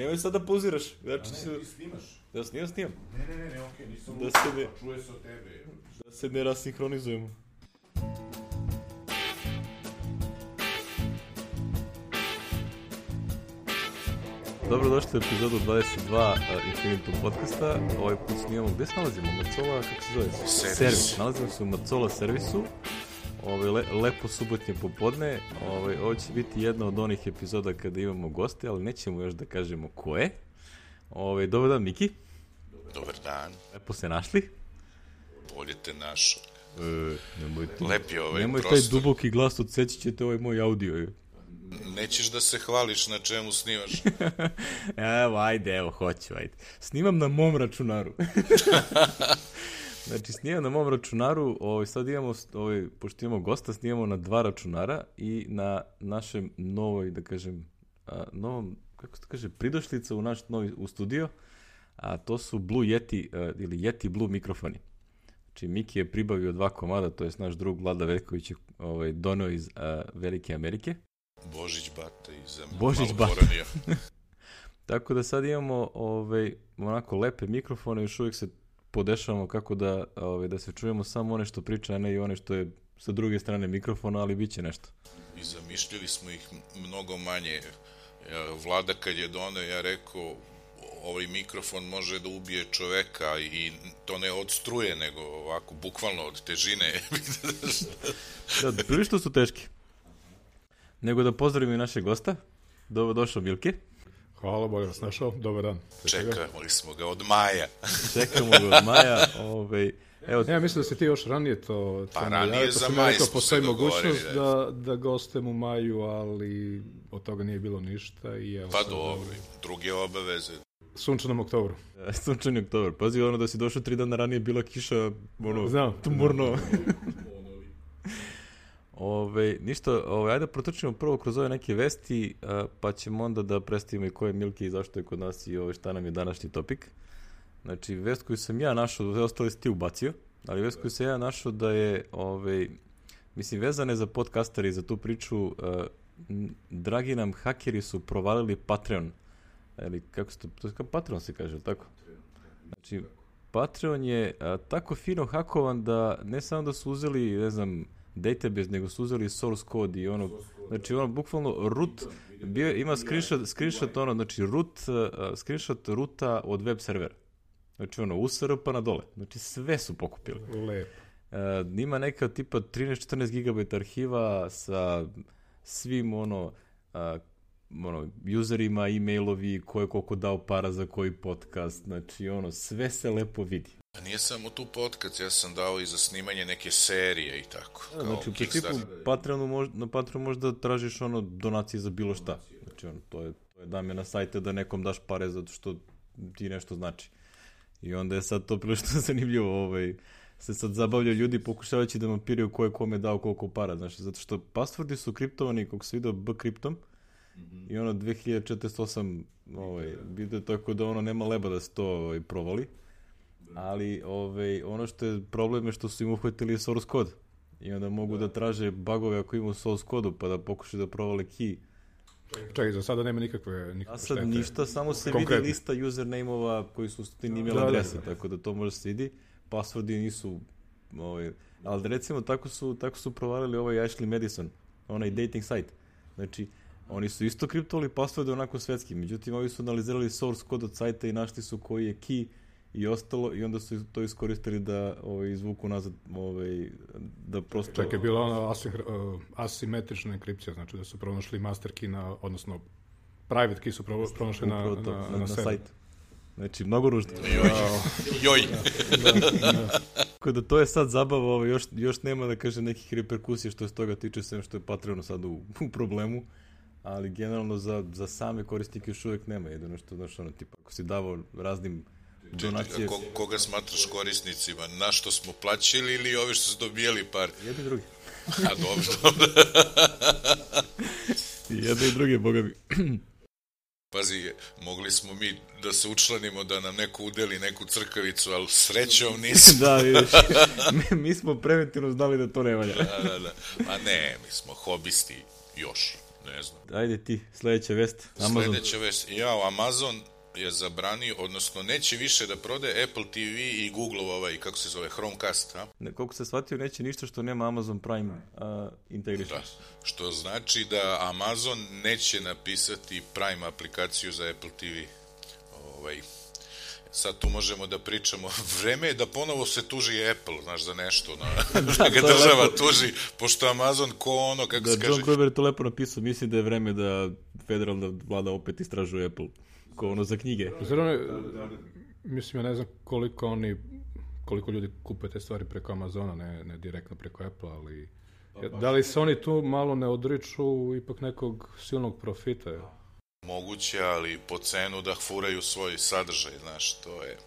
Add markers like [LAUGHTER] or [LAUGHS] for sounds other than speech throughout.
Nemoj sad da poziraš. Znači, Ne, ti snimaš. da snimam, snimam. Ne, ne, ne, ne, okej, nisam Da se ne- pa čuje se od tebe. Da se ne rasinhronizujemo. Dobrodošli u epizodu 22 uh, Infinitum podcasta. Ovaj put snimamo, gde se nalazimo? Macola, kako se zove? Servis. Nalazimo se u Macola servisu. Ovaj, le, lepo subotnje popodne. Ovaj, ovo će biti jedna od onih epizoda kada imamo goste, ali nećemo još da kažemo ko je. Ovaj, dobar dan, Miki. Dobar dan, Lepo se našli. bolje te našo. E, nemoj ti. Lep je ovaj Nemoj taj prostor. duboki glas, odseći ćete ovaj moj audio. Nećeš da se hvališ na čemu snimaš. [LAUGHS] Evo, ajde, evo, hoću, ajde. Snimam na mom računaru. [LAUGHS] znači, snimam na mom računaru, ovaj, sad imamo, ovaj, pošto imamo gosta, snimamo na dva računara i na našem novoj, da kažem, a, novom, kako se to kaže, pridošlica u naš novi u studio, a to su Blue Yeti, a, ili Yeti Blue mikrofoni. Znači, Miki je pribavio dva komada, to je naš drug Vlada Veljković je ovaj, doneo iz a, Velike Amerike. Božić Bata iz Božić Bata. [LAUGHS] Tako da sad imamo ovaj, onako lepe mikrofone, još uvijek se podešavamo kako da, ovaj, da se čujemo samo one što priča, a ne i one što je sa druge strane mikrofona, ali bit će nešto. I zamišljali smo ih mnogo manje. Vlada kad je doneo, ja rekao, ovaj mikrofon može da ubije čoveka i to ne od struje, nego ovako, bukvalno od težine. Da, prilično su teški. Nego da pozdravim i našeg gosta. Dobro došao Milke. Hvala, bolje vas našao. Dobar dan. Čekali smo ga od maja. [LAUGHS] Čekamo ga od Maja. Ovaj, evo, Ja mislim da si ti još ranije to... Pa ranije najavio, za sam maj smo postoji se dogovorili, mogućnost da, da gostem u maju, ali od toga nije bilo ništa i evo Pa dobro, druge obaveze. sunčanom oktobru. sunčani oktober. Pazi, ono da si došao tri dana ranije, bila kiša, ono, Znam. tumurno. [LAUGHS] Ove, ništa, ove, ajde da protrčimo prvo kroz ove neke vesti, a, pa ćemo onda da predstavimo i ko je Milki i zašto je kod nas i ove, šta nam je današnji topik. Znači, vest koju sam ja našao, sve ostale si ti ubacio, ali vest koju sam ja našao da je, ove, mislim, vezane za podcastere i za tu priču, a, dragi nam hakeri su provalili Patreon. Ili kako se to, to kao Patreon se kaže, tako? Znači, Patreon je a, tako fino hakovan da ne samo da su uzeli, ne znam, database, nego su uzeli source code i ono, znači ono, bukvalno root, bio, ima screenshot, screenshot ono, znači root, a, screenshot ruta od web servera. Znači ono, USR pa na dole. Znači sve su pokupili. Lepo. E, ima neka tipa 13-14 GB arhiva sa svim ono, a, ono, userima, e-mailovi, ko je koliko dao para za koji podcast, znači ono, sve se lepo vidi. Nije samo tu podcast, ja sam dao i za snimanje neke serije i tako. Da, znači, u principu, Patreonu mož, na Patreonu možda tražiš ono donacije za bilo šta. Znači, ono, to je, to je dame na sajte da nekom daš pare zato što ti nešto znači. I onda je sad to prilično [LAUGHS] zanimljivo, ovaj, se sad zabavljaju ljudi pokušavajući da mapiraju ko je kome dao koliko para, znači, zato što passwordi su kriptovani, kako se vidio, B kriptom, i ono 2408 ovaj, vidio tako da ono nema leba da se to ovaj, provali. Ali ovaj, ono što je problem je što su im uhvatili source code. I onda mogu da, traže bagove ako imaju source kodu pa da pokušaju da provale key. Čekaj, za sada nema nikakve, nikakve A sad štete. ništa, samo se Konkretno. vidi lista username-ova koji su ti email Da, da, adrese, da. tako da to može se vidi. Passwordi nisu, ovaj, ali recimo tako su, tako su provalili ovaj Ashley Madison, onaj dating site. Znači, oni su isto kriptovali passworde onako svetski, međutim ovi su analizirali source kod od sajta i našli su koji je key i ostalo i onda su to iskoristili da ovaj, izvuku nazad, ovaj, da prosto... Čekaj, je bila ona uh, asimetrična enkripcija, znači da su pronašli master key na, odnosno private key su pro, pronašli na, na, na, na, na sajt. Znači, mnogo ružno. Joj, joj. Tako da to je sad zabava, ovo, još, još nema da kaže nekih reperkusija što se toga tiče, sem što je Patreon sad u, u problemu, ali generalno za, za same korisnike još uvijek nema, jedino što, znaš, ono, tipa, ako si davao raznim donacije, Ko, koga smatraš korisnicima? Na što smo plaćali ili ovi što su dobijali par? jedni drugi. [LAUGHS] A dobro. [LAUGHS] Jedni i drugi, boga mi. [CLEARS THROAT] Pazi, mogli smo mi da se učlanimo da nam neko udeli neku crkavicu, ali srećom nismo. [LAUGHS] da, vidiš, mi, mi smo preventivno znali da to ne valja. da, da, da. Ma ne, mi smo hobisti još. Ne znam. Ajde ti, sledeća vest. Amazon. Sledeća vest. Jao, Amazon je zabranio, odnosno neće više da prode Apple TV i Google ovaj, kako se zove, Chromecast, a? Ne, koliko se shvatio, neće ništa što nema Amazon Prime uh, integration. Da. Što znači da Amazon neće napisati Prime aplikaciju za Apple TV. Ovaj, sad tu možemo da pričamo. [LAUGHS] Vreme je da ponovo se tuži Apple, znaš, za nešto. Na, [LAUGHS] [LAUGHS] da, ga to je država lepo. tuži, pošto Amazon ko ono, kako Da, se kaže... John Kroger je to lepo napisao, mislim da je vreme da federalna vlada opet istražuje Apple. Ko ono za knjige. Zar oni, mislim, ja ne znam koliko oni, koliko ljudi kupe te stvari preko Amazona, ne, ne direktno preko Apple, ali ja, da li se oni tu malo ne odriču ipak nekog silnog profita? moguće, ali po cenu da furaju svoj sadržaj, znaš, to je...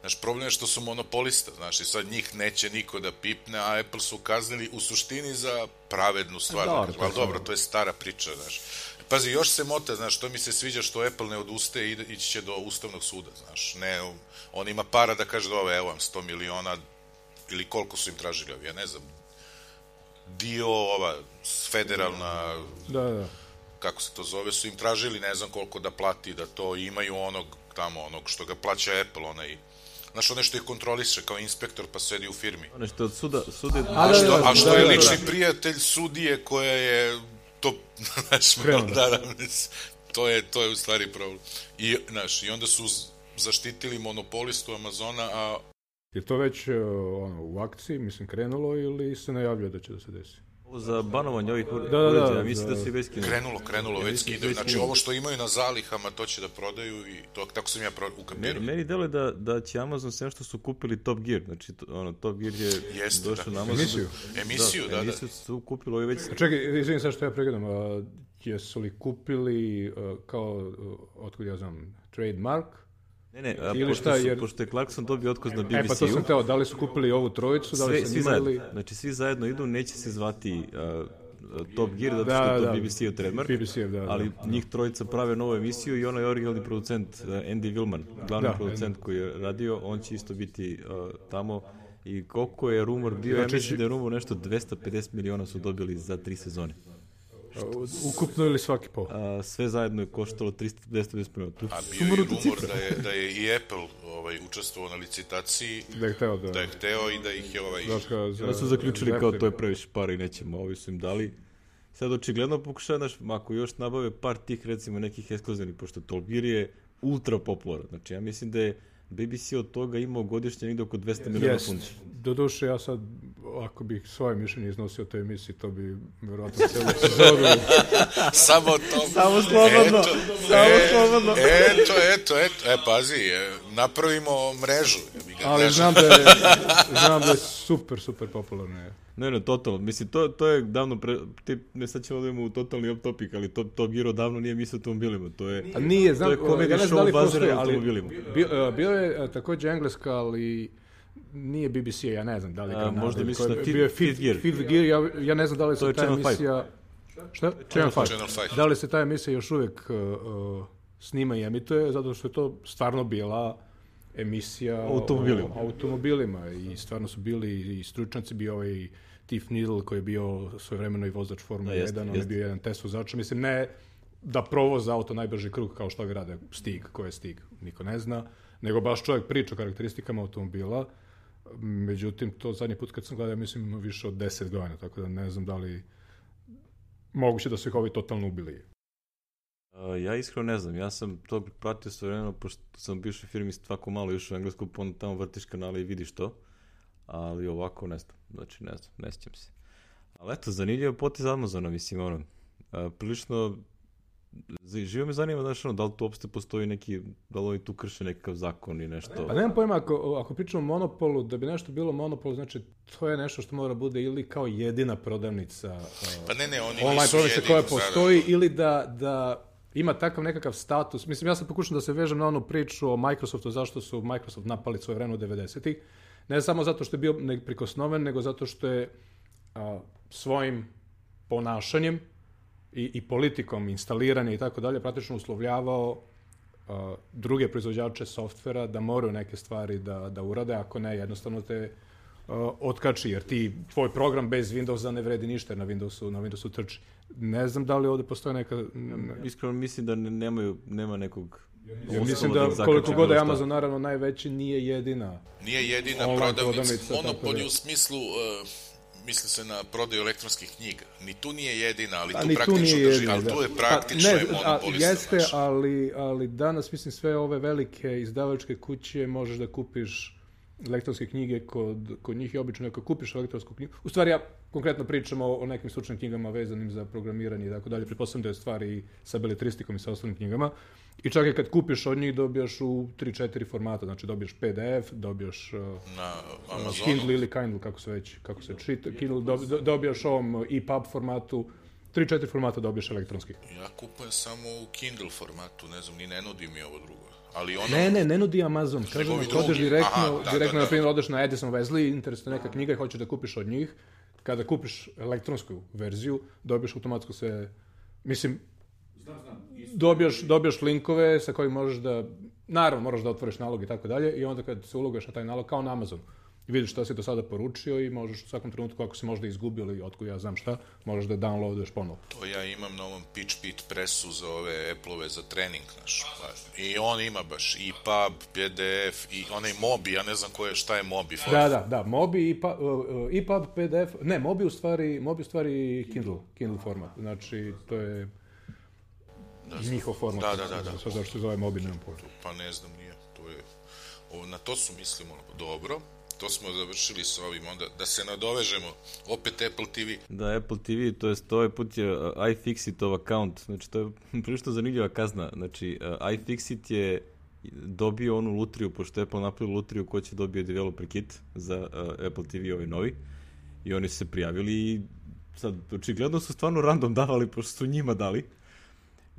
Znaš, problem je što su monopolista, znaš, i sad njih neće niko da pipne, a Apple su kaznili u suštini za pravednu stvar, Dobro, da kažem, ali to dobro, to je stara priča, znaš. Pazi, još se mota, znaš, to mi se sviđa što Apple ne odustaje i ići će do Ustavnog suda, znaš, ne, on ima para da kaže, dobro, evo vam 100 miliona, ili koliko su im tražili ovi, ja ne znam, dio, ova, federalna, Da, da. kako se to zove, su im tražili ne znam koliko da plati, da to imaju onog tamo, onog što ga plaća Apple, onaj, znaš, onaj što ih kontroliše kao inspektor pa sedi u firmi. Ono što od suda, suda A, da, što, da, a što da, je da, lični prijatelj sudije koja je to, [LAUGHS] znaš, da, da, to je, to je u stvari problem. I, znaš, i onda su zaštitili monopolistu Amazona, a Je to već e, ono, u akciji, mislim, krenulo ili se najavljuje da će da se desi? Za banovanje ovih Da, da, da, uređaja, mislim za- da se već krenulo, krenulo, već da skidaju. Znači, ovo što imaju na zalihama, to će da prodaju i to, tako sam ja pro, Meni, ukapirao. meni deluje da, da će Amazon sve što su kupili Top Gear, znači to, ono, Top Gear je Jeste, došao da. na Amazon. Emisiju? Emisiju, da, da. Emisiju su kupili ovi već... A čekaj, izvinim sad što ja pregledam, a, jesu li kupili a, kao, otkud ja znam, trademark? Ne, ne, a, Ili pošto, šta, su, jer- pošto je Clarkson dobio otkaz na E, pa to BBC-u, sam teo, da li su kupili ovu trojicu, da li sve, su imali... zajedno, znači svi zajedno idu, neće se zvati uh, Top Gear, zato Da, što je to da. BBC-ov trademark, BBC-ev, da, da. ali njih trojica prave novu emisiju i onaj originalni producent uh, Andy Willman, glavni Da, producent koji je radio, on će isto biti uh, tamo i koliko je rumor bio, Znači, ja mislim da je rumor nešto 250 miliona su dobili za tri sezone. Ukupno ili svaki po? A, sve zajedno je koštalo 300 250 miliona. To A bio je rumor cifra. da je, da je i Apple ovaj, učestvovao na licitaciji, Da je hteo da... da je hteo i da ih je ovaj... Kao za... Da su zaključili kao to je previše para i nećemo, ovi su im dali. Sad očigledno pokušaju, znaš, ako još nabave par tih recimo nekih ekskluzivnih, pošto Tolbir je ultra popularan. Znači ja mislim da je BBC od toga imao godišnje negde oko 200 miliona Jest. funti. Doduše, ja sad, ako bih svoje mišljenje iznosio o toj emisiji, to bi verovatno [LAUGHS] celu epizodu... [LAUGHS] Samo to... Samo slobodno, Eto, samo e, slobodno. Eto, eto, eto. E, pazi, e, napravimo mrežu. Ali mreža. znam da je, [LAUGHS] znam da je super, super popularno. Ne, ne, totalno. Mislim, to, to je davno pre... Ti, ne sad ćemo da idemo u totalni off topic, ali to, to Giro davno nije mislio o automobilima. To je... A nije, znam, To je da li show baziran postoji, na ali automobilima. bio, bio je a, takođe engleska, ali nije BBC, ja ne znam da li je A, Kanada možda misliš na Fifth- Fifth Gear. Fifth Gear, ja, ja ne znam da li se ta emisija... Šta? Channel 5. Channel five. Da li se ta emisija još uvek uh, uh, snima i emituje, zato što je to stvarno bila emisija O automobilima. o automobilima i stvarno su bili i stručnjaci, bio ovaj Tiff Needle koji je bio svojevremeno i vozač Formule Da, jeste, 1, on je jeste. bio jedan test vozač, mislim ne da provoza auto najbrži krug kao što ga rade Stig, ko je Stig, niko ne zna, nego baš čovjek priča o karakteristikama automobila, međutim to zadnji put kad sam gledao, mislim više od 10 godina, tako da ne znam da li moguće da su ih ovi totalno ubili. Ja iskreno ne znam, ja sam to pratio sve vremena, pošto sam u bivšoj firmi svako malo išao u Englesku, pa onda tamo vrtiš kanale i vidiš to, ali ovako ne znam, znači ne znam, ne sjećam se. Ali eto, zanimljivo potez Amazona, mislim, ono, a, prilično, za- živo me zanima, znaš, ono, da li tu uopšte postoji neki, da li oni tu krše nekakav zakon i nešto. Pa nemam pojma, ako, ako pričamo o monopolu, da bi nešto bilo monopol, znači to je nešto što mora bude ili kao jedina prodavnica Pa ne, ne, oni online nisu prodavnica koja sada. postoji ili da, da ima takav nekakav status. Mislim, ja sam pokušam da se vežem na onu priču o Microsoftu, zašto su Microsoft napali svoje vreme u 90-ih. Ne samo zato što je bio neprikosnoven, nego zato što je a, svojim ponašanjem i, i politikom instaliranja i tako dalje praktično uslovljavao a, druge proizvođače softvera da moraju neke stvari da, da urade, ako ne, jednostavno te otkači, jer ti, tvoj program bez Windowsa ne vredi ništa, jer na Windowsu, na Windowsu trči. Ne znam da li ovde postoje neka... Iskreno mislim da ne- nemaju, nema nekog... Ja mislim da zakače koliko god je. Amazon naravno najveći, nije jedina. Nije jedina prodavnica, tako monopolju da. u smislu, uh, misli se na prodaju elektronskih knjiga. Ni tu nije jedina, ali A tu ni tu praktično nije drži, jedina, ali da. tu je Pa, praktično ne, je a, monopolista. Jeste, znaš. ali, ali danas, mislim, sve ove velike izdavačke kuće možeš da kupiš elektronske knjige kod, kod njih je obično ako kupiš elektronsku knjigu. U stvari, ja konkretno pričam o, o nekim stručnim knjigama vezanim za programiranje i tako dalje. Pretpostavljam da je stvari i sa beletristikom i sa ostalim knjigama. I čak i kad kupiš od njih, dobijaš u 3-4 formata. Znači, dobiješ PDF, dobiješ uh, Na Amazonu. Kindle ili Kindle, kako se već, kako se čita. Kindle do- dobijaš ovom EPUB formatu. 3-4 formata dobiješ elektronskih. Ja kupujem samo u Kindle formatu, ne znam, ni ne nudi mi ovo drugo. Ali ono, Ne, ne, ne nudi Amazon. Kažem, odeš direktno, Aha, da, direktno da, da. na primjer, odeš na Edison Wesley, interesuje neka knjiga i hoćeš da kupiš od njih, kada kupiš elektronsku verziju, dobiješ automatsko sve, mislim, dobijaš, dobijaš linkove sa kojim možeš da, naravno moraš da otvoriš nalog i tako dalje, i onda kad se uloguješ na taj nalog, kao na Amazonu, i vidiš šta si do sada poručio i možeš u svakom trenutku, ako si možda izgubio ili otkud ja znam šta, možeš da downloaduješ ponovo. to ja imam na ovom PitchPit presu za ove Apple-ove za trening, znaš. Pa, I on ima baš i pub, PDF, i onaj Mobi, ja ne znam ko je, šta je Mobi. Da, da, da, Mobi, EPUB, uh, uh, EPUB, PDF, ne, Mobi u stvari, Mobi u stvari Kindle, Kindle format, znači to je njihov format. Da, da, da, da. Sad zašto se zove Mobi, nemam pojma. Pa ne znam, nije. To je, o, na to su mislimo, dobro, to smo završili sa ovim, onda da se nadovežemo, opet Apple TV, Da, Apple TV, to jest ovaj put je uh, iFixitov account, znači to je [LAUGHS] prilično zanimljiva kazna. Znači, uh, iFixit je dobio onu lutriju, pošto je Apple napravio lutriju ko će dobije developer kit za uh, Apple TV ovaj novi. I oni se prijavili i sad, očigledno su stvarno random davali, pošto su njima dali.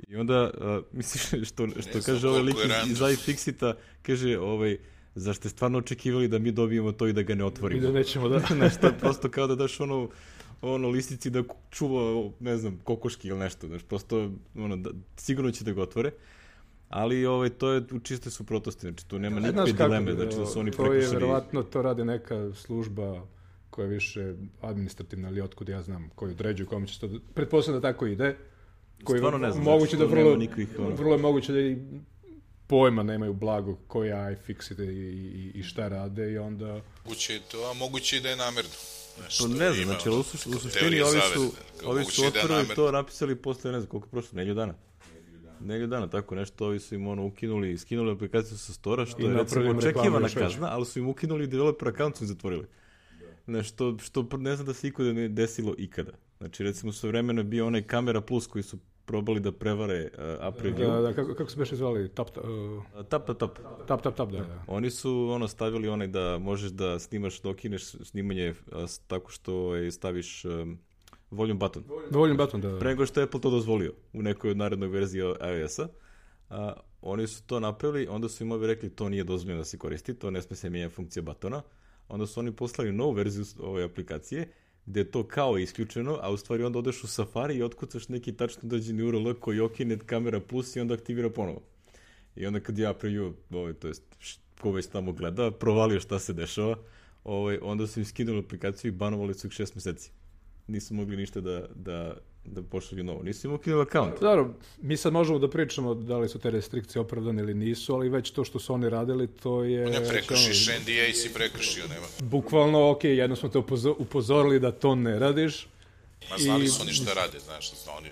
I onda, uh, [LAUGHS] misliš, što, što znam kaže ovaj lik iz, iz iFixita, kaže, ovaj, zar ste stvarno očekivali da mi dobijemo to i da ga ne otvorimo? I da nećemo da... [LAUGHS] Znaš, to je prosto kao da daš ono, ono listici da čuva, ne znam, kokoški ili nešto, znaš, prosto, ono, da, sigurno će da ga otvore, ali ovaj, to je u čistoj suprotnosti, znači tu nema nikakve kako, dileme, znači da su oni To je prekršili. verovatno, to radi neka služba koja je više administrativna ili otkud ja znam, koji određuju kome će to... Pretpostavljam da tako ide. Koji Stvarno ne znam, Moguće znači, da vrlo, nikakvih, ono- vrlo je moguće da i pojma nemaju blago koji je iFixit i, i, i šta rade i onda... moguće je to, a moguće i da je namerno. Pa to ne znam, znači, u, suš- u suštini ovi su, ovi su da otvorili namerno. to, napisali posle, ne znam, koliko je prošlo, nelju dana. Nelju dana, tako nešto, ovi su im ono ukinuli, skinuli aplikaciju sa stora, što I je recimo očekivana kazna, ali su im ukinuli developer account su im zatvorili. Nešto što ne znam da se ikada ne desilo ikada. Znači, recimo, sve vremeno je bio onaj Kamera Plus koji su probali da prevare uh, app review. Da, da, kako, kako se beše zvali? Tap, uh, Uh, tap, tap, tap. tap, tap, tap, da, da. Oni su ono stavili onaj da možeš da snimaš, da okineš snimanje s- tako što je, staviš um, volume button. Dovoljno baton da... Pre nego što je Apple to dozvolio u nekoj od narednoj verziji iOS-a. A, oni su to napravili, onda su im ovi rekli to nije dozvoljeno da se koristi, to ne sme se mijenja funkcija batona. Onda su oni poslali novu verziju ove aplikacije, gde je to kao isključeno, a u stvari onda odeš u Safari i otkucaš neki tačno dođeni URL koji okine kamera plus i onda aktivira ponovo. I onda kad ja preview, ovaj, to jest ko već tamo gleda, provalio šta se dešava, ovaj, onda su im skinuli aplikaciju i banovali su ih šest meseci. Nisu mogli ništa da, da, da pošalju novo. Nisu im ukinuli account. Dobro, mi sad možemo da pričamo da li su te restrikcije opravdane ili nisu, ali već to što su oni radili, to je... Ne već prekršiš, ono, NDA si prekršio, nema. Bukvalno, ok, jedno smo te upozo- upozorili da to ne radiš. Ma znali I- su oni šta rade, znaš, zna oni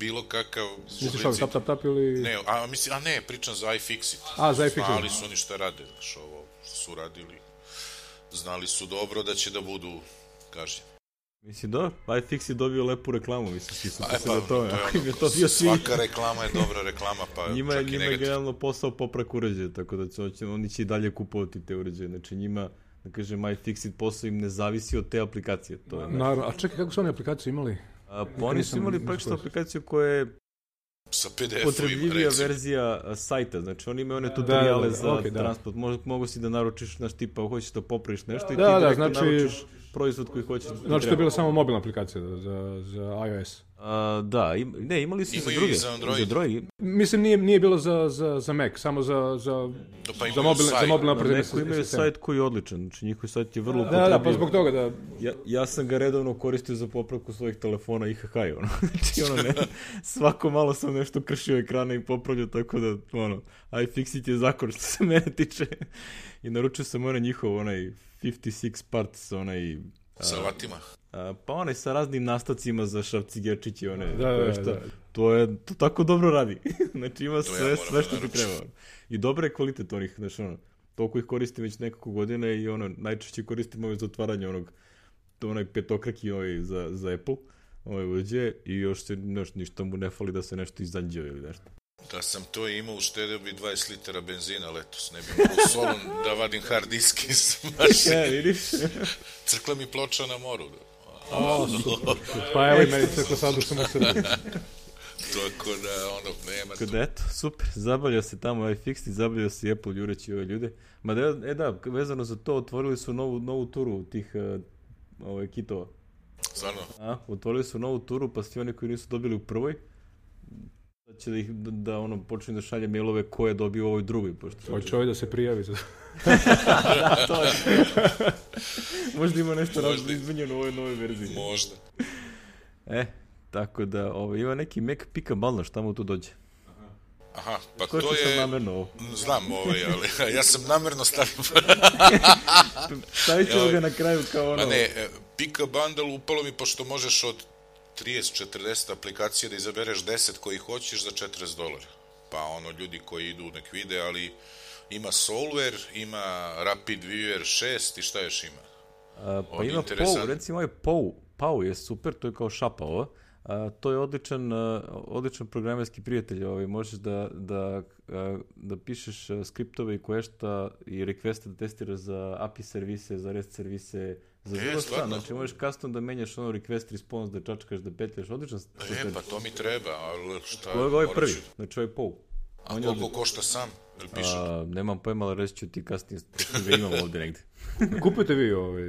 bilo kakav Misliš ovo, tap, tap, tap ili... Ne, a, mislim, a ne, pričam za iFixit. A, za iFixit. Znali su oni šta rade, znaš, ovo što su radili. Znali su dobro da će da budu kažnjeni. Mislim, da, iFix je dobio lepu reklamu, mislim, svi su E, pa, na tome. to je ono, to bio svi, svaka reklama je dobra reklama, pa [LAUGHS] njima je, čak i njima je generalno posao poprak uređaja, tako da će, će- oni će i dalje kupovati te uređaje. Znači njima, da kažem, iFixit posao im ne zavisi od te aplikacije. To je, Naravno, a čekaj, kako su oni aplikaciju imali? a, pa oni su imali praktično aplikaciju koja je Sa PDF-ovima, potrebljivija recimo. verzija sajta, znači oni imaju one tutoriale da, za okej, da. transport, Mo, mogu si da naručiš, znaš, tipa, hoćeš da popraviš nešto i Da, ti da, direktno znači- naručiš proizvod koji hoćeš da Znači, to je bila samo mobilna aplikacija za, za iOS. A, da, im, ne, imali su i za i druge. za Android. I za Android. Mislim, nije, nije bilo za, za, za Mac, samo za, za, Da, pa za, mobilne, za mobilne Na operativne Macu imaju sajt koji je odličan, znači njihov sajt je vrlo Da, da, pa upotrebljiv. zbog toga da... Ja, ja sam ga redovno koristio za popravku svojih telefona IHH, ono. [LAUGHS] znači, ono, ne, svako malo sam nešto kršio ekrana i popravljao, tako da, ono, iFixit je zakon što se mene tiče. I naručio sam onaj njihov, onaj 56 parts, onaj... Sa vatima. A, pa onaj sa raznim nastavcima za šavcigerčići, one, Da, da, da, šta, da. to je, to tako dobro radi. [LAUGHS] znači ima ja sve, moram sve da što ti treba. I dobre je kvalitet onih, znači ono, toliko ih koristim već nekoliko godina i ono, najčešće koristim ove za otvaranje onog, to onaj petokraki ovaj za, za Apple, ovaj uđe i još se, još ništa mu ne fali da se nešto izanđeo ili nešto. Da sam to imao, uštedeo bi 20 litara benzina letos. Ne bi mogao u Solun da vadim hard disk iz [LAUGHS] E, mašine. vidiš? Crkla mi ploča na moru. Da. O, super. Pa evo i meni crkla sad u Srbiji. Tako da, ono, nema Kada tu. eto, super, zabavlja se tamo iFixit, zabavlja se i Apple jureći ove ljude. Ma da, e da, vezano za to, otvorili su novu, novu turu tih uh, ovaj, kitova. Stvarno, A, otvorili su novu turu, pa svi oni koji nisu dobili u prvoj, da će da, ih, da, da ono, počne da šalje mailove ko je dobio ovoj drugoj, pošto... Hoće ovaj da se prijavi za... to [LAUGHS] je. Možda ima nešto Možda. razno izmenjeno u ovoj novoj verziji. možda. E, tako da, ovaj, ima neki Mac pika balno, šta mu tu dođe? Aha, pa Ko to je... namerno ovo? Znam ovaj, ali [LAUGHS] ja sam namerno stavio... [LAUGHS] Stavit ćemo ga na kraju kao ono... Ma ne, e, Pika Bundle upalo mi, pošto možeš od 30-40 aplikacija da izabereš 10 koji hoćeš za 40 dolara. Pa ono, ljudi koji idu nek vide, ali ima Solver, ima Rapid Viewer 6 i šta još ima? A, pa Od ima interesant- POU, recimo ovaj POU, POU je super, to je kao šapa ova. A, to je odličan, odličan programerski prijatelj, ovaj, možeš da, da, da pišeš skriptove i koješta i requeste da testiraš za API servise, za REST servise, za E, bilo šta, stvarno? znači možeš custom da menjaš ono request response, da čačkaš, da petljaš, odličan E, pa to mi treba, ali šta... Ovo je ovaj prvi, znači ovaj POU. A On koliko košta sam? Piše? A, nemam pojma, ali reći ću ti kasnije, pošto ga imam ovdje negde. [LAUGHS] Kupujete vi ovaj...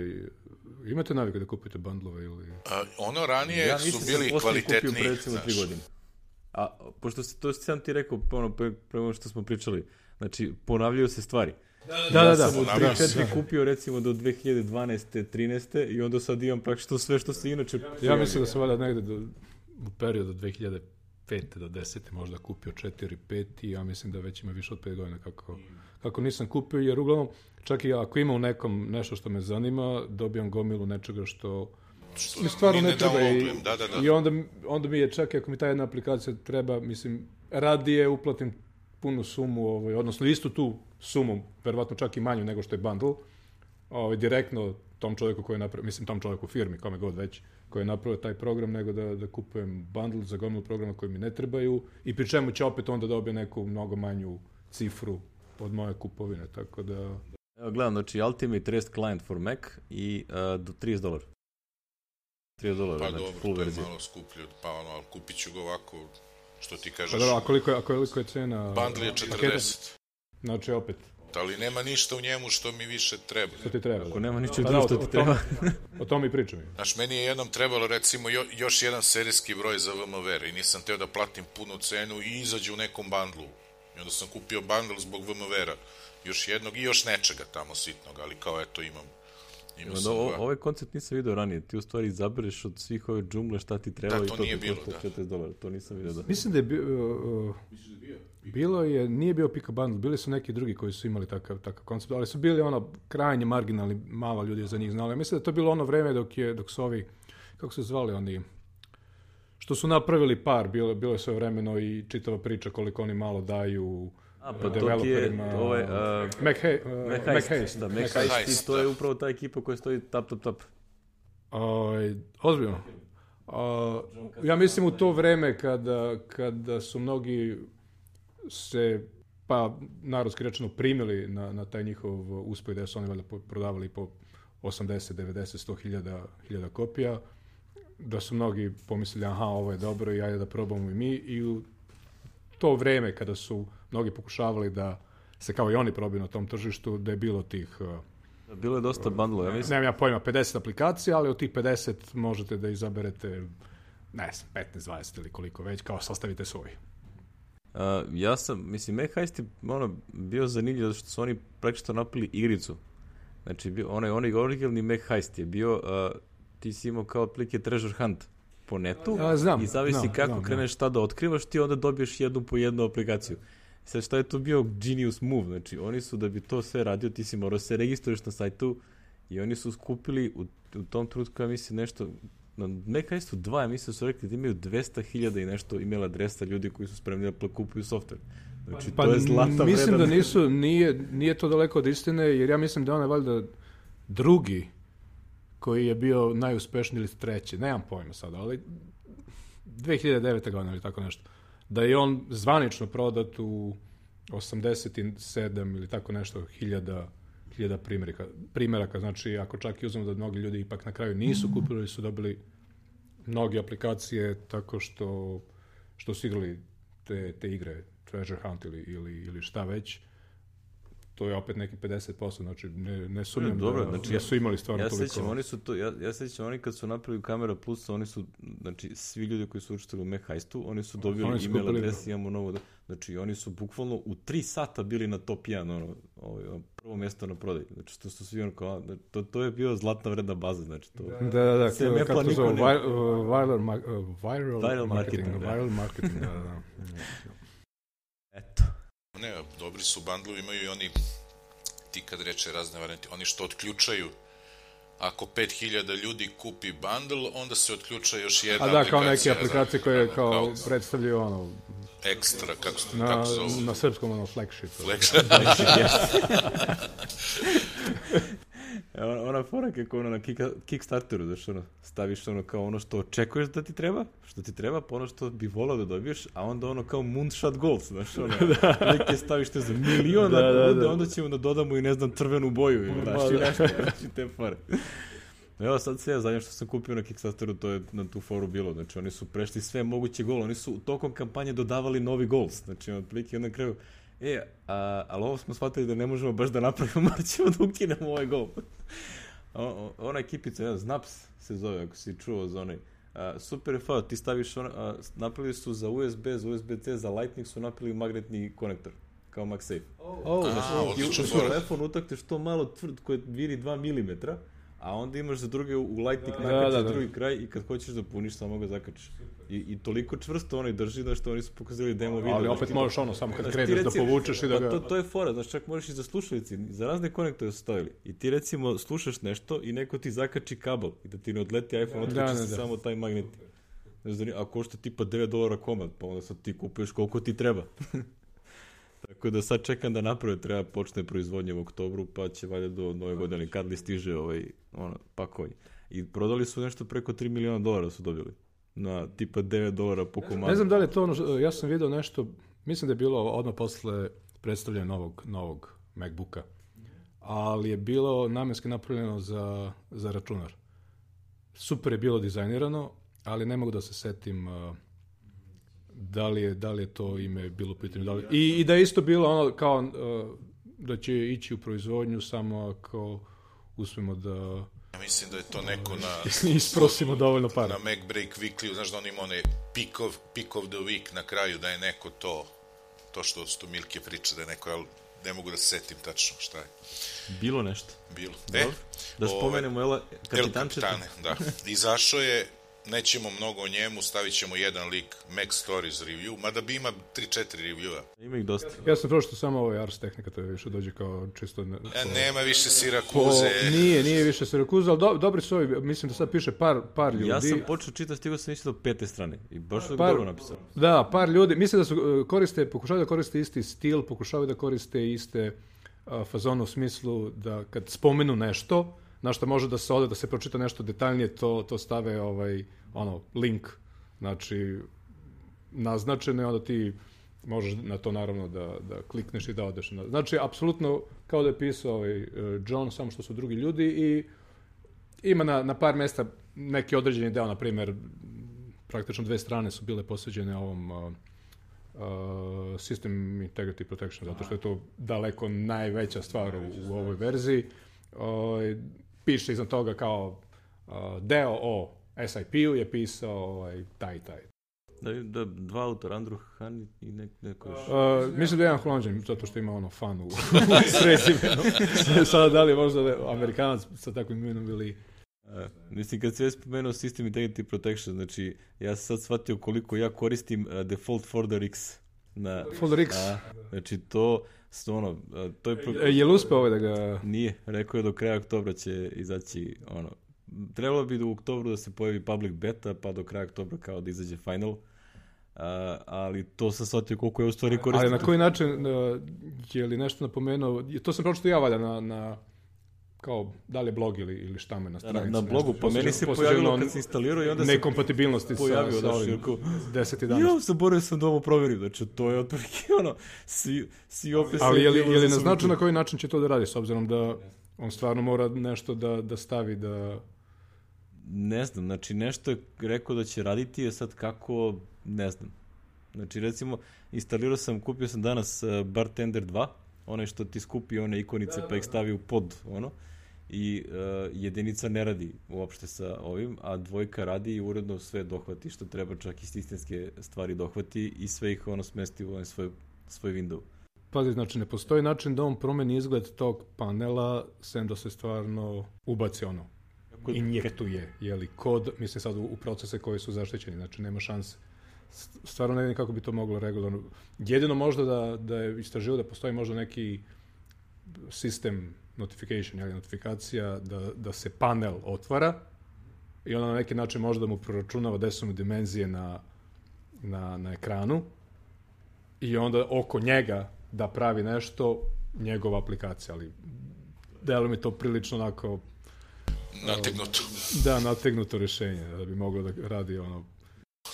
Imate naviku da kupujete bandlove ili... A, ono ranije ja su mislim bili sam kvalitetniji. pre recimo tri godine. A, pošto se, to sam ti rekao, ono, pre, pre ono što smo pričali, znači, ponavljaju se stvari. Da, da, ja da. sam od ponavljaju 3-4 kupio recimo do 2012. 13. i onda sad imam praktično sve što se inače... Ja mislim da sam valjda negde do, u periodu od 2005. do 10. možda kupio 4, 5 i ja mislim da već ima više od 5 godina kako, kako nisam kupio, jer uglavnom, čak i ako ima u nekom nešto što me zanima, dobijam gomilu nečega što Što mi stvarno ne treba i, downloadujem, Da, da, da. i onda, onda mi je čak i ako mi ta jedna aplikacija treba, mislim, radije uplatim punu sumu, ovaj, odnosno istu tu sumu, verovatno čak i manju nego što je bundle, ovaj, direktno tom čovjeku koji je napravio, mislim tom čovjeku u firmi, kome god već, koji je napravio taj program, nego da, da kupujem bundle za gomilu programa koji mi ne trebaju i pri čemu će opet onda dobiti neku mnogo manju cifru od moje kupovine, tako da... Evo gledam, znači Ultimate REST Client for Mac i uh, do 30 dolara. 30 dolara, Pa znači dobro, full to je verzija. malo skuplje, pa ono, ali kupit ću ga ovako, što ti kažeš, Pa dobro, a koliko je, a koliko je cena? bundle je paketa? 40. Znači opet, Ali nema ništa u njemu što mi više treba. što ti treba. Ako nema ničeg Pa da, što ti treba. O tome i pričam. Znaš, meni je jednom trebalo recimo jo, još jedan serijski broj za VMware i nisam teo da platim punu cenu i izađe u nekom bandlu. I onda sam kupio bundle zbog VMware-a. Još jednog i još nečega tamo sitnog, ali kao eto imam. Imao Onda, sam o, dva. ovaj koncept nisam vidio ranije. Ti u stvari izabereš od svih ove džumle šta ti treba Da, i to to nije ti bilo, košta da. 40 dolara. To nisam vidio da. Mislim da je bio... Uh, bilo je, nije bio Pika Bundle, bili su neki drugi koji su imali takav, takav koncept, ali su bili ono krajnje marginalni, malo ljudi je za njih znali. Mislim da je to bilo ono vreme dok, je, dok su ovi, kako se zvali oni, što su napravili par, bilo, bilo je sve vremeno i čitava priča koliko oni malo daju A, pa to ti je ovaj, uh, uh, Mac Heist. da, to je da. upravo ta ekipa koja stoji tap, tap, tap. Ovaj, ozbiljno. A, ja mislim u to vreme kada, kada su mnogi se, pa narodski rečeno, primili na, na taj njihov uspeh da su oni valjda prodavali po 80, 90, 100 hiljada, hiljada kopija, da su mnogi pomislili, aha, ovo je dobro i ajde da probamo i mi. I u to vreme kada su mnogi pokušavali da se kao i oni probiju na tom tržištu, da je bilo tih uh, Bilo je dosta bandlova, ja mislim. nemam ja pojma, 50 aplikacija, ali od tih 50 možete da izaberete ne znam, 15-20 ili koliko već, kao sastavite svoj. Uh, ja sam, mislim, Mac Heist je ono, bio zanimljiv zato što su oni praktično napili igricu. Znači, bio, onaj, onaj originalni Mac Heist je bio, uh, ti si imao kao otprilike treasure hunt po netu A, znam, i zavisi znam, kako znam, kreneš šta da otkrivaš, ti onda dobiješ jednu po jednu aplikaciju. Sad šta je to bio genius move, znači oni su da bi to sve radio, ti si morao se registruješ na sajtu i oni su skupili u, u tom trenutku, ja mislim, nešto, na Mac Heistu 2, ja mislim da su rekli da imaju 200.000 i nešto email adresa ljudi koji su spremni da kupuju software. Znači, Pa to je zlata mislim vredan. da nisu, nije, nije to daleko od istine, jer ja mislim da on je valjda drugi koji je bio najuspešniji ili treći, nemam pojma sada, ali 2009. godine ili tako nešto. Da je on zvanično prodat u 87 ili tako nešto hiljada hiljada primjeraka, primjeraka, znači ako čak i uzmemo da mnogi ljudi ipak na kraju nisu kupili ili su dobili mnoge aplikacije tako što, što su igrali te, te igre, Treasure Hunt ili, ili, ili šta već, to je opet neki 50%, znači ne, ne sumnjam dobro, da, znači da ja- su imali stvarno Ja toliko. sećam, oni su to, ja, ja sećam, oni kad su napravili kamera plus, oni su, znači, svi ljudi koji su učestvovali u Mac Heistu, oni su dobili Oni su email kupili- adres, imamo novo, da- znači, oni su bukvalno u tri sata bili na top 1, ono, ovaj, prvo mjesto na prodaj, znači, to su svi ono kao, a, to, to je bio zlatna vredna baza, znači, to, Da, da, da, Sve kako- to zove, uh, viral, uh, viral, Viral marketing, marketing, da. viral marketing, da, da, da. eto. Ne, dobri su bandlovi, imaju i oni, ti kad reče razne varijante, oni što otključaju, ako 5000 ljudi kupi bundle, onda se otključa još jedna A da, kao aplikacija. neke aplikacije koje kao kao predstavljaju ono, ekstra, kako, se- na, kako se zovu? na srpskom ono flagship. Flex. [LAUGHS] E, [LAUGHS] Ona, ona fora kako ono na kika, Kickstarteru, znaš, ono, staviš ono kao ono što očekuješ da ti treba, što ti treba, pa ono što bi volao da dobiješ, a onda ono kao moonshot goals, znaš, ono, [LAUGHS] neke staviš te za milion, Da, da, da. onda ćemo da dodamo i ne znam crvenu boju, ili znaš, i da. nešto, znači te fore. Evo sad sve, zadnje što sam kupio na Kickstarteru, to je na tu foru bilo, znači oni su prešli sve moguće gol, oni su tokom kampanje dodavali novi goals, znači otprilike onda na kraju, e, a, ali ovo smo shvatili da ne možemo baš da napravimo, [LAUGHS] morat ćemo da ukinemo ovaj gol. O, ona ekipica, ja, Znaps se zove, ako si čuo za onaj. A, super je fao, ti staviš, on, a, napravili su za USB, za USB-C, za Lightning su napravili magnetni konektor, kao MagSafe. Oh, A, I u odlično, u fora. telefon utakneš to malo tvrd koje viri 2 mm, a onda imaš za druge u Lightning Da, nakačiš da, da. drugi kraj i kad hoćeš da puniš samo ga zakačiš. I, I toliko čvrsto onaj drži da što oni su pokazali demo video. ali znaš, opet ti- možeš ono, samo kad Znaš, ti kreneš da recimo- povučeš i da pa ga... to, to je fora, znaš, čak možeš i za slušalici, za razne konektore su stavili. I ti recimo slušaš nešto i neko ti zakači kabel i da ti ne odleti iPhone, otkači se samo taj magnet. Znaš, da ni- a košta tipa 9 dolara komad, pa onda sad ti kupuješ koliko ti treba. Tako da sad čekam da naprave, treba počne proizvodnje u oktobru, pa će valjda do nove godine, kad li stiže ovaj, ono, pakovanje. I prodali su nešto preko 3 miliona dolara su dobili. Na tipa 9 dolara po komadu. Ne znam da li je to ono, ja sam vidio nešto, mislim da je bilo odmah posle predstavljanja novog, novog MacBooka, ali je bilo namjenski napravljeno za, za računar. Super je bilo dizajnirano, ali ne mogu da se setim uh, da li je, da li je to ime bilo u pitanju. Da li, i, I da je isto bilo ono kao uh, da će ići u proizvodnju samo ako uspemo da Ja mislim da je to neko na... [LAUGHS] isprosimo dovoljno para. Na Mac Break Weekly, znaš da on ima one pick of, pick of the week na kraju, da je neko to, to što što Milke priča, da je neko, ali ne mogu da se setim tačno šta je Bilo nešto. bilo. E, Da spomenemo, Ela, El kapitančeta. Capitane, da. Izašao je, nećemo mnogo o njemu, stavit ćemo jedan lik Mac Stories review, mada bi ima 3-4 reviewa. Ima ih dosta. Ja sam prošao samo ovaj Ars Technica, to je više dođe kao čisto... Ne, E, nema više po, Sirakuze. nije, nije više Sirakuza, ali do, dobri su ovi, mislim da sad piše par, par ljudi. Ja sam počeo čitati, stigao sam isto do pete strane. I baš su dobro napisano. Da, par ljudi, mislim da su uh, koriste, pokušavaju da koriste isti stil, pokušavaju da koriste iste uh, u smislu da kad spomenu nešto, na što može da se ode, da se pročita nešto detaljnije, to, to stave ovaj, ono, link, znači, naznačeno i onda ti možeš na to naravno da, da klikneš i da odeš. Na, znači, apsolutno kao da je pisao ovaj, John, samo što su drugi ljudi i ima na, na par mesta neki određeni deo, na primjer, praktično dve strane su bile posveđene ovom uh, uh, System Integrity Protection, zato što je to daleko najveća stvar u, u ovoj verziji. Uh, piše iznad toga kao uh, deo o SIP-u je pisao ovaj, taj i taj. Da, da, dva autora, Andrew Han i nek, neko još. Uh, mislim da je jedan Holandžan, zato što ima ono fan u [LAUGHS] srezimenu. Sada da li je možda da Amerikanac sa takvim imenom ili... A, mislim, kad se je spomenuo System Integrity Protection, znači, ja sam sad shvatio koliko ja koristim uh, default folder X. Na, Folder X. a, znači, to, ono, to je... Pro... E, je li uspeo ovaj da ga... Nije, rekao je do kraja oktobra će izaći, ono, trebalo bi u oktobru da se pojavi public beta, pa do kraja oktobra kao da izađe final. A, ali to sam shvatio koliko je u stvari korisno. Ali na koji način, uh, je li nešto napomenuo, to sam pročito ja valja na, na kao, da li je blog ili, ili šta me na na, stranici. na blogu, nešto. pa meni se pojavilo kad se instalirao i onda se nekompatibilnosti sa, pojavio, sa znaš, ovim jako- 10 i 11. Ja, zaboravio sam da ovo proverim, znači to je otprilike [LAUGHS] ono, si, si opet... Ali je li, je li za naznačio na koji način će to da radi, s obzirom da on stvarno mora nešto da, da stavi da... Ne znam, znači nešto je rekao da će raditi, je sad kako, ne znam. Znači recimo, instalirao sam, kupio sam danas uh, Bartender 2, onaj što ti skupi one ikonice pa ih stavi u pod, ono, i uh, jedinica ne radi uopšte sa ovim, a dvojka radi i uredno sve dohvati što treba, čak i sistemske stvari dohvati i sve ih ono smesti u ovaj svoj, svoj window. Pazi, znači ne postoji način da on promeni izgled tog panela, sem da se stvarno ubaci ono, Kako- injektuje, je li kod, mislim sad u, u procese koji su zaštićeni, znači nema šanse. Stvarno ne vidim kako bi to moglo regularno. Jedino možda da, da je istraživo da postoji možda neki sistem notification, jel, notifikacija, da, da se panel otvara i onda na neki način možda mu proračunava gde su mu dimenzije na, na, na ekranu i onda oko njega da pravi nešto njegova aplikacija, ali delo mi to prilično onako Nategnuto. da nategnuto rješenje da bi moglo da radi ono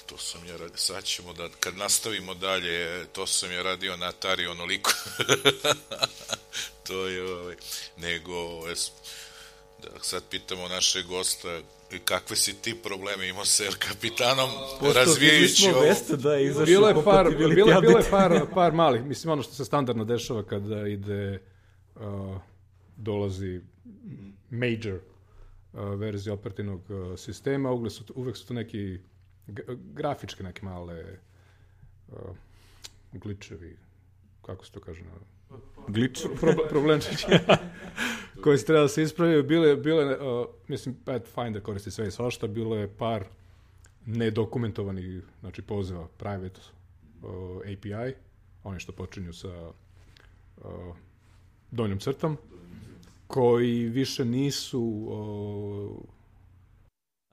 To sam ja radio. Sad ćemo da, kad nastavimo dalje, to sam ja radio na Atari onoliko. [LAUGHS] to je, ovaj, nego, es, da sad pitamo našeg gosta, kakve si ti probleme imao sa El Kapitanom, razvijajući ovo. Vesta da je izašao bilo je par, bilo, bilo je par, par malih, mislim ono što se standardno dešava kada ide, uh, dolazi major uh, verzija operativnog uh, sistema, uvek su, uvek su to neki grafičke neke male uh, gličevi, kako se to kaže na Glitch. [LAUGHS] Proble- problemčići [LAUGHS] koji se treba da se ispravio. Bile, bile uh, mislim, Pathfinder koristi sve i svašta, bilo je par nedokumentovanih, znači poziva private uh, API, oni što počinju sa uh, donjom crtom, koji više nisu uh,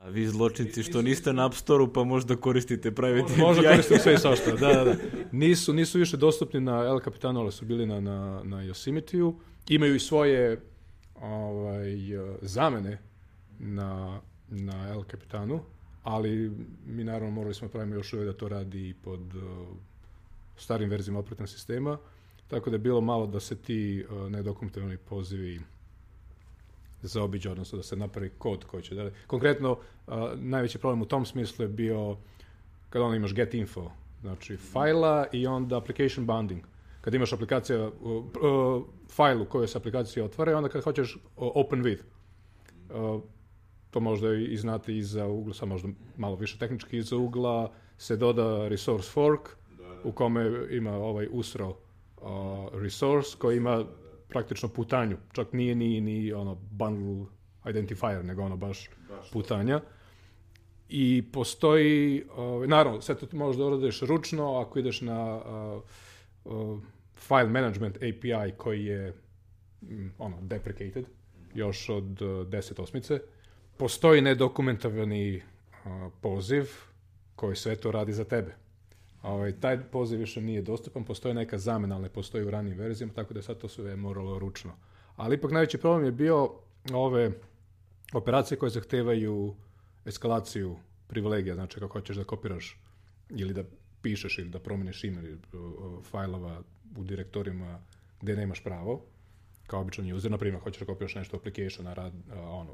A vi zločinci što niste na App Store-u pa možda koristite private Možda API. koristimo sve i [LAUGHS] svašta, da, da, da. Nisu, nisu više dostupni na El Capitano, ali su bili na, na, na Yosemite-u. Imaju i svoje ovaj, eh, zamene na, na El Capitanu, ali mi naravno morali smo pravimo još uvijek da to radi i pod eh, starim verzijama operativnog sistema, tako da je bilo malo da se ti uh, nedokumentovani pozivi zaobiđe, odnosno da se napravi kod koji će da... Konkretno, a, najveći problem u tom smislu je bio kada onda imaš get info, znači fajla i onda application bounding. Kad imaš aplikacija, uh, uh, fajl u kojoj se aplikacija otvara i onda kad hoćeš uh, open with. Uh, to možda i znate iza ugla, sad možda malo više tehnički, iza ugla se doda resource fork u kome ima ovaj usro uh, resource koji ima praktično putanju. Čak nije ni, ni ono bundle identifier, nego ono baš, putanja. I postoji, uh, naravno, sve to možeš da uradiš ručno, ako ideš na uh, uh, file management API koji je mm, ono, deprecated, još od uh, 10 osmice. Postoji nedokumentovani uh, poziv koji sve to radi za tebe. Ovaj, taj poziv više nije dostupan, postoji neka zamena, ali ne postoji u ranijim verzijama, tako da je sad to sve moralo ručno. Ali ipak najveći problem je bio ove operacije koje zahtevaju eskalaciju privilegija, znači kako hoćeš da kopiraš ili da pišeš ili da promeniš ime uh, fajlova u direktorima gde nemaš pravo, kao običan user, na primjer, hoćeš da kopiraš nešto application, rad, ono,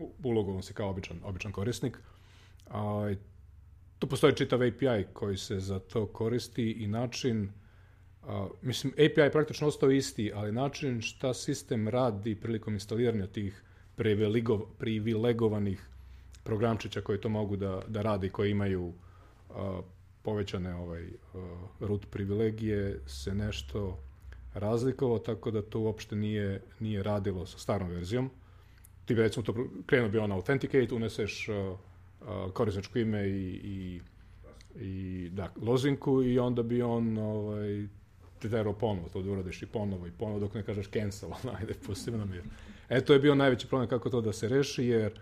u- ulogovan si kao običan, običan korisnik, a, tu postoji čitav API koji se za to koristi i način, a, mislim, API je praktično ostao isti, ali način šta sistem radi prilikom instaliranja tih privilegov, privilegovanih programčića koji to mogu da, da rade i koji imaju a, povećane ovaj, a, root privilegije se nešto razlikovao, tako da to uopšte nije, nije radilo sa starom verzijom. Ti bi recimo to krenuo bi on Authenticate, uneseš a, korisničko ime i, i, i da, lozinku i onda bi on ovaj, te terao ponovo, to da uradiš i ponovo i ponovo dok ne kažeš cancel, [LAUGHS] ajde, pusti me na mir. E, to je bio najveći problem kako to da se reši, jer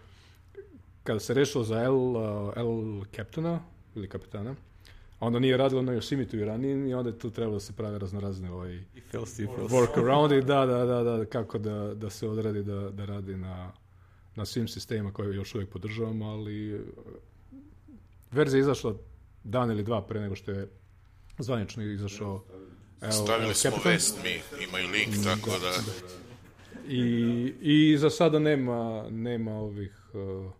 kada se rešilo za L, uh, L kapitana, ili kapitana, onda nije radilo na Yosemite i ranije i onda je tu trebalo da se prave raznorazne ovaj, If else, if else. workaround i da, da, da, da, kako da, da se odradi da, da radi na, na svim sistemima koje još uvijek podržavamo, ali uh, verzija je izašla dan ili dva pre nego što je zvanično izašao L, Stavili smo Capital. vest mi, ima i link, tako da... I, I za sada nema, nema ovih uh,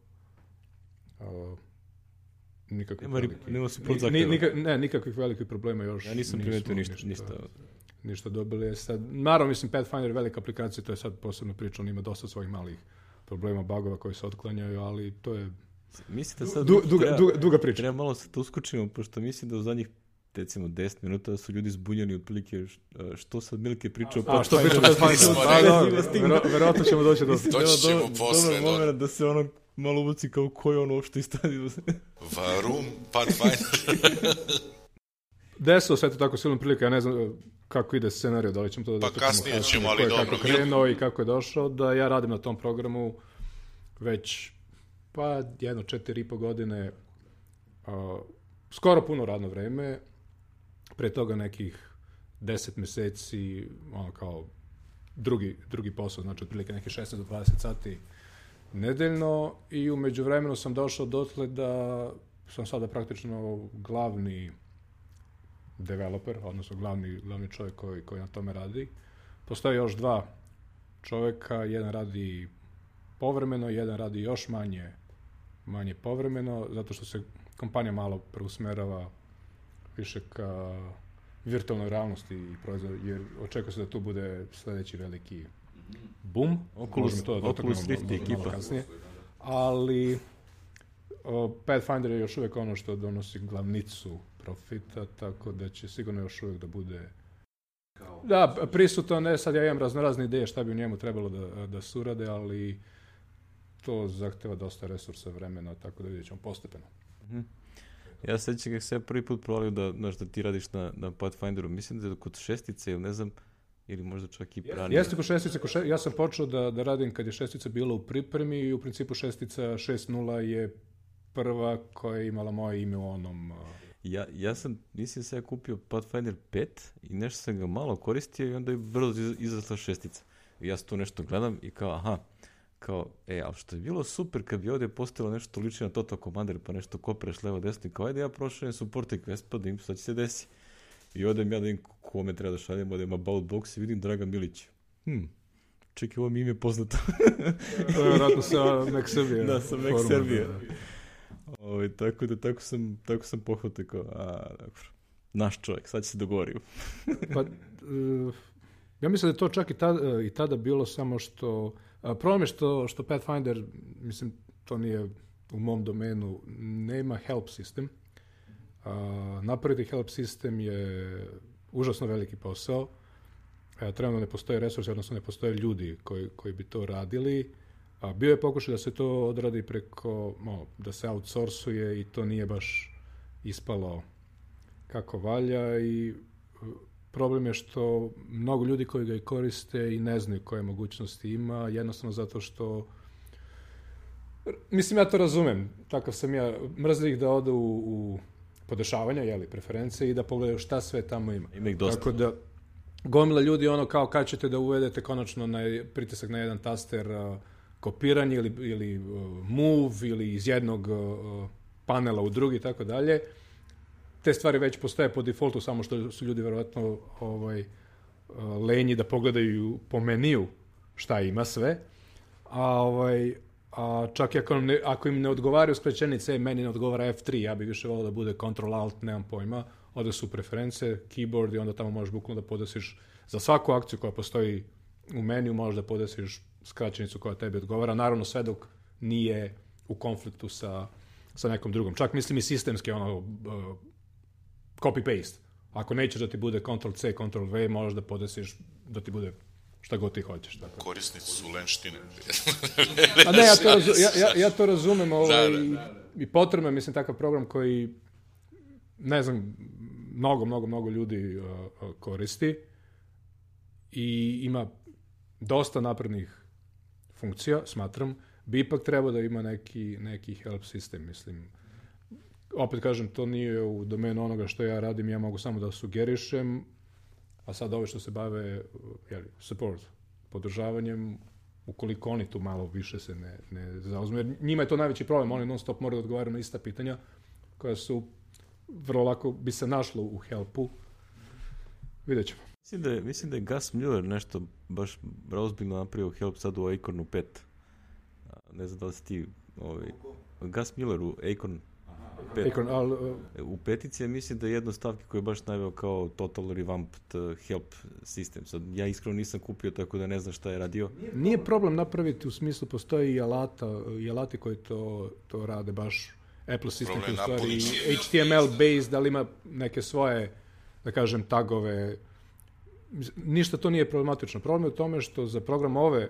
uh, nikakvih Nema velikih- nema ni- support ni- nika- ne, nikakvih velikih problema još. Ja nisam primetio ništa, ništa. ništa dobili. Je sad, naravno, mislim, Pathfinder je velika aplikacija, to je sad posebno priča, on ima dosta svojih malih problema, bagova koji se otklanjaju, ali to je Mislite sad... du, duga, treba- duga, duga priča. Treba malo se to uskočimo, pošto mislim da u zadnjih recimo 10 minuta da su ljudi zbunjeni otprilike što sad Milke pričao A, što priča [LAUGHS] da, vero- verovatno ćemo doći do... Doći ćemo posle do- moment da se ono malo uvuci kao ko je ono uopšte istadio. [LAUGHS] Varum, Pathfinder. Desilo se to tako silom prilika, ja ne znam kako ide scenarij, da li ćemo to da Pa dotaknemo kasnije ćemo, ali ko je dobro, Kako krenuo i kako je došao, da ja radim na tom programu već pa jedno četiri i po godine, uh, skoro puno radno vreme, pre toga nekih deset meseci, ono kao drugi, drugi posao, znači otprilike nekih 16 do 20 sati nedeljno i u međuvremenu sam došao dotle da sam sada praktično glavni developer, odnosno glavni, glavni čovjek koji, koji na tome radi. Postoje još dva čovjeka, jedan radi povremeno, jedan radi još manje, manje povremeno, zato što se kompanija malo preusmerava više ka virtualnoj realnosti i proizvodu, jer očekuje se da tu bude sljedeći veliki boom. Oculus- to da Oculus Rift ekipa. kasnije. Ali o, Pathfinder je još uvijek ono što donosi glavnicu profita, tako da će sigurno još uvijek da bude da, prisutan, ne, sad ja imam raznorazne ideje šta bi u njemu trebalo da, da se urade, ali to zahteva dosta resursa vremena, tako da vidjet ćemo postepeno. Ja se sećam kako se ja prvi put provalio da, znaš, da ti radiš na, na Pathfinderu. Mislim da je kod šestice ili ne znam, ili možda čak i ranije. Jeste kod šestice, kod še- ja sam počeo da, da radim kad je šestica bila u pripremi i u principu šestica 6.0 je prva koja je imala moje ime u onom... uh, Ja, ja sam, mislim da sam ja kupio Pathfinder 5 i nešto sam ga malo koristio i onda je brzo iz- izašla šestica. I ja tu nešto gledam i kao, aha, kao, e, ali što je bilo super kad bi ovdje postojalo nešto liči na Total Commander, pa nešto kopreš levo desno i kao, ajde ja prošaljem support request, pa da im šta će se desi. I odem ja da im kome treba da šaljem, odem about box i vidim Dragan Milić. Hm, čekaj, ovo mi ime poznato. To je vjerojatno sa Mek Srbije. [LAUGHS] Da, sa Mac foruma, Srbije. da, da. Ovaj, tako da tako sam, tako sam pohvatao kao, a, dobro, naš čovjek, sad se dogovorimo. Pa, e, ja mislim da je to čak i tada, i tada bilo samo što... a, problem je što, što Pathfinder, mislim, to nije u mom domenu, nema help sistem. A, napraviti help sistem je užasno veliki posao. E, trenutno ne postoje resursi, odnosno ne postoje ljudi koji, koji bi to radili. A, bio je pokušaj da se to odradi preko, no, da se outsourcuje i to nije baš ispalo kako valja i uh, problem je što mnogo ljudi koji ga i koriste i ne znaju koje mogućnosti ima, jednostavno zato što mislim ja to razumem, takav sam ja, mrzim ih da odu u, u podešavanja, jeli, preferencije i da pogledaju šta sve tamo ima. Ima ih dosta. Tako da, gomila ljudi ono kao kad ćete da uvedete konačno na pritisak na jedan taster uh, kopiranje ili, ili move ili iz jednog panela u drugi i tako dalje. Te stvari već postoje po defaultu, samo što su ljudi verovatno ovaj, lenji da pogledaju po meniju šta ima sve. A, ovaj, a čak i ako, ne, ako im ne odgovaraju skraćenice, meni ne odgovara F3, ja bih više volio da bude Ctrl Alt, nemam pojma, ode su preference, keyboard i onda tamo možeš bukvalno da podesiš za svaku akciju koja postoji u meniju, možeš da podesiš skraćenicu koja tebi odgovara. Naravno sve dok nije u konfliktu sa, sa nekom drugom. Čak mislim i sistemski ono uh, copy-paste. Ako nećeš da ti bude Ctrl-C, Ctrl-V, možeš da podesiš da ti bude šta god ti hoćeš. Tako. Korisnici su lenštine. [LAUGHS] A ne, ja to, razu, ja, ja, ja to razumem ovaj, Da, da, i, i potrebno je, mislim, takav program koji, ne znam, mnogo, mnogo, mnogo ljudi uh, uh, koristi i ima dosta naprednih funkcija, smatram, bi ipak trebao da ima neki, neki help sistem, mislim. Opet kažem, to nije u domenu onoga što ja radim, ja mogu samo da sugerišem, a sad ove što se bave, jeli, support, podržavanjem, ukoliko oni tu malo više se ne, ne zauzme. Jer njima je to najveći problem, oni non stop moraju da odgovaraju na ista pitanja koja su vrlo lako bi se našlo u helpu. Vidjet ćemo. Mislim da, je, mislim da je Gus Miller nešto baš ozbiljno napravio help sad u Acornu 5. A, Ne znam da li si ti... Ovaj, Gus Miller u Acorn 5. Ekon, al, uh, U petici ja mislim da je jedna od stavki koju je baš naveo kao total revamped uh, help system. Sad, ja iskreno nisam kupio, tako da ne znam šta je radio. nije problem napraviti u smislu, postoji i alata, i alati koji to, to rade baš Apple sistem Problem koji je stvari. HTML based, da li ima neke svoje, da kažem, tagove. Ništa to nije problematično. Problem je u tome što za program ove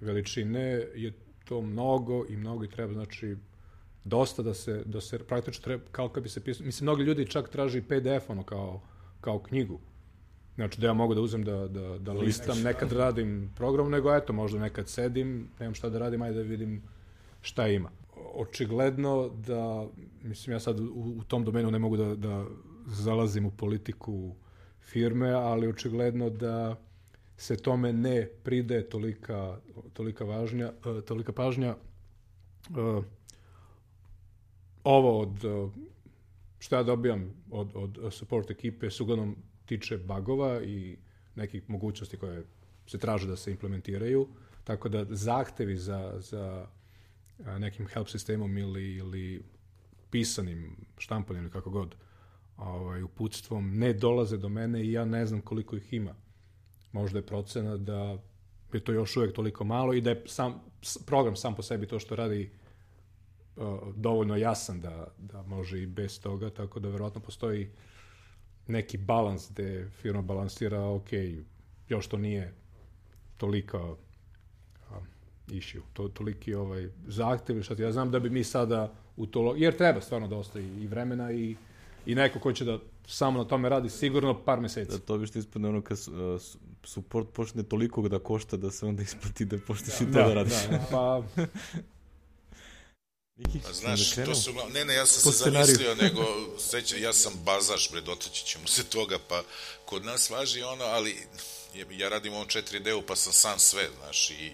veličine je to mnogo i mnogo i treba, znači, dosta da se, da se praktično treba, kao kad bi se pisao, mislim, mnogi ljudi čak traži PDF ono kao, kao knjigu. Znači da ja mogu da uzem da, da, da listam, nekad radim program, nego eto, možda nekad sedim, nemam šta da radim, ajde da vidim šta ima. Očigledno da, mislim, ja sad u, u tom domenu ne mogu da, da zalazim u politiku firme, ali očigledno da se tome ne pride tolika, tolika, važnja, eh, tolika pažnja. Eh, Ovo od eh, što ja dobijam od, od support ekipe se uglavnom tiče bagova i nekih mogućnosti koje se traže da se implementiraju, tako da zahtevi za, za nekim help sistemom ili, ili pisanim, štampanim ili kako god ovaj, uputstvom ne dolaze do mene i ja ne znam koliko ih ima. Možda je procena da je to još uvek toliko malo i da je sam, program sam po sebi to što radi dovoljno jasan da, da može i bez toga, tako da verovatno postoji neki balans gde firma balansira, ok, još to nije tolika uh, issue, to, toliki ovaj, zahtev, šta ti, ja znam da bi mi sada u to, jer treba stvarno dosta i, i vremena i, i neko ko će da samo na tome radi sigurno par meseci. Da to bi što ispadne ono kad uh, su- support počne toliko da košta da se onda isplati da počneš i to da, radiš. da, pa [LAUGHS] Neki, A znaš, da to su... Ne, ne, ja sam Po se scenariju. zamislio, nego, [LAUGHS] seća, ja sam bazaš, bre, dotaći ćemo se toga, pa kod nas važi ono, ali je- ja radim u ovom 4D-u, pa sam sam sve, znaš, i,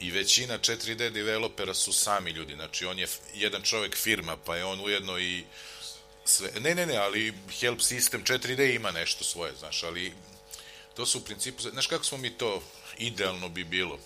i većina 4D developera su sami ljudi, znači on je jedan čovek firma, pa je on ujedno i sve, ne, ne, ne, ali help system 4D ima nešto svoje, znaš, ali to su u principu, znaš kako smo mi to, idealno bi bilo,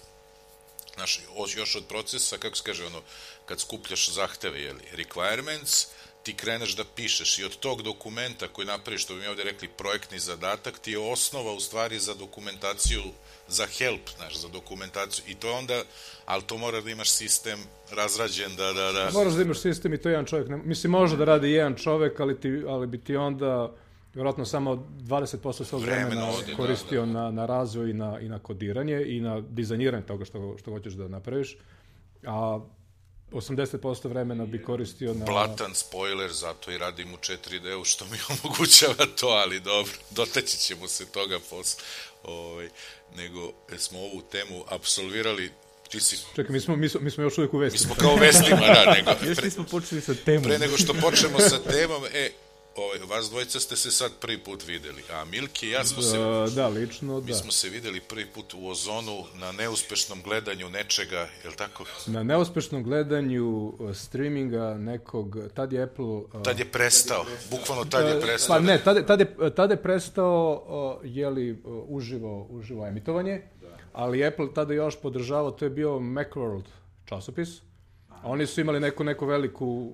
znaš, još od procesa, kako se kaže, ono, kad skupljaš zahteve, jeli, requirements, ti kreneš da pišeš i od tog dokumenta koji napraviš, što bi mi ovde rekli, projektni zadatak, ti je osnova u stvari za dokumentaciju, za help, znaš, za dokumentaciju. I to onda, ali to mora da imaš sistem razrađen da, da, da... Moraš da imaš sistem i to jedan čovjek. Ne, mislim, može da radi jedan čovjek, ali, ti, ali bi ti onda vjerojatno samo 20% svog Vremena vremena ode, da, koristio Na, na razvoj i na, i na kodiranje i na dizajniranje toga što, što hoćeš da napraviš. A 80% vremena bi koristio na... Blatan spoiler, zato i radim u 4D-u, što mi [LAUGHS] omogućava to, ali dobro, [LAUGHS] dotaći ćemo se toga posle. Ovaj, nego smo ovu temu absolvirali, ti si, Čekaj, mi smo, mi, smo, mi smo još uvijek u mi vesti. smo kao u vestima, da, nego, Još nismo počeli sa temom. Pre nego što počnemo sa temom, e, ovaj, vas dvojica ste se sad prvi put videli, a Milki i ja smo se, Uh, da, lično, mi da. smo se videli prvi put u Ozonu na neuspešnom gledanju nečega, je li tako? Na neuspešnom gledanju uh, streaminga nekog, tad je Apple... Uh, Tad je prestao, bukvalno tad je prestao. Pa ne, tad, je- tad, je, tad je prestao uh, jeli, uh, uživo, uživo emitovanje, ali Apple tada još podržavao, to je bio Macworld časopis, Oni su imali neku, neku veliku...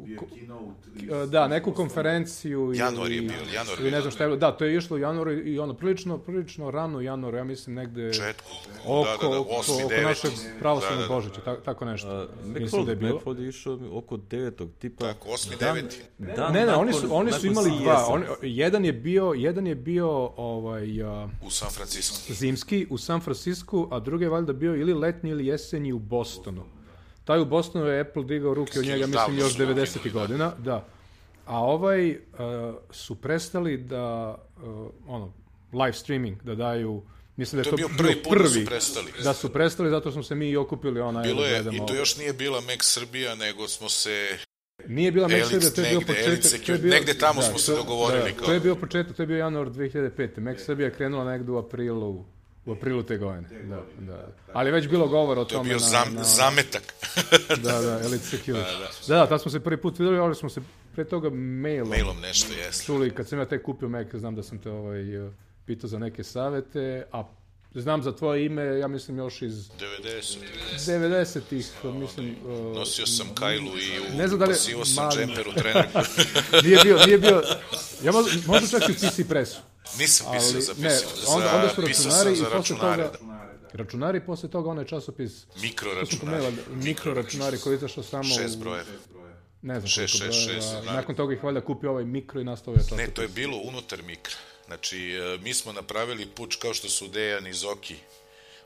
e, Da, neku konferenciju Januar je bio, januar ili ne znam šta je bilo. Da, to je išlo u januaru i ono prilično, prilično rano u januaru, ja mislim negde Četku. oko, da, da, da, oko, 8. oko 9. našeg pravoslavnog Da, da, da. Božića, ta- tako nešto. Uh, mislim da je bilo. Macfold je išao oko devetog, tipa... Tako, 8. dan- 9. dan Ne, ne, oni su, oni su imali dva. On, jedan je bio, jedan je bio ovaj, a, U San Francisco. zimski u San Francisco, a drugi je valjda bio ili letnji ili jesenji u Bostonu. Taj u Bostonu je Apple digao ruke od njega, mislim, još su 90. ukinuli, da. godina. Da. A ovaj uh, su prestali da, uh, ono, live streaming, da daju, mislim da To je je to bio prvi put da su prestali. Da su prestali, zato smo se mi i okupili onaj, Bilo da je, i to još nije bila Mac Srbija, nego smo se... Nije bila Mac Srbija, to je bio početak. Elix to je bio, negde tamo smo se to- dogovorili Da, kao- to je bio početak, to je bio januar 2005. Mac Srbija je krenula negde u aprilu, u aprilu te godine. Da, da. Ali je već bilo govora o To je tome bio na, zam, na, zametak. [LAUGHS] Da, da, Elite Security. Da, da, tad smo se prvi put videli, ali smo se pre toga mailom, Mailom nešto, jeste. čuli. Kad sam ja tek kupio Mac, znam da sam te ovaj, pitao za neke savete, a znam za tvoje ime, ja mislim još iz 90. 90-ih, mislim... eh, Nosio sam kajlu i u, Ne znam da li- pasivo sam mali- džemper u trenerku. [LAUGHS] nije bio, nije bio, ja možda, čak i u PC Pressu. Nisam pisao Ali, za ne, pisao. onda, onda su računari i posle toga... da. Računari, posle toga onaj časopis... Mikro To sam računari. pomenula, mikro računari koji je izašao samo Šest brojeva. Ne znam Šest, koliko šest, brojeva. šest, znam. Nakon toga ih valjda kupio ovaj mikro i nastavio časopis. Ne, to je bilo unutar mikra. Znači, e, mi smo napravili puč kao što su Dejan i Zoki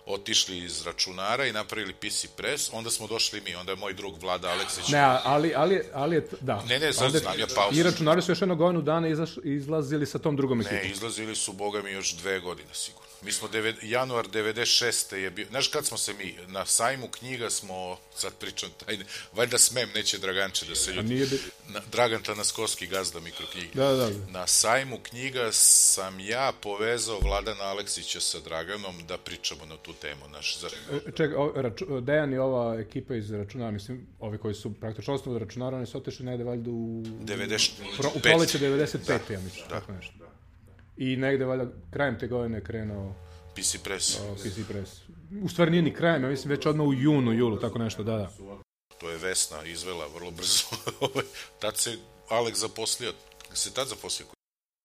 otišli iz računara i napravili PC Press, onda smo došli mi, onda je moj drug Vlada Aleksić. Ne, ali, ali, ali je, da. Ne, ne, Onda- znam ja pauzu. I računari su još jedno godinu dana izlazili sa tom drugom Ne, ekipom. izlazili su, boga mi, još dve godine sigurno. Mi smo, deve, januar 96. je bio, znaš kad smo se mi, na sajmu knjiga smo, sad pričam tajne, valjda smem, neće Draganče da se ljudi, bi... na, Dragan Tanaskovski, gazda mikroknjige. Da, da, da. Na sajmu knjiga sam ja povezao Vladana Aleksića sa Draganom da pričamo na tu temu. Naš, za, Čekaj, o, raču, Dejan i ova ekipa iz računara, mislim, ovi koji su praktično osnovu računara, oni su otišli negde valjda u... 95. Pro, u proleće 95. ja mislim, tako nešto. I negde valjda krajem te godine krenuo PC Press. o, PC Press. U stvari nije ni krajem, ja mislim već odmah u junu, julu, tako nešto, da, da. To je Vesna izvela vrlo brzo. [LAUGHS] Ovaj, tad se Alek zaposlio. Se tad zaposlio?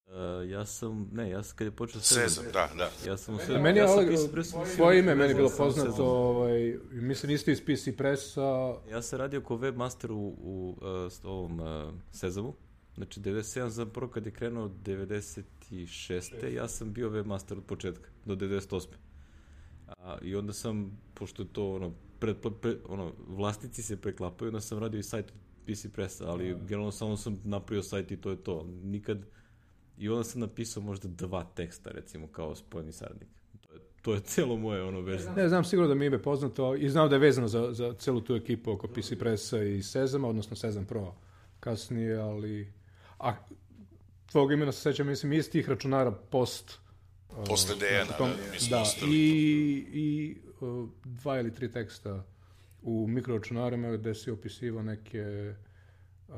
Uh, ja sam, ne, ja sam kad je počeo Sezam, da, da. Ja sam A meni je ja Oleg, tvoje ime meni je bilo poznato, sezon. ovaj, mislim isto iz PC Pressa, Ja sam radio kao webmaster u, u uh, s- ovom uh, Sezamu. Znači, 97 sam prvo kad je krenuo 96. Ja sam bio webmaster od početka, do 98. A, I onda sam, pošto je to ono, pred, pre, ono, vlasnici se preklapaju, onda sam radio i sajt od PC Pressa, ali generalno samo sam napravio sajt i to je to. Nikad, i onda sam napisao možda dva teksta, recimo, kao spojeni saradnik. To je, to je celo moje ono vezano. ne znam sigurno da mi je ime poznato i znam da je vezano za, za celu tu ekipu oko PC Pressa i Sezama, odnosno Sezam Pro kasnije, ali... A tvog imena se sećam, mislim, iz tih računara post... uh, Posle Dejana, na tom- da, mi smo da, ostali. i, i uh, dva ili tri teksta u mikroračunarima gde si opisivao neke uh,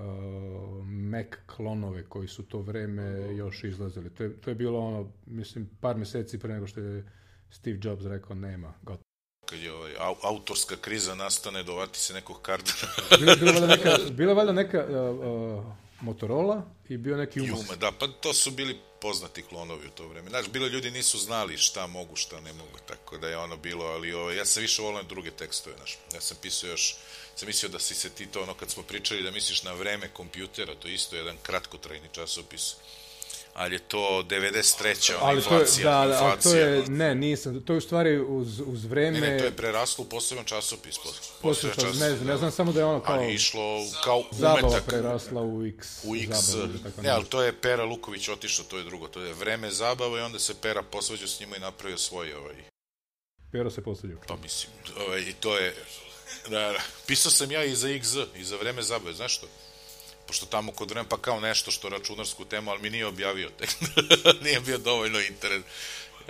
Mac klonove koji su to vreme još izlazili. To je, to je bilo ono, mislim, par meseci pre nego što je Steve Jobs rekao nema, gotovo. Kad je ovaj, au, autorska kriza nastane, dovati se nekog kardina. Bila, bila, valjda neka, bila valjda neka uh, uh, Motorola i bio neki Umas. Juma, da, pa to su bili poznati klonovi u to vreme. Znaš, bilo ljudi nisu znali šta mogu, šta ne mogu, tako da je ono bilo, ali ovo, ja sam više volio druge tekstove, znaš. Ja sam pisao još, sam mislio da si se ti to, ono, kad smo pričali da misliš na vreme kompjutera, to je isto jedan kratkotrajni časopis, ali je to 93. ona Ali to je, inflacija, da, da, ali to inflacija. je, ne, nisam, to je u stvari uz, uz vreme... Ne, ne, to je preraslo u poseban časopis. poseban časopis, ne znam, ja znam samo da je ono kao Ali išlo kao zabava umetak. prerasla u X. U X, zabavu ili tako ne, ali to je Pera Luković otišao, to je drugo, to je vreme zabava i onda se Pera posvađao s njima i napravio svoj, ovaj, Pero se postavljaju. pa mislim, ovaj, i to je, da, da, pisao sam ja i za XZ, i za vreme zabave, znaš što? Pošto tamo kod vremena, pa kao nešto što računarsku temu, ali mi nije objavio tek, [LAUGHS] nije bio dovoljno interes.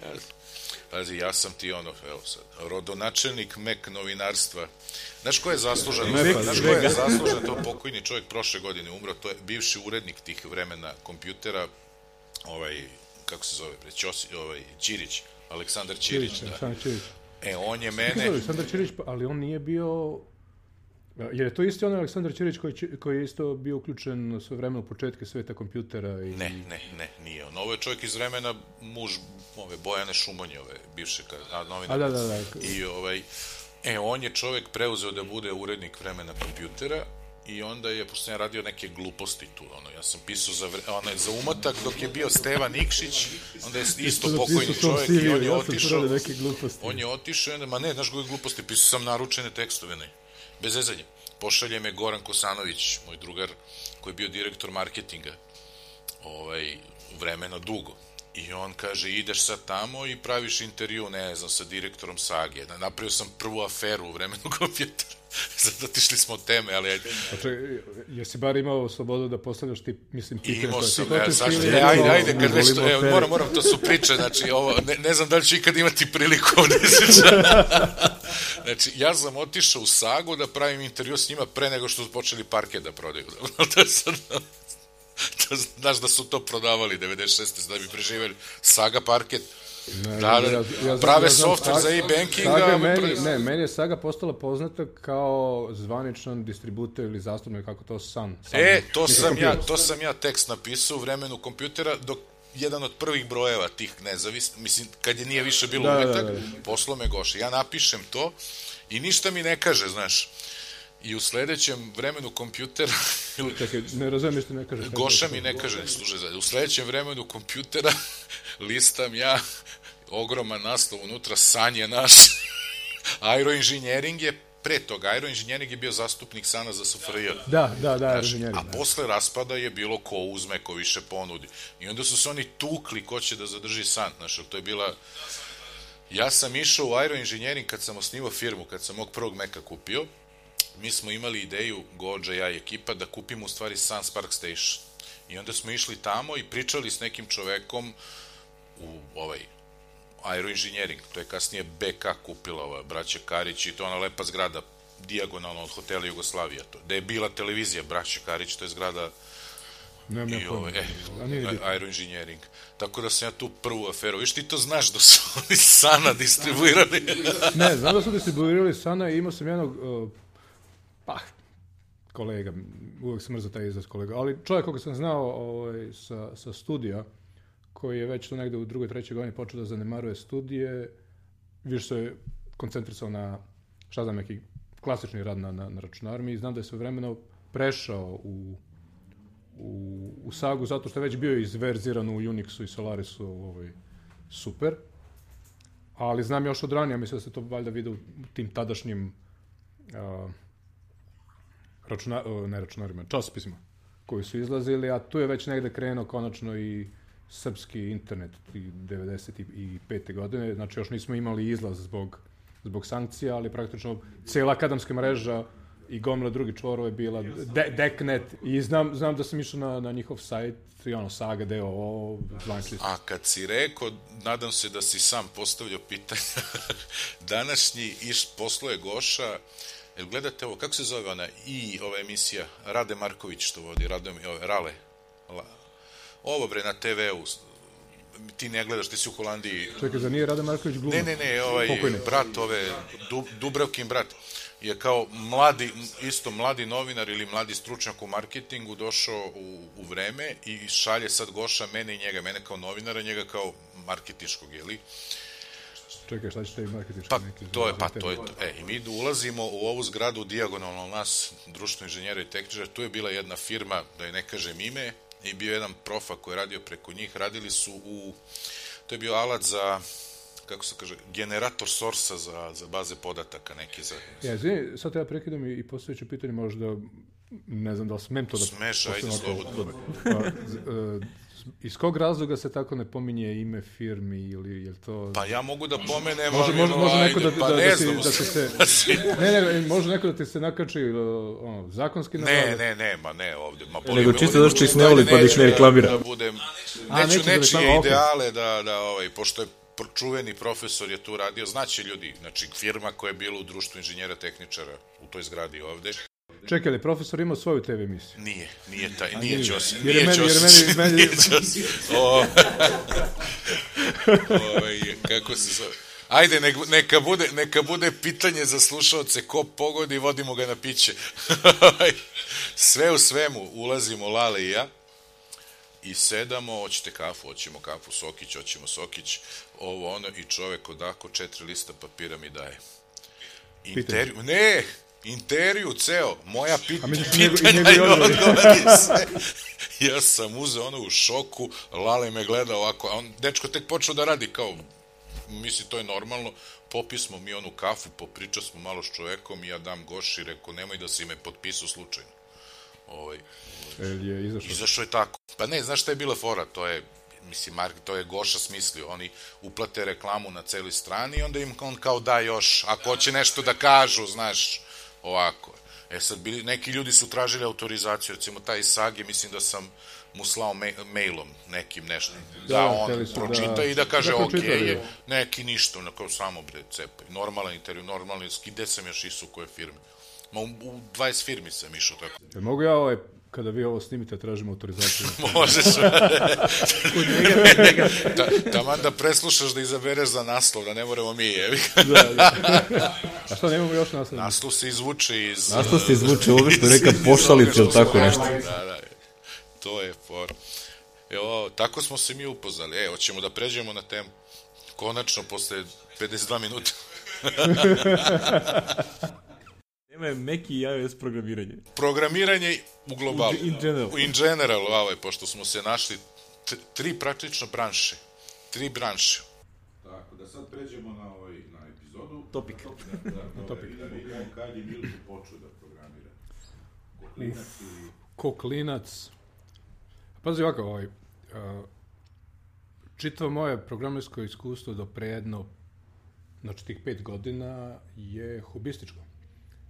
Ja, pazi, ja sam ti ono, evo sad, rodonačelnik mek novinarstva. Znaš ko je zaslužan? Mek Znaš ko je zaslužan? To pokojni čovjek prošle godine umro, to je bivši urednik tih vremena kompjutera, ovaj, kako se zove, Ćosi, ovaj, Ćirić, Aleksandar Ćirić, Čirić, da. Aleksandar Čirić. E, on je mene... Aleksandar Čirić, pa- ali on nije bio Jer je to isti onaj Aleksandar Ćirić koji, koji je isto bio uključen sve vreme u početke sveta kompjutera i... Ne, ne, ne, nije on. Ovo je čovjek iz vremena muž ove Bojane Šumonjove, bivše ka- a, novine. A da, da, da. I ovaj, e, on je čovjek preuzeo da bude urednik vremena kompjutera i onda je, pošto sam ja radio neke gluposti tu, ono, ja sam pisao za, vre, onaj, za umotak dok je bio Stevan Nikšić, onda je isto Napisao pokojni čovjek i on je ja otišao, on je otišao, ma ne, znaš koje gluposti, pisao sam naručene tekstove, ne, bez zezanja. Pošalje me Goran Kosanović, moj drugar, koji je bio direktor marketinga, ovaj, vremena dugo. I on kaže, ideš sad tamo i praviš intervju, ne znam, sa direktorom Sage. Napravio sam prvu aferu u vremenu [LAUGHS] kompjutera. Sad otišli smo od teme, ali ajde. Znači, jesi bar imao slobodu da postavljaš ti, mislim, pitanje Imao sam, ne, je ajde, to- ajde, kad već to, evo, moram, moram, to su priče, znači, ovo, ne, ne znam da li ću ikad imati priliku ovde [LAUGHS] izreći. Znači, ja sam otišao u Sagu da pravim intervju s njima pre nego što su počeli parket da prodaju. to [LAUGHS] je sad, to, znaš da su to prodavali 96. da bi preživeli Saga parket. Ne, Da, da, ja- ja znam- prave ja software za e-banking, Saga meni, pre- ne, meni je Saga postala poznata kao zvaničan distributer ili zastupnik, kako to Sun. Sun E, to sam ja, to sam ja tekst napisao u vremenu kompjutera dok jedan od prvih brojeva tih nezavisnih, mislim, kad je nije više bilo Da, da, umetak, da, da. poslao me Goša. Ja napišem to i ništa mi ne kaže, znaš. I u sledećem vremenu kompjutera, [LAUGHS] Čekaj, ne razumem što ne kaže. Goša mi ne kaže, ne služe za... U sledećem vremenu kompjutera [LAUGHS] listam ja ogroman naslov unutra, san je naš. [LAUGHS] Aeroinženjering je pre toga, aeroinženjering je bio zastupnik sana za SFRJ. Da, da, da, Znaš, inženjeri. a posle raspada je bilo ko uzme, ko više ponudi. I onda su se oni tukli ko će da zadrži san. Znaš, to je bila... Ja sam išao u aeroinženjering kad sam osnivao firmu, kad sam mog prvog meka kupio. Mi smo imali ideju, Gođa, ja i ekipa, da kupimo u stvari Sun Spark Station. I onda smo išli tamo i pričali s nekim čovekom u ovaj aeroinženjering, to je kasnije BK kupila ova braća Karić i to je ona lepa zgrada dijagonalno od hotela Jugoslavija, to, da je bila televizija braća Karić, to je zgrada Nemam i ovaj, e, a- bitno. aeroinženjering. Tako da sam ja tu prvu aferu, viš ti to znaš da su [LAUGHS] oni sana distribuirali. [LAUGHS] Ne, znam da su distribuirali Sana i imao sam jednog, uh, pa, kolega, uvek sam mrzao taj izraz kolega, ali čovjek koga sam znao ovaj, sa, sa studija, koji je već tu negde u drugoj, trećoj godini počeo da zanemaruje studije, više se koncentrisao na, šta znam, neki klasični rad na, na, na računarima i znam da je sve vremeno prešao u, u, u Sagu zato što je već bio izverziran u Unixu i Solarisu ovaj, super. Ali znam još od ranije, mislim da se to valjda vide u tim tadašnjim a, računa, o, ne računarima, časopisima koji su izlazili, a tu je već negde krenuo konačno i srpski internet i 95. godine, znači još nismo imali izlaz zbog, zbog sankcija, ali praktično cijela akademska mreža i gomila drugi čvorova je bila de, Deknet. I znam, znam da sam išao na, na njihov sajt i ono Saga, DOO, zvanični A kad si rekao, nadam se da si sam postavljao pitanja, [LAUGHS] današnji iš posluje Goša, jel gledate ovo, kako se zove ona? I ova emisija, Rade Marković što vodi, Rade, ove, Rale, La, ovo bre na TV-u, ti ne gledaš, ti si u Holandiji, Čekaj, za nije Rade Marković glumac? Ne, ne, ne, ovaj Pokojni. brat ove du, Dubravkin brat je kao mladi isto mladi novinar ili mladi stručnjak u marketingu došao u, u vreme i šalje sad Goša mene i njega, mene kao novinara, njega kao marketinškog, je li? Čekaj, šta će te marketički Pa neki to je, pa to je, to. e, i mi ulazimo u ovu zgradu dijagonalno nas, društvo inženjera i tehničara, tu je bila jedna firma, da je ne kažem ime, i bio jedan profa koji je radio preko njih, radili su u, to je bio alat za, kako se kaže, generator sorsa za, za baze podataka, neki za... Ja, izvini, sad ja prekidam i, i postavit ću pitanje možda, ne znam da li smem to da... Smeš, ajde, slobodno. Pa, e, iz kog razloga se tako ne pominje ime firmi ili je to... Pa ja mogu da pomenem, Može, ali, može, može neko da, pa da, ne da, ti, znam, da se... [LAUGHS] Ne, ne, može neko da ti se nakači ono, zakonski na Ne, ne, ne, ma ne ovde. Ma Nego me čisto ovde zato što ih ne voli, pa da ih ne neću reklamira. Da budem, A, neću neću da nečije okej. ideale da, da, ovaj, pošto je čuveni profesor je tu radio, znaće ljudi, znači firma koja je bila u društvu inženjera tehničara u toj zgradi ovde, Čekaj, ali profesor ima svoju TV emisiju? nije, nije taj, nije nije. Ćosi, Jer je nije meni- jer je Ćosić, meni- meni- nije Ćosić. O, ovaj, kako se zove? Ajde, nek, neka, bude, neka bude pitanje za slušalce, ko pogodi, vodimo ga na piće. Sve u svemu, ulazimo Lale i ja i sedamo, hoćete kafu, hoćemo kafu, sokić, hoćemo sokić, ovo ono, i čovek odako četiri lista papira mi daje. Intervju, ne, intervju ceo, moja pit, pitanja i odgovori? sve. Ja sam uzeo ono u šoku, Lale me gleda ovako, a on, dečko tek počeo da radi kao, misli to je normalno, popismo mi onu kafu, popričao smo malo s čovekom i ja dam Goši, rekao nemoj da si me potpisao slučajno. Ovaj, je izašao? Izašao je tako. Pa ne, znaš šta je bila fora? To je, mislim, Mark, to je Goša smislio. Oni uplate reklamu na celoj strani i onda im on kao da još, ako hoće nešto da kažu, znaš, ovako. E sad, bili, neki ljudi su tražili autorizaciju, recimo taj Sage, mislim da sam mu slao me, mailom nekim nešto, da, Da, on su da- pročita i da kaže da ok, pročita, je, neki ništa, onako samo bre, cepaj. Normalan intervju, normalni, gde sam još išao u koje firme? Ma u, u 20 firmi sam išao tako. Jel mogu ja ovaj, kada vi ovo snimite, tražim autorizaciju? Možeš. Ta, taman da preslušaš da izabereš za naslov, da ne moramo mi jevi. da, da. A šta, nemamo još naslov? Naslov se izvuče iz... Naslov se izvuče ovo što neka pošalica ili tako nešto. Da, da. To je for. Evo, tako smo se mi upoznali. E, hoćemo da pređemo na temu. Konačno, posle 52 minuta. Tema je Meki i iOS programiranje. Programiranje u globalu. In general. In general, ovaj, pošto smo se našli tri praktično branše. Tri branše. Tako, da sad pređemo na, ovaj, na epizodu. Topik. Da, [LAUGHS] da, da, topik. I da vidimo kad je Milko počeo da programira. Koklinac ili... Ko klinac. Pazi ovako, ovaj, a, čitavo moje programersko iskustvo do pre jedno, znači tih pet godina je hobističko.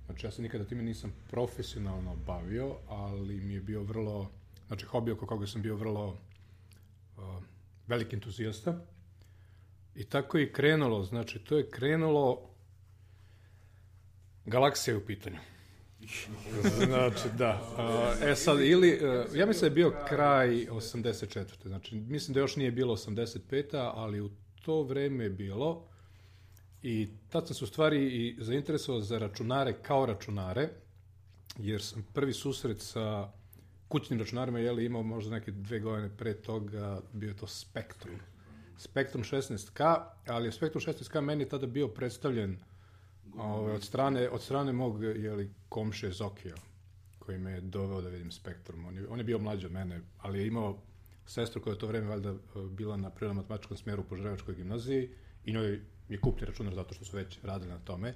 Znači ja se nikada time nisam profesionalno bavio, ali mi je bio vrlo, znači hobi oko koga sam bio vrlo a, veliki entuzijasta. I tako je i krenulo, znači to je krenulo galaksija u pitanju. [LAUGHS] Znači, da. Uh, e sad, ili, uh, ja mislim da je bio kraj 84. Znači, mislim da još nije bilo 85. ali u to vreme je bilo i tad sam se u stvari i zainteresovao za računare kao računare, jer sam prvi susret sa kućnim računarima, je li imao možda neke dve godine pre toga, bio je to Spectrum. Spectrum 16K, ali je Spectrum 16K meni tada bio predstavljen Ove, od strane, od strane mog, jeli, komše Zokija, koji me je doveo da vidim Spektrum. On je, on je bio mlađi od mene, ali je imao sestru koja je to vreme valjda bila na prirodno-matematičkom smjeru u Požarevačkoj gimnaziji i njoj je kupni računar zato što su već radili na tome.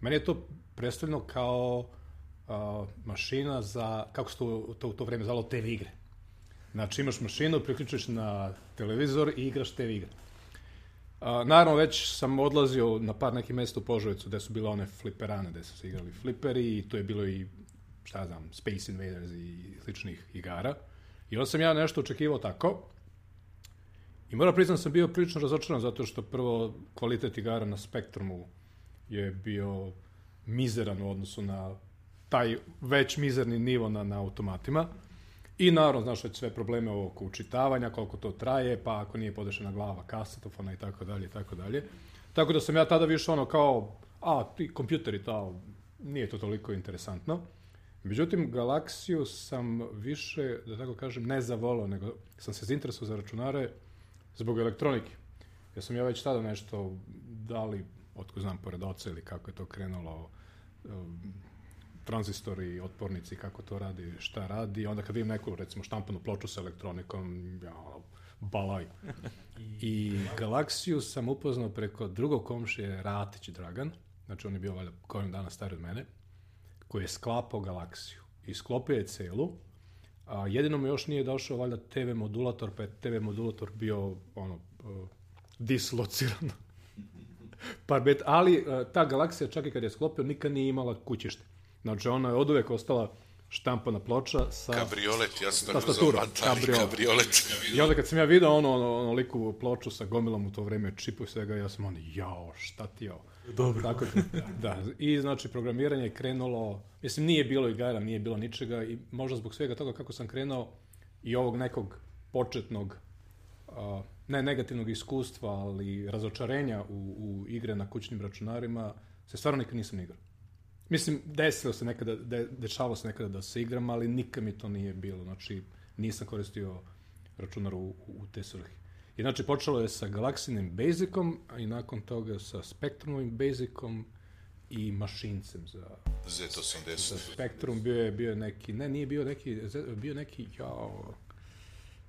Meni je to predstavljeno kao a, mašina za, kako se to, to u to vreme zvalo, TV igre. Znači imaš mašinu, priključuješ na televizor i igraš TV igre. A, naravno, već sam odlazio na par nekih mesta u Požovicu gde su bile one fliperane, gde su se igrali fliperi i tu je bilo i, šta znam, Space Invaders i sličnih igara. I onda sam ja nešto očekivao tako. I moram priznam da sam bio prilično razočaran zato što prvo kvalitet igara na Spektrumu je bio mizeran u odnosu na taj već mizerni nivo na, na automatima. I naravno, znaš već sve probleme oko učitavanja, koliko to traje, pa ako nije podešena glava kasetofona i tako dalje i tako dalje. Tako da sam ja tada više ono kao, a, ti kompjuteri, to, nije to toliko interesantno. Međutim, Galaksiju sam više, da tako kažem, ne zavolao, nego sam se zainteresovao za računare zbog elektronike. Ja sam ja već tada nešto dali, otko znam, pored oca ili kako je to krenulo, um, tranzistori, otpornici, kako to radi, šta radi. Onda kad vidim neku, recimo, štampanu ploču sa elektronikom, ja, balaj. [LAUGHS] I Galaksiju sam upoznao preko drugog komšije Ratić Dragan, znači on je bio valjda kojem dana stariji od mene, koji je sklapao Galaksiju. I sklopio je celu, a jedino mi još nije došao valjda TV modulator, pa je TV modulator bio ono, uh, dislociran. [LAUGHS] par bet, ali uh, ta Galaksija čak i kad je sklopio nikad nije imala kućište. Znači ona je od uvek ostala štampana ploča sa... Kabriolet, ja sam tako zvao. Kabriolet. kabriolet. I onda kad sam ja video ono, ono, ono liku ploču sa gomilom u to vreme, čipu i svega, ja sam ono, jao, šta ti ovo? Dobro. Tako da, da, i znači programiranje je krenulo, mislim nije bilo igara, nije bilo ničega i možda zbog svega toga kako sam krenuo i ovog nekog početnog a, ne negativnog iskustva, ali razočarenja u, u igre na kućnim računarima, se stvarno nikad nisam igrao. Mislim, desilo se nekada, de, dešavalo se nekada da se igram, ali nikad mi to nije bilo. Znači, nisam koristio računar u, u, te svrhe. I znači, počelo je sa Galaxinim Basicom, a i nakon toga sa Spectrumovim Basicom i mašincem za, za Z80. Spectrum. Bio je, bio je neki, ne, nije bio neki, bio neki, jao,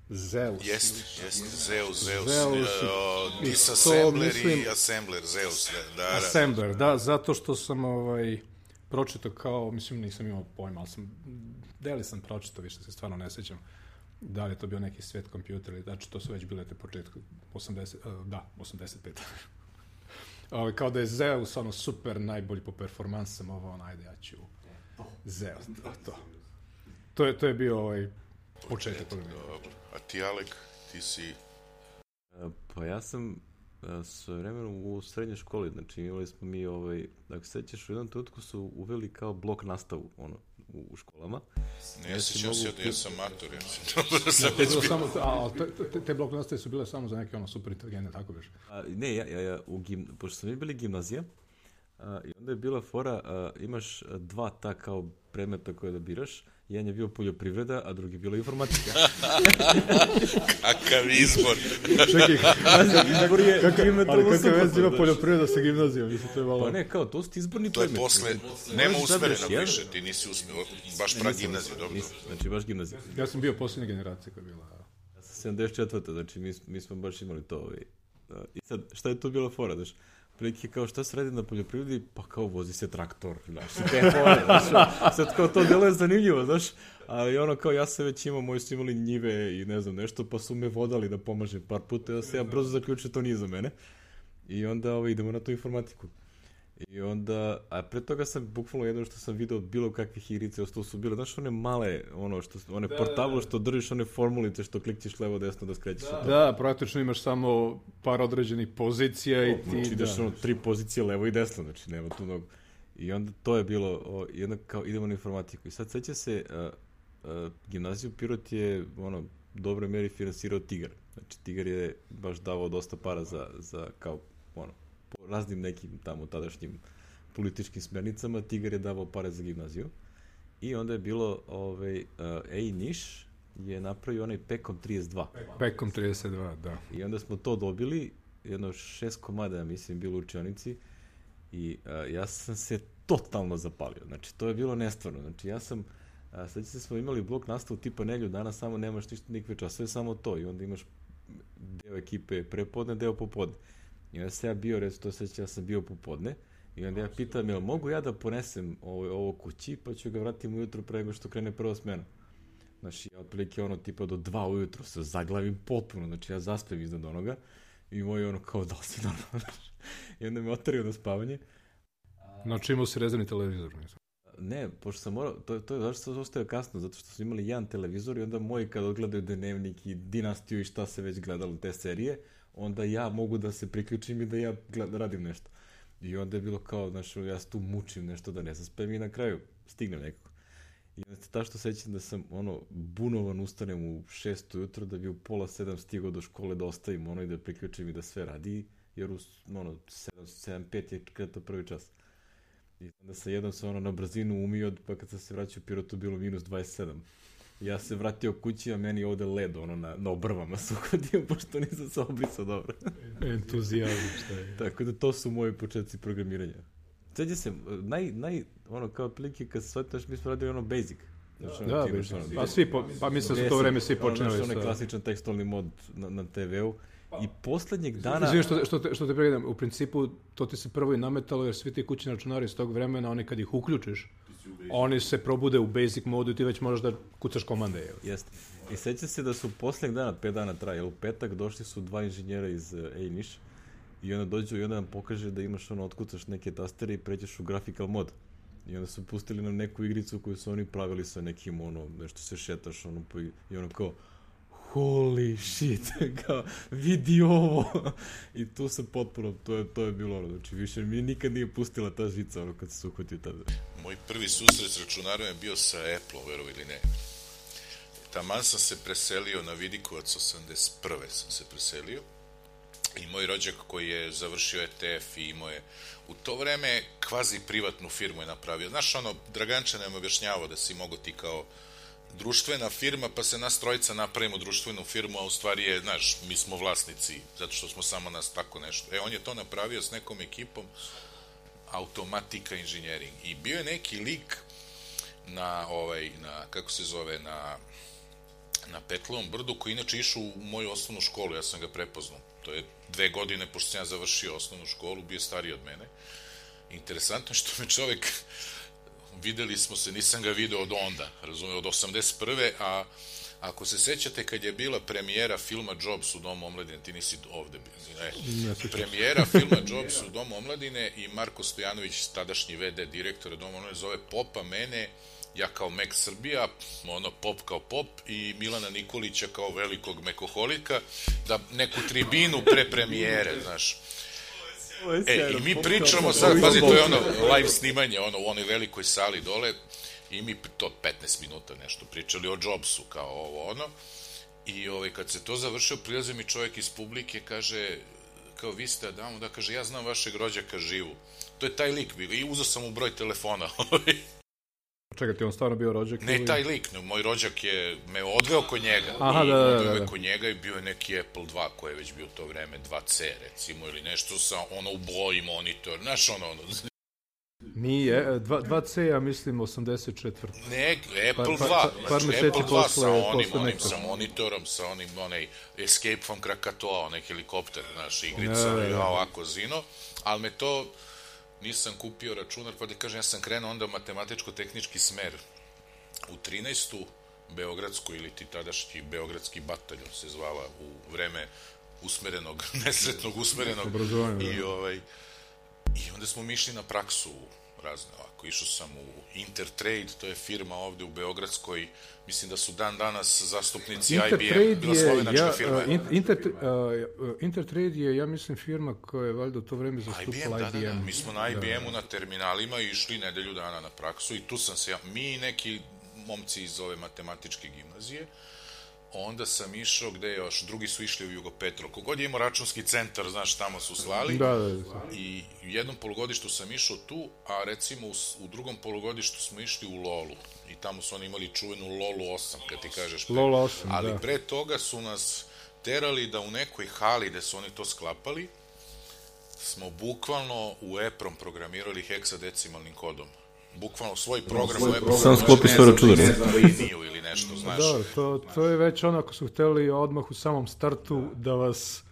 Zeus. Jeste, jeste, Zeus, Zeus, Zeus uh, i- disassembler to, mislim- i assembler, Zeus, da, da, da. Assembler, da, zato što sam ovaj, pročitao kao, mislim nisam imao pojma, ali sam, deli sam pročitao, više se stvarno ne sećam da li je to bio neki svet kompjuter ili znači to su već bile te početku 80, uh, da, 85. [LAUGHS] Ovaj, kao da je Zeus ono super najbolji po performansama, ovo ono, ajde ja ću Zeus, to, to. To je, to je bio ovaj početak. Dobro. A ti, Alek, ti si... E, Pa ja sam svoje vremenu u srednjoj školi, znači imali smo mi, ovaj, ako se sećaš, u jednom trenutku su uveli kao blok nastavu, ono, u, u školama. Ne Ja si sjećam se mogu da ja sam mator, ja sam [LAUGHS] dobro bilo samo, a, a te, te, te blok nastave su bile samo za neke ono super inteligentne, tako biš. A, ne, ja, ja, ja, u gim, pošto smo mi bili gimnazija, a, i onda je bila fora, a, imaš dva ta kao predmeta koje da biraš, jedan je bio poljoprivreda, a drugi je bila informatika. [LAUGHS] Kakav izbor. Čekaj, Izbor je ali diametralno kakve suprotno, veze ima poljoprivreda sa gimnazijom, mislim, to je malo... Pa ne, kao, to su ti izborni To je predmeti. posle, Možeš nema da usmereno biraš jedan- više, ti nisi usmereno, baš pra gimnazija, dobro. nisam, Znači, baš gimnazija. Ja sam bio posljednja generacija koja je bila... Ja sam 74. Znači, mi, mi smo baš imali to. Ovaj. a, I sad, šta je tu bila fora, znaš? Prilike kao šta se radi na poljoprivredi, pa kao vozi se traktor, znaš, te fore, znaš, sad kao to delo je zanimljivo, znaš, ali ono kao ja sam već imao, moji su imali njive i ne znam nešto, pa su me vodali da pomažem par puta, ja se ja brzo zaključio, to nije za mene. I onda ovaj, idemo na tu informatiku. I onda, a pre toga sam bukvalno jedno što sam video od bilo kakvih igrice, ostalo su bile, znaš one male, ono što, one da, portable što držiš, one formulice što klikćeš levo desno da skrećeš. Da, Da, praktično imaš samo par određenih pozicija i ti... Znači ideš da. ono tri pozicije levo i desno, znači nema tu mnogo. I onda to je bilo, o, jedno kao idemo na informatiku. I sad seća se, a, a, gimnaziju Pirot je ono, dobroj meri finansirao Tigar. Znači Tigar je baš davao dosta para za, za kao ono, po raznim nekim tamo tadašnjim političkim smernicama, Tigar je davao pare za gimnaziju. I onda je bilo, ovaj, uh, Ej Niš je napravio onaj Pekom 32. Pekom 32, da. I onda smo to dobili, jedno šest komada, ja mislim, bilo u učionici i uh, ja sam se totalno zapalio. Znači, to je bilo nestvarno. Znači, ja sam, a, sad se smo imali blok nastavu tipa nelju dana, samo nemaš ništa nikve časove, samo to. I onda imaš deo ekipe prepodne, deo popodne. I onda sam ja bio, recimo, to seća, ja sam bio popodne, I onda ja pitam, jel mogu ja da ponesem ovo, ovo kući, pa ću ga vratim ujutru pre nego što krene prva smena. Znači, ja otprilike ono tipa do dva ujutru se zaglavim potpuno, znači ja zaspem iznad onoga i moj ono kao da si normalno. I onda me otario na spavanje. Znači imao si rezervni televizor. Mislim. Ne, pošto sam morao, to, to je zašto sam ostao kasno, zato što su imali jedan televizor i onda moji kad odgledaju Dnevnik i Dinastiju i šta se već gledalo te serije, onda ja mogu da se priključim i da ja gled, radim nešto. I onda je bilo kao, znaš, ja se tu mučim nešto da ne zaspem i na kraju stignem nekako. I onda se ta što sećam da sam, ono, bunovan ustanem u šest ujutro da bi u pola sedam stigao do škole da ostavim ono i da priključim i da sve radi, jer u, ono, sedam, sedam, pet je kada to prvi čas. I onda se jednom se ono na brzinu umio, pa kad sam se vraćao u Pirotu bilo minus 27. Ja se vratio kući, a meni ovde led, ono, na, na obrvama se uhodio, [LAUGHS] pošto nisam se obrisao dobro. [LAUGHS] Entuzijazam, šta je. Tako da to su moji početci programiranja. Seća se, naj, naj, ono, kao otprilike kad se shvataš, mi smo radili ono basic. Znači, ono, Da, imaš biš, ono, pa svi, po, pa mislim da su to vreme svi počinali Ono, sa... onaj klasičan tekstualni mod na, na TV-u. I poslednjeg dana... Izvim što, što, te, što te pregledam, u principu to ti se prvo i nametalo jer svi ti kućni računari iz tog vremena, oni kad ih uključiš, oni se probude u basic modu i ti već možeš da kucaš komande. Jel? Jeste. I seća se da su poslednjeg dana, pet dana traje, u petak došli su dva inženjera iz Ejniš i onda dođu i onda nam pokaže da imaš ono, otkucaš neke tastere i pređeš u graphical mod. I onda su pustili nam neku igricu koju su oni pravili sa nekim, ono, nešto se šetaš, ono, po, i ono kao, holy shit, [LAUGHS] kao, vidi ovo. I tu sam potpuno, to je, to je bilo ono, znači više mi nikad nije pustila ta žica, ono, kad se uhvatio tada. Moj prvi susret s računarom je bio sa Apple, verovo ili ne. taman sam se preselio na Vidikovac 81. sam se preselio i moj rođak koji je završio ETF i imao je u to vreme kvazi privatnu firmu je napravio. Znaš, ono, Draganče nam objašnjavao da si mogo ti kao društvena firma, pa se nas trojica napravimo društvenu firmu, a u stvari je, znaš, mi smo vlasnici, zato što smo samo nas tako nešto. E, on je to napravio s nekom ekipom, automatika inženjering. I bio je neki lik na, ovaj, na, kako se zove, na, na Petlovom brdu, koji inače išao u moju osnovnu školu, ja sam ga prepoznao. To je dve godine, pošto sam ja završio osnovnu školu, bio je stariji od mene. Interesantno je što me čovek, videli smo se, nisam ga video od onda, razumije, od 81. A ako se sećate kad je bila premijera filma Jobs u Domu omladine, ti nisi ovde bio, ne, premijera filma [LAUGHS] Jobs u Domu omladine i Marko Stojanović, tadašnji VD direktora Doma omladine, zove Popa mene, ja kao Mek Srbija, ono pop kao pop i Milana Nikolića kao velikog mekoholika, da neku tribinu pre premijere, [LAUGHS] znaš. E, i mi pričamo sad, pazi, to je ono live snimanje, ono, u onoj velikoj sali dole, i mi to 15 minuta nešto pričali o Jobsu, kao ovo, ono, i ovaj, kad se to završio, prilaze mi čovjek iz publike, kaže, kao vi ste Adamo, da kaže, ja znam vašeg rođaka živu. To je taj lik bio, i uzao sam mu broj telefona. [LAUGHS] Čekaj, ti on stvarno bio rođak? Ne ili- taj lik, ne, moj rođak je me odveo kod njega. Aha, I da, da, da, odveo da. kod njega i bio je neki Apple 2 koji je već bio u to vreme 2C recimo ili nešto sa ono u boji monitor, znaš ono, ono Nije, e, dva- 2C, ja mislim, 84. ne, Apple Par- 2, par- par znači meseci Apple 2 posle- sa onim, posle onim, sa monitorom, sa onim, onaj Escape from Krakatoa, onaj helikopter, znaš, igrica, Da, da, da. ja ovako zino, ali me to, nisam kupio računar, pa da kažem, ja sam krenuo onda matematičko-tehnički smer u 13. Beogradsku ili ti tadašnji Beogradski bataljon se zvala u vreme usmerenog, [LAUGHS] nesretnog usmerenog da. i ovaj i onda smo mi išli na praksu razne ovako, išao sam u Intertrade, to je firma ovde u Beogradskoj, mislim da su dan danas zastupnici IBM, Intertrade bila je, slovenačka ja, firma. uh, in, inter, uh, Intertrade je, ja mislim, firma koja je valjda u to vreme IBM, zastupala da, da, IBM. da. Mi smo na IBM-u na terminalima išli nedelju dana na praksu i tu sam se ja, mi neki momci iz ove matematičke gimnazije, onda sam išao gde još, drugi su išli u Jugopetro. Kogod je imao računski centar, znaš, tamo su slali. Da, da, da. I u jednom polugodištu sam išao tu, a recimo u, u drugom polugodištu smo išli u Lolu. I tamo su oni imali čuvenu Lolu 8, kad ti kažeš. pre. Lola 8, Ali da. pre toga su nas terali da u nekoj hali gde su oni to sklapali, smo bukvalno u EPROM programirali heksadecimalnim kodom. Bukvalno svoj program u EPROM. Samo sklopi znam, liniju ili nešto, znaš. Da, to, to je već ono ako su hteli odmah u samom startu da vas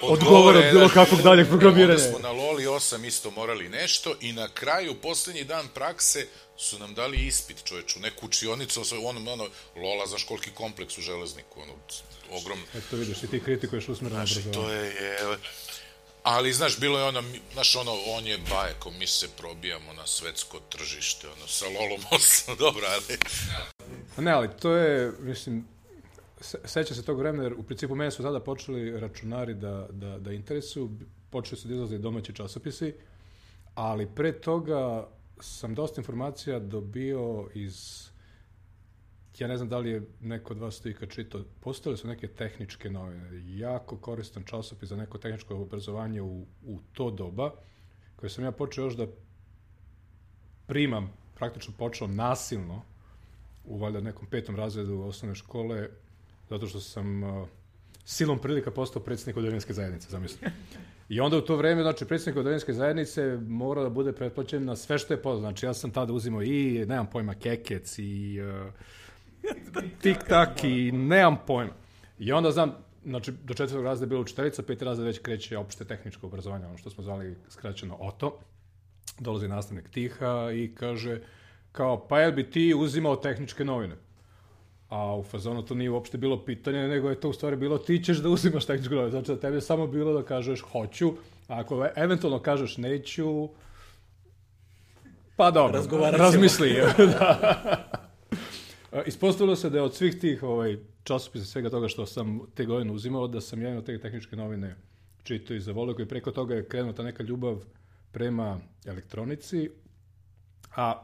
Odgovore, odgovore od bilo da. kakvog daljeg programiranja. Onda smo na Loli 8 isto morali nešto i na kraju, poslednji dan prakse, su nam dali ispit, čoveč, u neku učionicu, ono, ono, ono, Lola, znaš koliki kompleks u železniku, ono, ogrom, Eto vidiš, i ti kritikuješ usmereno znaš, i to je, je, ali, znaš, bilo je ono, znaš, ono, on je bajeko, mi se probijamo na svetsko tržište, ono, sa Lolom 8, [LAUGHS] dobro, ali, Ne, ali to je, mislim, se, seća se tog vremena, jer u principu mene su tada počeli računari da, da, da interesuju, počeli su da izlaze domaći časopisi, ali pre toga sam dosta informacija dobio iz, ja ne znam da li je neko od vas to ikad čitao, postale su neke tehničke novine, jako koristan časopis za neko tehničko obrazovanje u, u to doba, koje sam ja počeo još da primam, praktično počeo nasilno, u valjda nekom petom razredu osnovne škole, zato što sam uh, silom prilika postao predsjednik odeljenske zajednice, zamisli. I onda u to vreme, znači, predsjednik odeljenske zajednice mora da bude pretplaćen na sve što je poznato. Znači, ja sam tada uzimao i, nemam pojma, kekec i uh, [LAUGHS] tik-tak i nemam pojma. I onda znam, znači, do četvrtog razreda je bila učiteljica, peti razred već kreće opšte tehničko obrazovanje, ono što smo zvali skraćeno OTO dolazi nastavnik Tiha i kaže kao, pa jel bi ti uzimao tehničke novine? A u fazonu to nije uopšte bilo pitanje, nego je to u stvari bilo ti ćeš da uzimaš tehničke novine. Znači da tebi je samo bilo da kažeš hoću, a ako eventualno kažeš neću, pa dobro, razmisli. [LAUGHS] da. Ispostavilo se da je od svih tih ovaj, časopisa, svega toga što sam te godine uzimao, da sam jedan od te tehničke novine čitao i zavolio, koji preko toga je krenula ta neka ljubav prema elektronici, a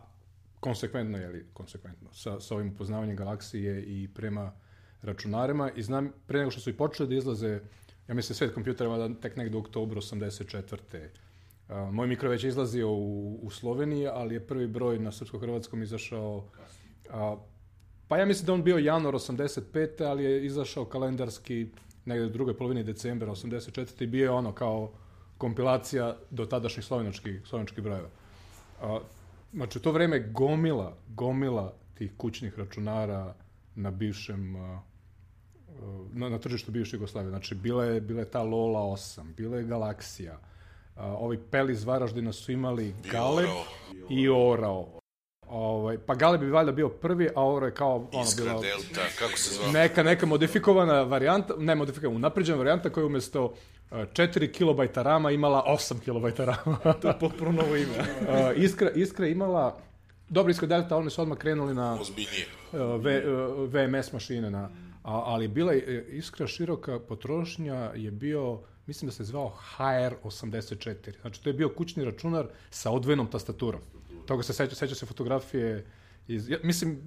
konsekventno, jeli, konsekventno, sa, sa ovim upoznavanjem galaksije i prema računarima i znam, pre nego što su i počeli da izlaze, ja mislim, svet kompjutera da tek negde u oktobru 84. Uh, moj mikro već izlazio u, u Sloveniji, ali je prvi broj na srpsko-hrvatskom izašao a, pa ja mislim da on bio januar 85. ali je izašao kalendarski negde u drugoj polovini decembra 84. i bio je ono kao kompilacija do tadašnjih slovenačkih, slovenačkih brojeva. A, znači, u to vreme gomila, gomila tih kućnih računara na bivšem a, na, na tržištu bivše Jugoslavije. Znači, bila je, bila je ta Lola 8, bila je Galaksija, a, ovi Peli iz Varaždina su imali Galeb i Orao. Ovaj, pa Galeb bi valjda bio prvi, a Orao je kao ono, Iskra bila Delta, kako se zove? neka, neka modifikovana varijanta, ne modifikovana, unapređena varijanta koja je umesto uh, 4 kilobajta rama imala 8 kilobajta rama. [LAUGHS] To je potpuno novo ime. Uh, Iskra, Iskra imala, dobro Iskra Delta, oni su odmah krenuli na Ozbiljnije. uh, v, uh, VMS mašine, na, a, ali bila je Iskra široka potrošnja je bio, mislim da se zvao HR84. Znači to je bio kućni računar sa odvojenom tastaturom. Toga se seća, seća se fotografije iz, ja, mislim,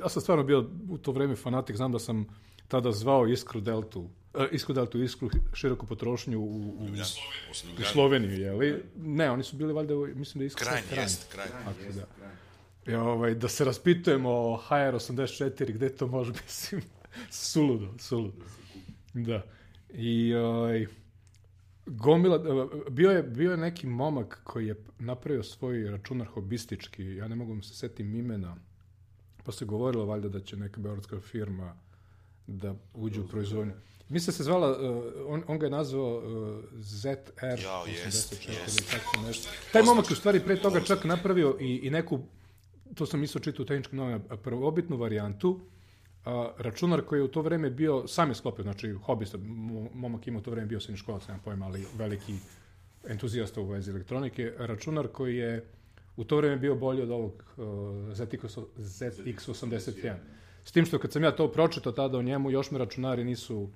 ja sam stvarno bio u to vreme fanatik, znam da sam tada zvao Iskru Deltu, uh, Iskru Deltu, Iskru široku potrošnju u, u, u. Sloveniju, je li? Ne, oni su bili valjda, mislim da je Iskra Krajnji, jest, krajnji. Tako da. I, ovaj, da se raspitujemo o HR84, gde to može, [LAUGHS] mislim, suludo, suludo. Da. I, ovaj, gomila, e, bio je, bio je neki momak koji je napravio svoj računar hobistički, ja ne mogu mu se setim imena, pa se govorilo valjda da će neka beogradska firma da uđe u proizvodnju. Mislim da se zvala, uh, on, on ga je nazvao uh, ZR84 Jao, jest, jest. nešto. Taj momak u stvari pre toga čak napravio i, i neku, to sam isto čitao u tehničkim novinama, prvobitnu varijantu, a, računar koji je u to vreme bio, sam je sklopio, znači hobista, mo- momak ima u to vreme bio srednjoškolac, nemam pojma, ali veliki entuzijasta u vezi elektronike, računar koji je u to vreme bio bolji od ovog uh, ZX, ZX81. S tim što kad sam ja to pročitao tada o njemu, još me računari nisu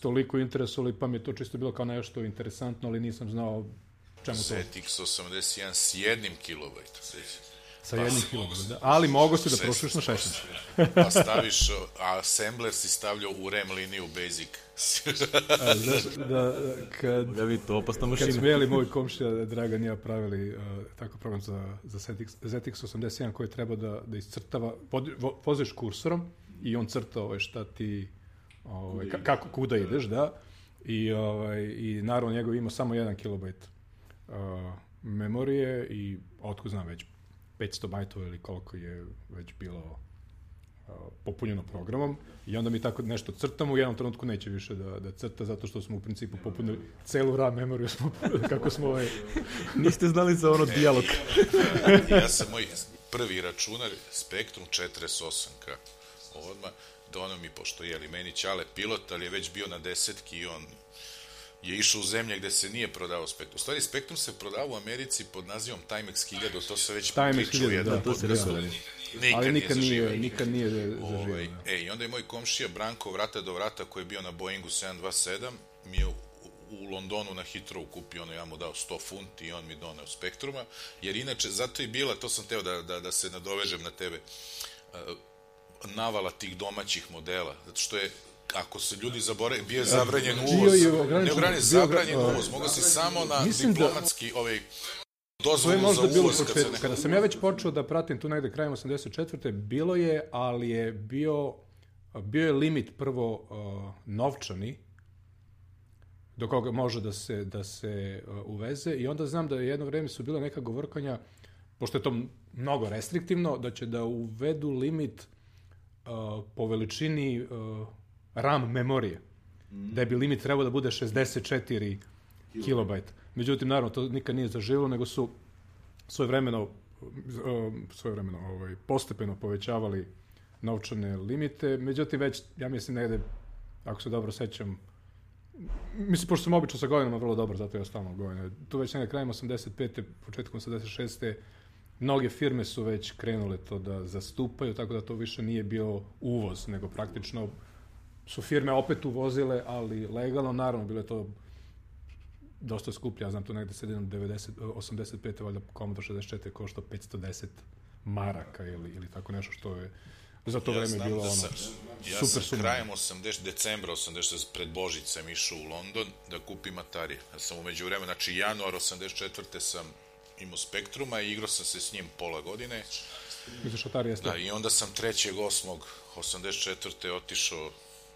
toliko interesovali, pa mi je to čisto bilo kao nešto interesantno, ali nisam znao čemu to ZX81 s jednim kilobajtom. Sa jednim kilom. Da. Ali mogu se da prošliš na 16. Pa staviš, a assembler si stavljao u rem liniju basic. [LAUGHS] A, znaš, da, kad, Ja vi to opasna kad mašina. smo jeli [LAUGHS] moj komšija Dragan i ja pravili uh, tako program za, za ZX, ZX81 koji treba da, da iscrtava, pod, vo, kursorom i on crta ovaj, šta ti, ovaj, ka, kako, kuda ideš, da, i, ovaj, i naravno njegov ima samo 1 kilobajt uh, memorije i otko znam već 500 bajtova ili koliko je već bilo uh, popunjeno programom. I onda mi tako nešto crtamo u jednom trenutku neće više da, da crta zato što smo u principu popunili celu RAM memoriju smo, kako smo ovaj, [LAUGHS] Niste znali za ono dijalog. [LAUGHS] ja sam moj prvi računar Spectrum 48K odmah donao mi, pošto je li meni Ćale pilot, ali je već bio na desetki i on je išao u zemlje gde se nije prodavao Spectrum. U stvari, Spectrum se prodavao u Americi pod nazivom Timex 1000, to se već Timex pričao 1000, jedan da, to se rekao nije. Nikad ali nije nikad nije, zaživio. nikad nije zaživio. Ovaj, da. e, i onda je moj komšija Branko vrata do vrata koji je bio na Boeingu 727 mi je u, Londonu na Heathrow kupio ono, ja mu dao 100 funti i on mi doneo Spektruma, jer inače, zato i bila, to sam teo da, da, da se nadovežem na tebe, uh, navala tih domaćih modela, zato što je ako se ljudi zaborave, bio je zabranjen Bio uvoz. je ograničen- ne ograničen, bio- zabranjen a, uvoz. Mogao si samo na da- diplomatski ovaj, To je dozvolu možda za bilo uvoz. Kad se početku. ne... Kada sam ja već počeo da pratim tu negde krajem 84. bilo je, ali je bio, bio je limit prvo uh, novčani, do koga može da se, da se uh, uveze i onda znam da je jedno vreme su bila neka govorkanja, pošto je to mnogo restriktivno, da će da uvedu limit uh, po veličini uh, RAM memorije. Da bi limit trebao da bude 64 kilobajta. Međutim, naravno, to nikad nije zaživilo, nego su svojevremeno, um, svojevremeno ovaj, postepeno povećavali novčane limite. Međutim, već, ja mislim, negde, ako se dobro sećam, mislim, pošto sam obično sa godinama vrlo dobro, zato ja stalno godine. Tu već negde krajem 85. početkom 86. mnoge firme su već krenule to da zastupaju, tako da to više nije bio uvoz, nego praktično su firme opet uvozile, ali legalno, naravno, bilo je to dosta skuplje, ja znam to negde sredinom 90, 85. valjda Commodore 64 košta 510 maraka ili, ili tako nešto što je za to Ja vreme bilo da ono sam, ja super sam krajem 80, decembra 86 pred Božić sam išao u London da kupim Atari. Ja sam umeđu vremena, znači januar 84. sam imao Spektruma i igrao sam se s njim pola godine. Misliš Atari jeste? Da, i onda sam 3. 8. 84. otišao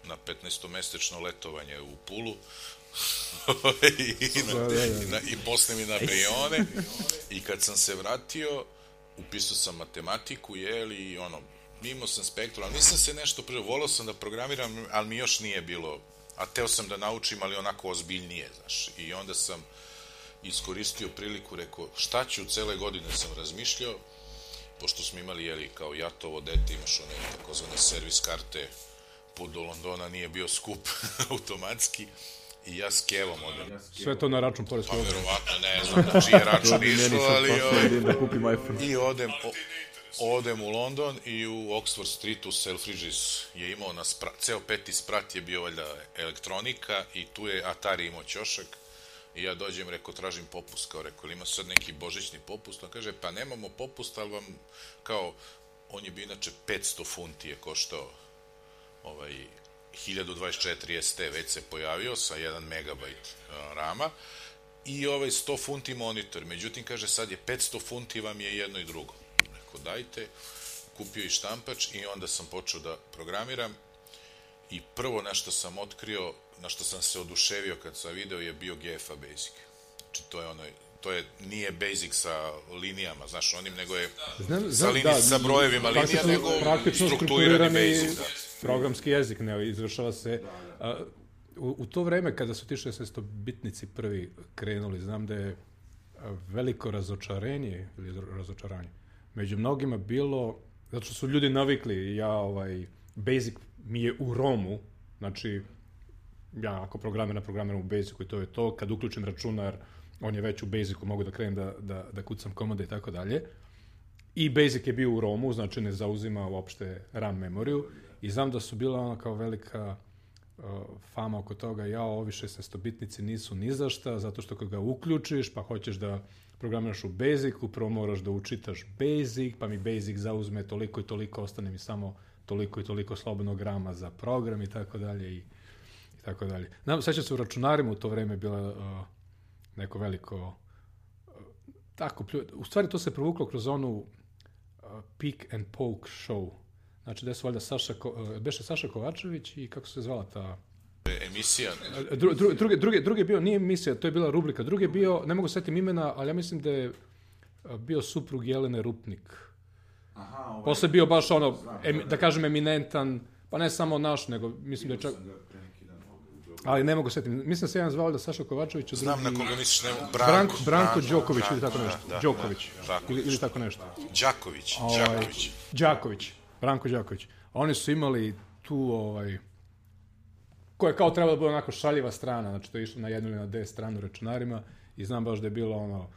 na 15-mesečno letovanje u Pulu. I, na, i, na, i posle mi na Brione i kad sam se vratio upisao sam matematiku, jeli, i ono, imao sam spektrum, ali nisam se nešto prvo, volao sam da programiram, ali mi još nije bilo, a teo sam da naučim, ali onako ozbiljnije, znaš, i onda sam iskoristio priliku, rekao, šta ću, cele godine sam razmišljao, pošto smo imali, jeli, kao jatovo dete, imaš one takozvane servis karte, put do Londona nije bio skup [LAUGHS] automatski, i ja s Kevom odem. Sve to na račun Pa poreskog obveznika. verovatno ne znam na čije [LAUGHS] račun išlo, ali... ovaj, da kupim iPhone. I odem, o, odem u London i u Oxford Streetu Selfridges je imao na spra, ceo peti sprat je bio valjda elektronika i tu je Atari imao ćošak i ja dođem, reko, tražim popust, kao reko, ima sad neki božićni popust, on kaže, pa nemamo popust, ali vam, kao, on je bio inače 500 funti je koštao ovaj 1024 ST već se pojavio sa 1 megabajt a, rama i ovaj 100 funti monitor. Međutim, kaže, sad je 500 funti vam je jedno i drugo. Rekao, dajte, kupio i štampač i onda sam počeo da programiram i prvo na što sam otkrio, na što sam se oduševio kad sam video je bio GFA Basic. Znači, to je ono, to je, nije Basic sa linijama, znaš, onim, nego je Znam, sa, znam, linij, da, sa brojevima linija, nego praktično strukturirani Basic. Da. programski jezik, ne, izvršava se. A, u, u to vreme kada su ti 16-bitnici prvi krenuli, znam da je veliko razočarenje ili raz- razočaranje među mnogima bilo, zato što su ljudi navikli, ja ovaj, Basic mi je u Romu, znači ja ako programiram, programiram u Basicu i to je to, kad uključim računar, on je već u Basicu, mogu da krenem da, da, da kucam komande i tako dalje. I Basic je bio u ROMu, znači ne zauzima uopšte RAM memoriju. I znam da su bila ona kao velika uh, fama oko toga, ja, ovi 16-bitnici nisu ni za šta, zato što kad ga uključiš, pa hoćeš da programiraš u Basicu, prvo moraš da učitaš Basic, pa mi Basic zauzme toliko i toliko, ostane mi samo toliko i toliko slobodnog rama za program i tako dalje i, i tako dalje. Znam, sećam se u računarima u to vreme bila uh, neko veliko uh, tako, plju- u stvari to se provuklo kroz onu uh, Peek and Poke show. Znači, gde su valjda Saša, Ko, uh, beše Saša Kovačević i kako se zvala ta... Emisija, Dru, dru, drugi, drugi, drugi je bio, nije emisija, to je bila rubrika. Drugi je bio, ne mogu setim imena, ali ja mislim da je bio suprug Jelene Rupnik. Aha, ovaj, Posle je bio baš ono, em, da kažem, eminentan, pa ne samo naš, nego mislim da je čak... sam ga pre neki dan ovde u Beogradu. Ali ne mogu setim. Mislim da se jedan zvao da Saša Kovačević, a znam na drugi... koga misliš, ne, Branko, Branko, Branko Đoković ili tako nešto. da, da, Đoković. da. Ili, ili tako nešto. Đaković, Ovaj, Đaković. Đaković. Branko Đaković. Oni su imali tu, ovaj, koja je kao trebala da bude onako šaljiva strana, znači to je išlo na jednu ili na D stranu računarima i znam baš da je bilo ono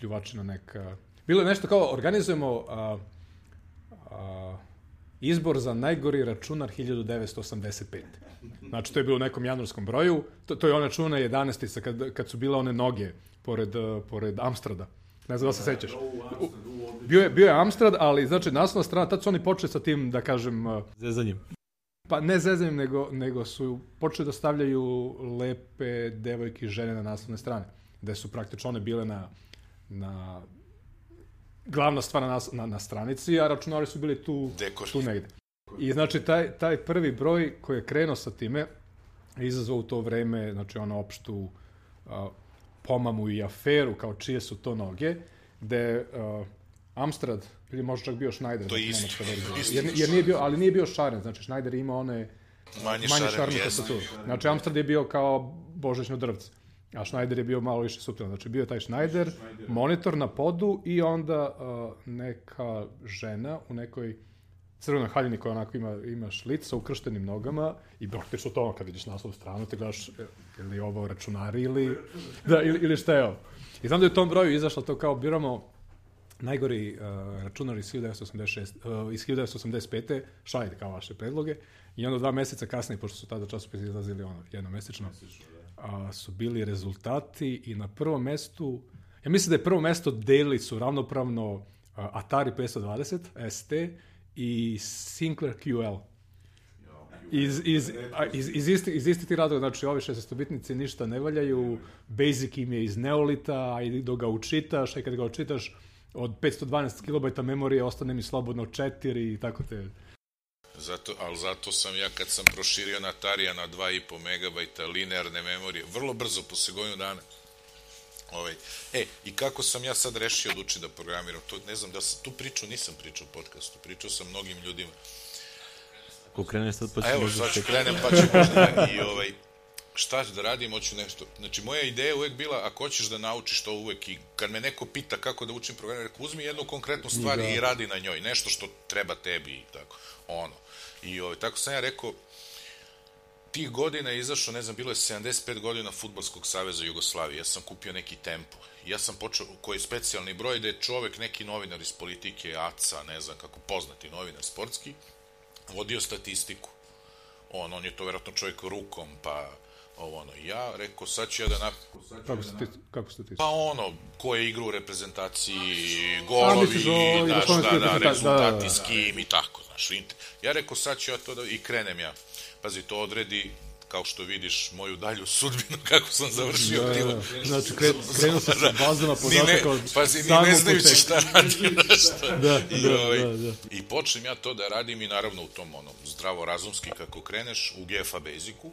pljuvačina neka. Bilo je nešto kao organizujemo a, a, izbor za najgori računar 1985. Znači, to je bilo u nekom januarskom broju. To, to je ona čuna 11. Kad, kad su bile one noge pored, pored Amstrada. Ne znam da se sećaš. Bio je, bio je Amstrad, ali znači naslovna strana, tad su oni počeli sa tim, da kažem, uh, Zezanjem. pa ne zezanjem, nego, nego su počeli da stavljaju lepe devojke i žene na naslovne strane, gde su praktično one bile na, na glavna stvar na, na, na stranici, a računari su bili tu, Dekor. tu negde. I znači taj, taj prvi broj koji je krenuo sa time je izazvao u to vreme znači ono opštu a, pomamu i aferu kao čije su to noge, gde a, Amstrad ili možda čak bio Schneider, To je znači, nemačka verzija. isti jer, jer nije bio, ali nije bio šaren, znači Schneider je imao one Manje, manje šarenu. Znači Amstrad je bio kao božićno drvce. A Schneider je bio malo više suptilan. Znači bio je taj Schneider, monitor na podu i onda uh, neka žena u nekoj crvenoj haljini koja onako ima, ima šlic sa ukrštenim nogama i praktično to ono kad vidiš naslovnu stranu te gledaš e, je li ovo računari ili, [LAUGHS] da, ili, ili šta je ovo. I znam da je u tom broju izašlo to kao biramo najgori uh, računar iz 1986, uh, iz 1985. šaljite kao vaše predloge i onda dva meseca kasnije, pošto su tada časopisi izlazili ono, jednomesečno, a, su bili rezultati i na prvom mestu, ja mislim da je prvo mesto delili su ravnopravno uh, Atari 520 ST i Sinclair QL. Iz, iz, a, iz, iz, isti, iz isti ti razloga, znači ovi 16-bitnici ništa ne valjaju, Basic im je iz Neolita, a i dok ga učitaš, a i kad ga učitaš, od 512 KB memorije ostane mi slobodno 4 i tako te... Zato, ali zato sam ja kad sam proširio na Atarija na 2,5 MB linearne memorije, vrlo brzo, posle godinu dana, Ovaj. E, i kako sam ja sad rešio da učim da programiram, to ne znam da sam, tu priču nisam pričao u podcastu, pričao sam mnogim ljudima. Ako kreneš sad pa A ćeš evo, sad ću krenem pa ću možda i ovaj, šta ću da radim, hoću nešto. Znači, moja ideja uvek bila, ako hoćeš da naučiš to uvek i kad me neko pita kako da učim program, rekao, uzmi jednu konkretnu stvar Da. i radi na njoj, nešto što treba tebi i tako, ono. I ovaj, tako sam ja rekao, tih godina je izašao, ne znam, bilo je 75 godina Futbolskog saveza Jugoslavije. Ja sam kupio neki tempo. Ja sam počeo, koji je specijalni broj, da je čovek, neki novinar iz politike, ACA, ne znam kako, poznati novinar sportski, vodio statistiku. On, on je to verovatno čovjek rukom, pa ovo ono. Ja rekao, sad ću ja da napravim Kako ste, kako ste ti? Pa ono, ko je igra u reprezentaciji, A, golovi, o znaš, da, da, da, da, da. rezultati s kim i tako, znaš. Ja rekao, sad ću ja to da, i krenem ja. Pazi, to odredi, kao što vidiš, moju dalju sudbinu, kako sam završio Da, da, bilo. da. Znači, kre, krenuo sam sa bazama podataka od pazi, ni ne znajući šta radim, znaš šta. Da, I, da, ovaj, da, da. I počnem ja to da radim i naravno u tom onom zdravo-razumski kako kreneš u GFA Basicu,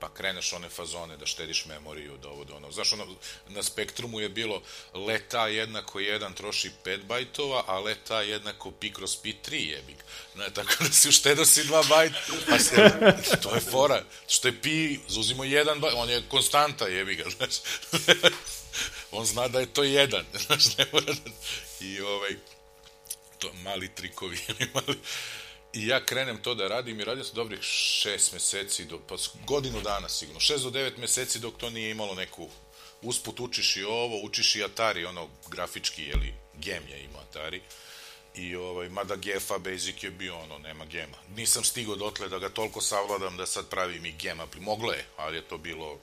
pa kreneš one fazone da štediš memoriju, da ovo, da ono. Znaš, ono, na spektrumu je bilo leta jednako 1 troši 5 bajtova, a leta jednako pi kroz pi 3 jebik. Ne, tako da si uštedao si 2 bajta, pa se, to je fora. Što je pi, zauzimo 1 bajt, on je konstanta jebi ga, znaš. [LAUGHS] on zna da je to 1, [LAUGHS] znaš, ne mora da... I ovaj, to mali trikovi [LAUGHS] mali... I ja krenem to da radim i radim sam dobrih šest meseci, do, pa godinu dana sigurno, šest do devet meseci dok to nije imalo neku, usput učiš i ovo, učiš i Atari, ono grafički, jeli, gem je imao Atari, i ovaj, mada GFA Basic je bio ono, nema gema. Nisam stigao dotle da ga toliko savladam da sad pravim i gema, moglo je, ali je to bilo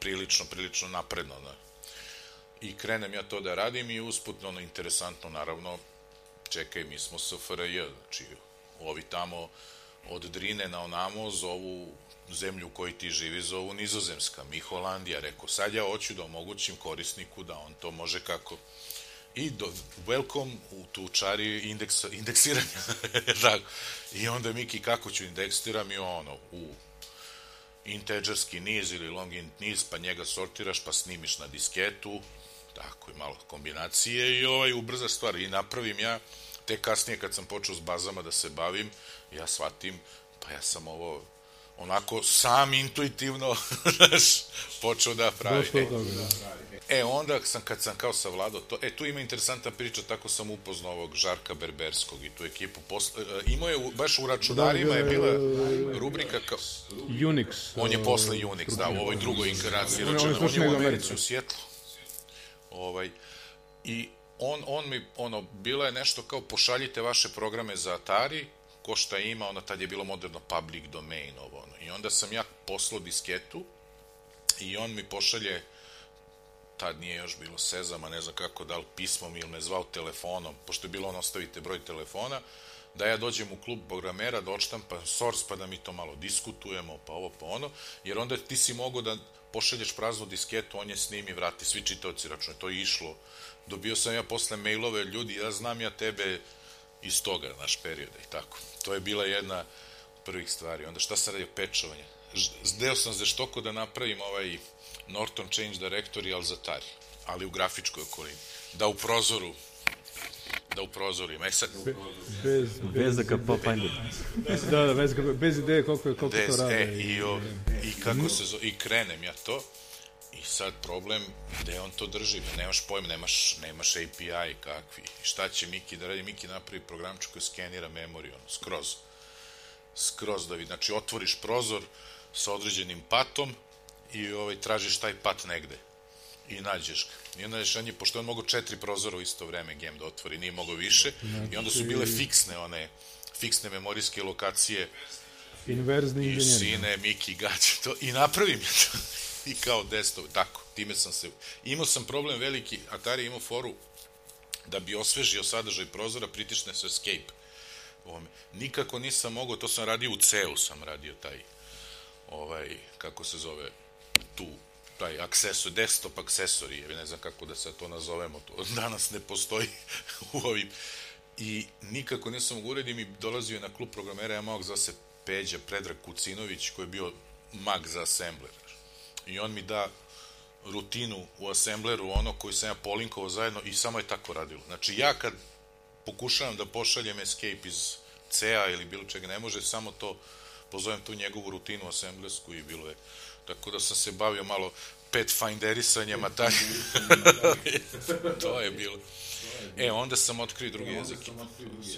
prilično, prilično napredno, da. I krenem ja to da radim i usput, ono, interesantno, naravno, čekaj, mi smo SFRJ, znači, ovi tamo od Drine na onamo zovu zemlju u kojoj ti živi zovu Nizozemska, mi Holandija, rekao, sad ja hoću da omogućim korisniku da on to može kako. I do, welcome u tu čari indeks, indeksiranja. Tako. [LAUGHS] I onda Miki, kako ću indeksiram i ono, u integerski niz ili long int niz, pa njega sortiraš, pa snimiš na disketu, tako i malo kombinacije i ovaj ubrza stvar. I napravim ja, te kasnije kad sam počeo s bazama da se bavim, ja shvatim, pa ja sam ovo onako sam intuitivno [LAUGHS] počeo da pravim. Došlo do toga, da. E, onda sam, kad sam kao savladao to, e, tu ima interesantna priča, tako sam upoznao ovog Žarka Berberskog i tu ekipu. Posle, e, imao je, baš u računarima je bila rubrika kao, Unix. on je posle Unix, da, u ovoj drugoj inkarnaciji On je- on je u Americi. u Sjetlu. Ovaj, I on, on mi, ono, bila je nešto kao pošaljite vaše programe za Atari, ko šta ima, ono, tad je bilo moderno public domain, ovo, ono. I onda sam ja poslao disketu i on mi pošalje tad nije još bilo sezama, ne znam kako, da li pismom ili me zvao telefonom, pošto je bilo ono, ostavite broj telefona, da ja dođem u klub programera, da odštampam source, pa da mi to malo diskutujemo, pa ovo, pa ono, jer onda ti si mogao da pošalješ praznu disketu, on je snimi, vrati, svi čitaoci račune, to je išlo. Dobio sam ja posle mailove, ljudi, ja znam ja tebe iz toga, naš perioda i tako. To je bila jedna od prvih stvari. Onda šta sam radio? Pečovanje. Zdeo sam za štoko da napravim ovaj Norton Change Directory, ali za Atari, ali u grafičkoj okolini. Da u prozoru da u prozoru ima. E sad, Bez, Vezaka pa Pathfinder. da, da, bez, bez ideje koliko, je- koliko Des, to rade. e, i, o, i kako se zove, i krenem ja to, i sad problem, gde on to drži, nemaš pojma, nemaš, nemaš API kakvi, šta će Miki da radi, Miki napravi programču koji skenira memoriju, ono, skroz, skroz da vidi, znači otvoriš prozor sa određenim patom i ovaj, tražiš taj pat negde i nađeš ga. I onda je on pošto je on mogao četiri prozora u isto vreme game da otvori, nije mogao više, i onda su bile fiksne one, fiksne memorijske lokacije Inverzni i inženjer. sine, Miki, gaće, to, i napravim ja to. [LAUGHS] I kao desktop, tako, time sam se... Imao sam problem veliki, Atari imao foru, da bi osvežio sadržaj prozora, pritisne se escape. Ovome. Nikako nisam mogao, to sam radio u CEU, sam radio taj, ovaj, kako se zove, tu, taj aksesor, desktop aksesori, ja ne znam kako da se to nazovemo, to [LAUGHS] danas ne postoji u ovim, i nikako nisam mogu uredim i dolazio je na klub programera, ja za se Peđa Predrag Kucinović, koji je bio mag za assembler. I on mi da rutinu u assembleru, ono koji sam ja polinkovao zajedno i samo je tako radilo. Znači ja kad pokušavam da pošaljem escape iz CA ili bilo čega, ne može samo to, pozovem tu njegovu rutinu assemblersku i bilo je. Tako da sam se bavio malo pathfinderisanjem, a taj... [LAUGHS] to je bilo. E, onda sam otkrio drugi jezik.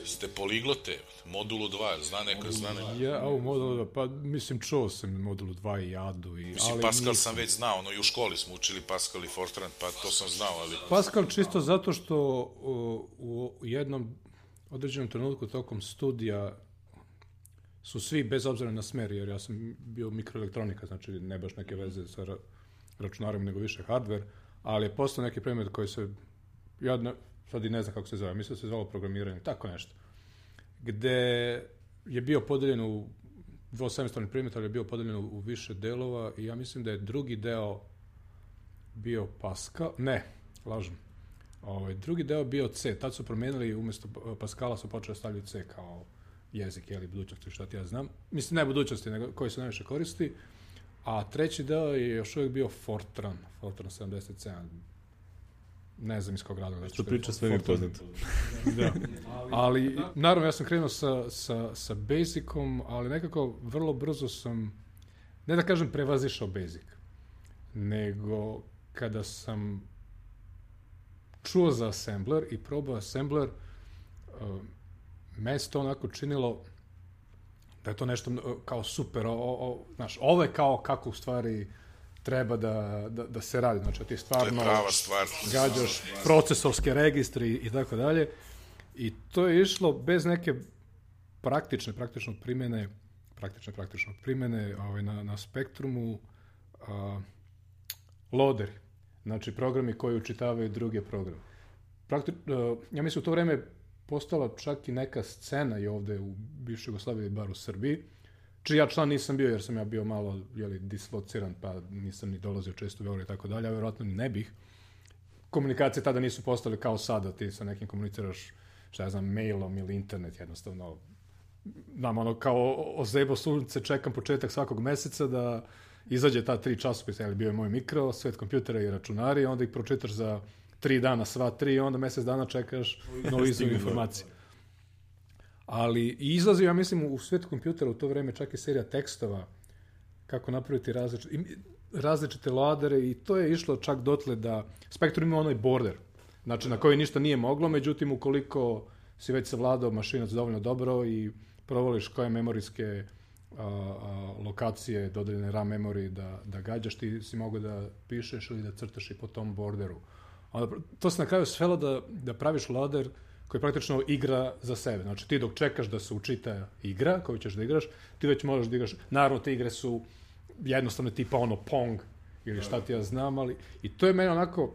Ste poliglote, modulu 2, zna neko, zna neko. Ja, u modulu 2, pa mislim čuo sam modulu 2 i ADU. I, Mislim, ali Pascal nisam. sam već znao, ono, i u školi smo učili Pascal i Fortran, pa to sam znao, ali... Pascal čisto zato što u, u jednom određenom trenutku tokom studija su svi, bez obzira na smer, jer ja sam bio mikroelektronika, znači ne baš neke veze sa ra računarem, nego više hardware, ali je postao neki predmet koji se, ja ne, sad i ne znam kako se zove, mislim da se zvalo programiranje, tako nešto, gde je bio podeljen u dvosemestralni predmet, ali je bio podeljen u, više delova i ja mislim da je drugi deo bio Pascal, ne, lažem. Ovaj, drugi deo bio C, tad su promenili, umjesto Pascala su počeli stavljati C kao jezik, jeli, budućnosti, šta ti ja znam. Mislim, ne budućnosti, nego koji se najviše koristi. A treći deo je još uvijek bio Fortran, Fortran 77. Ne znam iz kog razloga. zato Što priča sve mi poznato. [LAUGHS] da. Ali, naravno, ja sam krenuo sa, sa, sa Basicom, ali nekako vrlo brzo sam, ne da kažem prevazišao Basic, nego kada sam čuo za Assembler i probao Assembler, uh, me se to onako činilo da je to nešto uh, kao super, o, o, znaš, ovo je kao kako u stvari treba da, da, da se radi, znači ti stvarno stvar. gađaš procesorske registri i tako dalje. I to je išlo bez neke praktične, praktično primjene, praktične, praktično primjene ovaj, na, na spektrumu a, loaderi, znači programi koji učitavaju druge programe. Prakti, a, ja mislim u to vreme postala čak i neka scena i ovde u bivšoj Jugoslaviji, bar u Srbiji, čiji ja član nisam bio jer sam ja bio malo jeli, dislociran pa nisam ni dolazio često u Beograd i tako dalje, a verovatno ne bih. Komunikacije tada nisu postale kao sada, ti sa nekim komuniciraš šta ja znam, mailom ili internet jednostavno znam, ono, kao ozebo sunce, čekam početak svakog meseca da izađe ta tri časopisa, ali bio je moj mikro, svet kompjutera i računari, onda ih pročitaš za tri dana, sva tri, onda mesec dana čekaš Stigne, da. informacije. Ali i izlazi, ja mislim, u svet kompjutera u to vreme čak i serija tekstova kako napraviti različite, različite ladere i to je išlo čak dotle da Spektrum ima onaj border, znači na koji ništa nije moglo, međutim ukoliko si već savladao mašinac dovoljno dobro i provoliš koje memorijske a, a, lokacije dodeljene RAM memoriji da, da gađaš, ti si mogao da pišeš ili da crtaš i po tom borderu. Onda, to se na kraju svelo da, da praviš lader koji praktično igra za sebe. Znači ti dok čekaš da se učita igra koju ćeš da igraš, ti već možeš da igraš. Naravno, te igre su jednostavno tipa ono Pong ili šta ti ja znam, ali i to je mene onako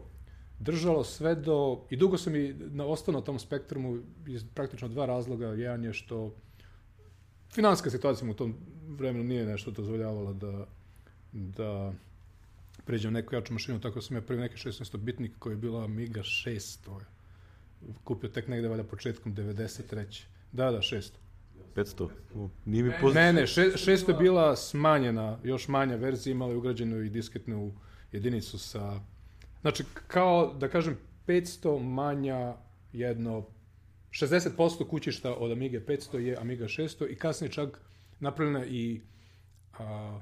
držalo sve do... I dugo sam i na, ostao na tom spektrumu iz praktično dva razloga. Jedan je što finanska situacija u tom vremenu nije nešto dozvoljavala da, da pređem neku jaču mašinu, tako sam ja prvi neki 16-bitnik koji je bila Amiga 600. Kupio tek negde valjda početkom 93. Da, da, 600. 500. O, Nije mi poznato. Ne, ne, še, 600 je bila smanjena, još manja verzija, imala je ugrađenu i disketnu jedinicu sa... Znači, kao, da kažem, 500 manja jedno... 60% kućišta od Amiga 500 je Amiga 600 i kasnije čak napravljena i a,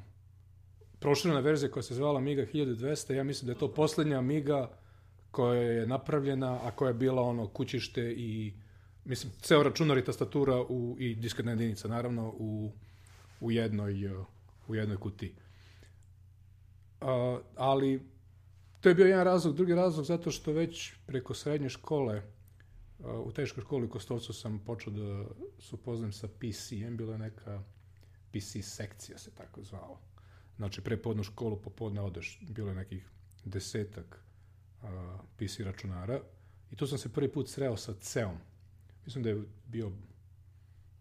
proširena verzija koja se zvala Amiga 1200. Ja mislim da je to poslednja Amiga koja je napravljena, a koja je bila ono kućište i mislim, ceo računar i tastatura u, i disketna jedinica, naravno, u, u, jednoj, u jednoj kutiji. A, ali to je bio jedan razlog. Drugi razlog zato što već preko srednje škole a, u teškoj školi u Kostovcu sam počeo da se upoznam sa PC-em, bila je neka PC sekcija se tako zvalo. Znači, pre podnu školu, popodne odeš, bilo je nekih desetak a, PC računara I tu sam se prvi put sreo sa ceom. Mislim da je bio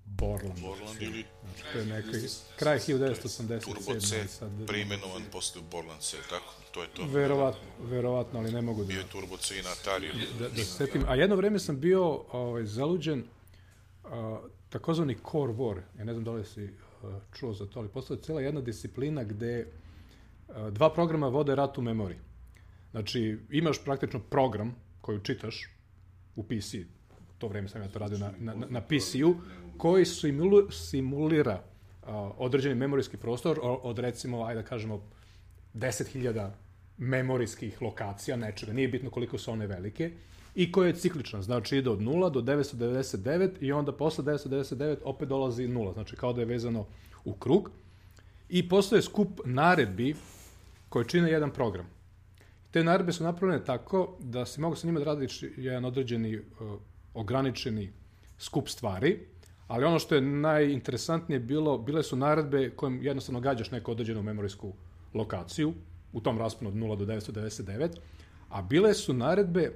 Borland. Borland ili Znači, to je neki kraj 1987. Turbo C sad, preimenovan posle Borland C, tako? To je to. Verovatno, verovatno, ali ne mogu da... Bio je Turbo C i na Atari. da, da se setim. A jedno vreme sam bio ovaj, zaluđen a, takozvani core war. Ja ne znam da li si a, čuo za to, ali postoje cijela jedna disciplina gde a, dva programa vode rat u memoriji. Znači, imaš praktično program koji čitaš u PC, to vreme sam ja to radio na, na, na- PC-u, koji simulu, simulira a, određeni memorijski prostor od recimo, ajde da kažemo, 10.000 memorijskih lokacija, nečega, nije bitno koliko su one velike, i koja je ciklična, znači ide od 0 do 999 i onda posle 999 opet dolazi 0, znači kao da je vezano u krug. I postoje skup naredbi koje čine jedan program. Te naredbe su napravljene tako da si mogu sa njima da radiš jedan određeni uh, ograničeni skup stvari, ali ono što je najinteresantnije bilo, bile su naredbe kojim jednostavno gađaš neku određenu memorijsku lokaciju u tom rasponu od 0 do 999, a bile su naredbe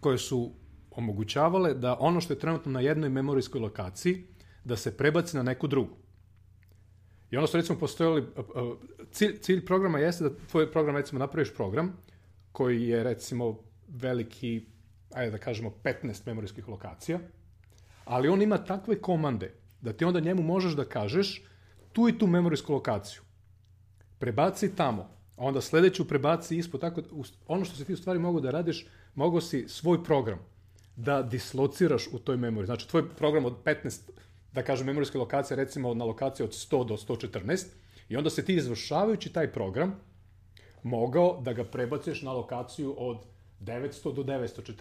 koje su omogućavale da ono što je trenutno na jednoj memorijskoj lokaciji, da se prebaci na neku drugu. I ono što recimo postojali, cilj, cilj programa jeste da tvoj program recimo napraviš program koji je recimo veliki, ajde da kažemo 15 memorijskih lokacija, ali on ima takve komande da ti onda njemu možeš da kažeš tu i tu memorijsku lokaciju. Prebaci tamo, a onda sledeću prebaci ispod, tako da ono što si ti u stvari mogu da radiš, mogu si svoj program da dislociraš u toj memoriji. Znači, tvoj program od 15, da kažem, memorijske lokacije, recimo na lokaciji od 100 do 114, i onda se ti izvršavajući taj program, mogao da ga prebaciš na lokaciju od 900 do 914.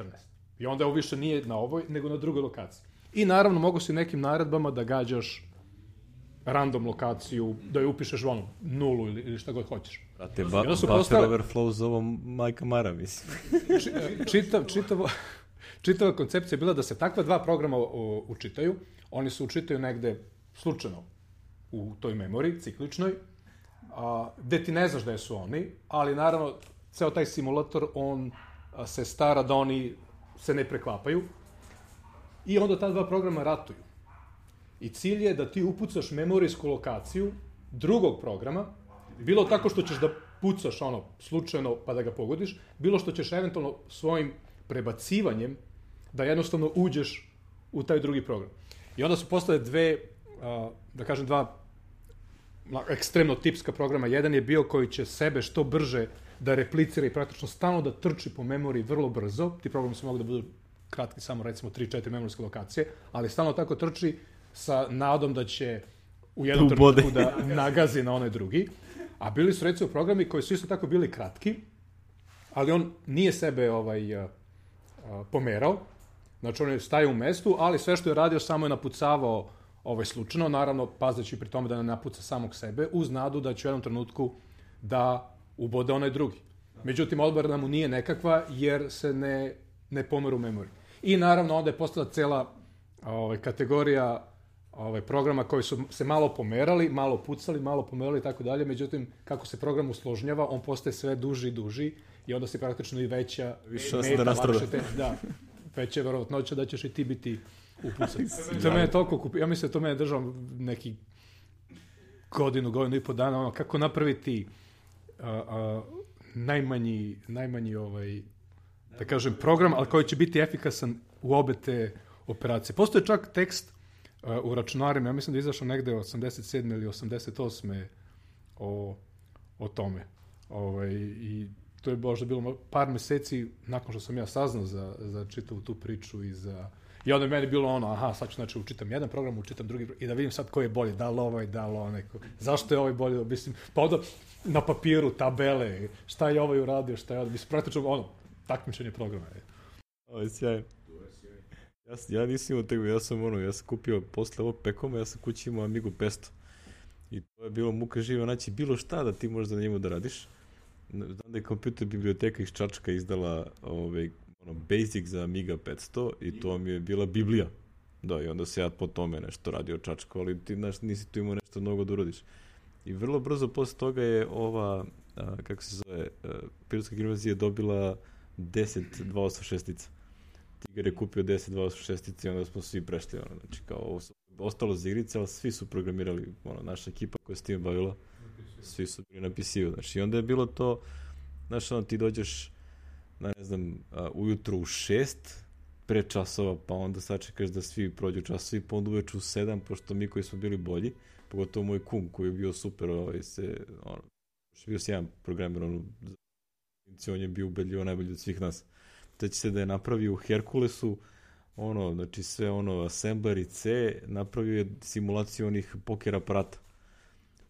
I onda ovo više nije na ovoj, nego na drugoj lokaciji. I naravno, mogu si nekim naredbama da gađaš random lokaciju, da je upišeš ono, nulu ili, ili šta god hoćeš. Brate, ba, buffer postale- overflow za ovo majka Mara, mislim. Či- čitav, čitavo, [LAUGHS] čitava koncepcija je bila da se takva dva programa o, učitaju. Oni se učitaju negde slučajno u toj memoriji, cikličnoj, a, gde ti ne znaš da su oni, ali naravno, ceo taj simulator, on a, se stara da oni se ne preklapaju. I onda ta dva programa ratuju. I cilj je da ti upucaš memorijsku lokaciju drugog programa, bilo tako što ćeš da pucaš ono slučajno pa da ga pogodiš, bilo što ćeš eventualno svojim prebacivanjem da jednostavno uđeš u taj drugi program. I onda su postale dve, da kažem dva ekstremno tipska programa. Jedan je bio koji će sebe što brže da replicira i praktično stalno da trči po memoriji vrlo brzo. Ti programi su mogu da budu kratki, samo recimo 3-4 memorijske lokacije, ali stalno tako trči sa nadom da će u jednom trenutku da nagazi na onaj drugi. A bili su recimo programi koji su isto tako bili kratki, ali on nije sebe ovaj pomerao. Znači on je staje u mestu, ali sve što je radio samo je napucavao ovaj slučajno, naravno pazeći pri tome da ne napuca samog sebe, uz nadu da će u jednom trenutku da ubode onaj drugi. Međutim, odbrana mu nije nekakva jer se ne, ne pomeru u memoriji. I naravno onda je postala cela ovaj, kategorija ovaj, programa koji su se malo pomerali, malo pucali, malo pomerali i tako dalje, međutim, kako se program usložnjava, on postaje sve duži i duži i onda se praktično i veća Više šanse da lakše te, da, [LAUGHS] veća je verovatnoća da ćeš i ti biti upucan. I [LAUGHS] to mene toliko kupi, ja mislim da to mene držao neki godinu, godinu i po dana, ono, kako napraviti a, a, najmanji, najmanji ovaj, da kažem, program, ali koji će biti efikasan u obe te operacije. Postoje čak tekst uh, u računarima, ja mislim da je izašao negde 87. ili 88. o, o tome. Ovaj, I to je možda bilo par meseci nakon što sam ja saznao za, za čitavu tu priču i za... I onda je meni bilo ono, aha, sad ću znači učitam jedan program, učitam drugi program, i da vidim sad koji je bolji, da li ovaj, da li onaj, zašto je ovaj bolji, mislim, pa onda na papiru, tabele, šta je ovaj uradio, šta je ovaj, mislim, praktično ono, takmičenje programa je. Ovo je sjajno. Ja, ja nisam imao tego, ja sam ono, ja sam kupio posle ovog pekoma, ja sam kući imao Amigu 500. I to je bilo muka živa, znači bilo šta da ti možeš na njemu da radiš. Znam da je kompjuter biblioteka iz Čačka izdala ovaj, ono, basic za Amiga 500 i to mi je bila Biblija. Da, i onda se ja po tome nešto radio Čačko, ali ti znaš, nisi tu imao nešto mnogo da uradiš. I vrlo brzo posle toga je ova, a, kako se zove, a, pilotska gimnazija dobila 10 286-ica. Tigar je kupio 10.26 i onda smo svi prešli, ono, znači kao ostalo za igrice, ali svi su programirali, ono, naša ekipa koja se tim bavila, svi su bili na PC-u, znači i onda je bilo to, znaš, ono, ti dođeš, na, ne znam, ujutru u šest, pre časova, pa onda sačekaš da svi prođu časovi, pa onda uveč u sedam, pošto mi koji smo bili bolji, pogotovo moj kum koji je bio super, ovaj, se, ono, još je bio sjajan programer, ono, on je bio ubedljivo najbolji od svih nas. Teći se da je napravio u Herkulesu, ono, znači sve ono, assembler i C, napravio je simulaciju onih poker aparata,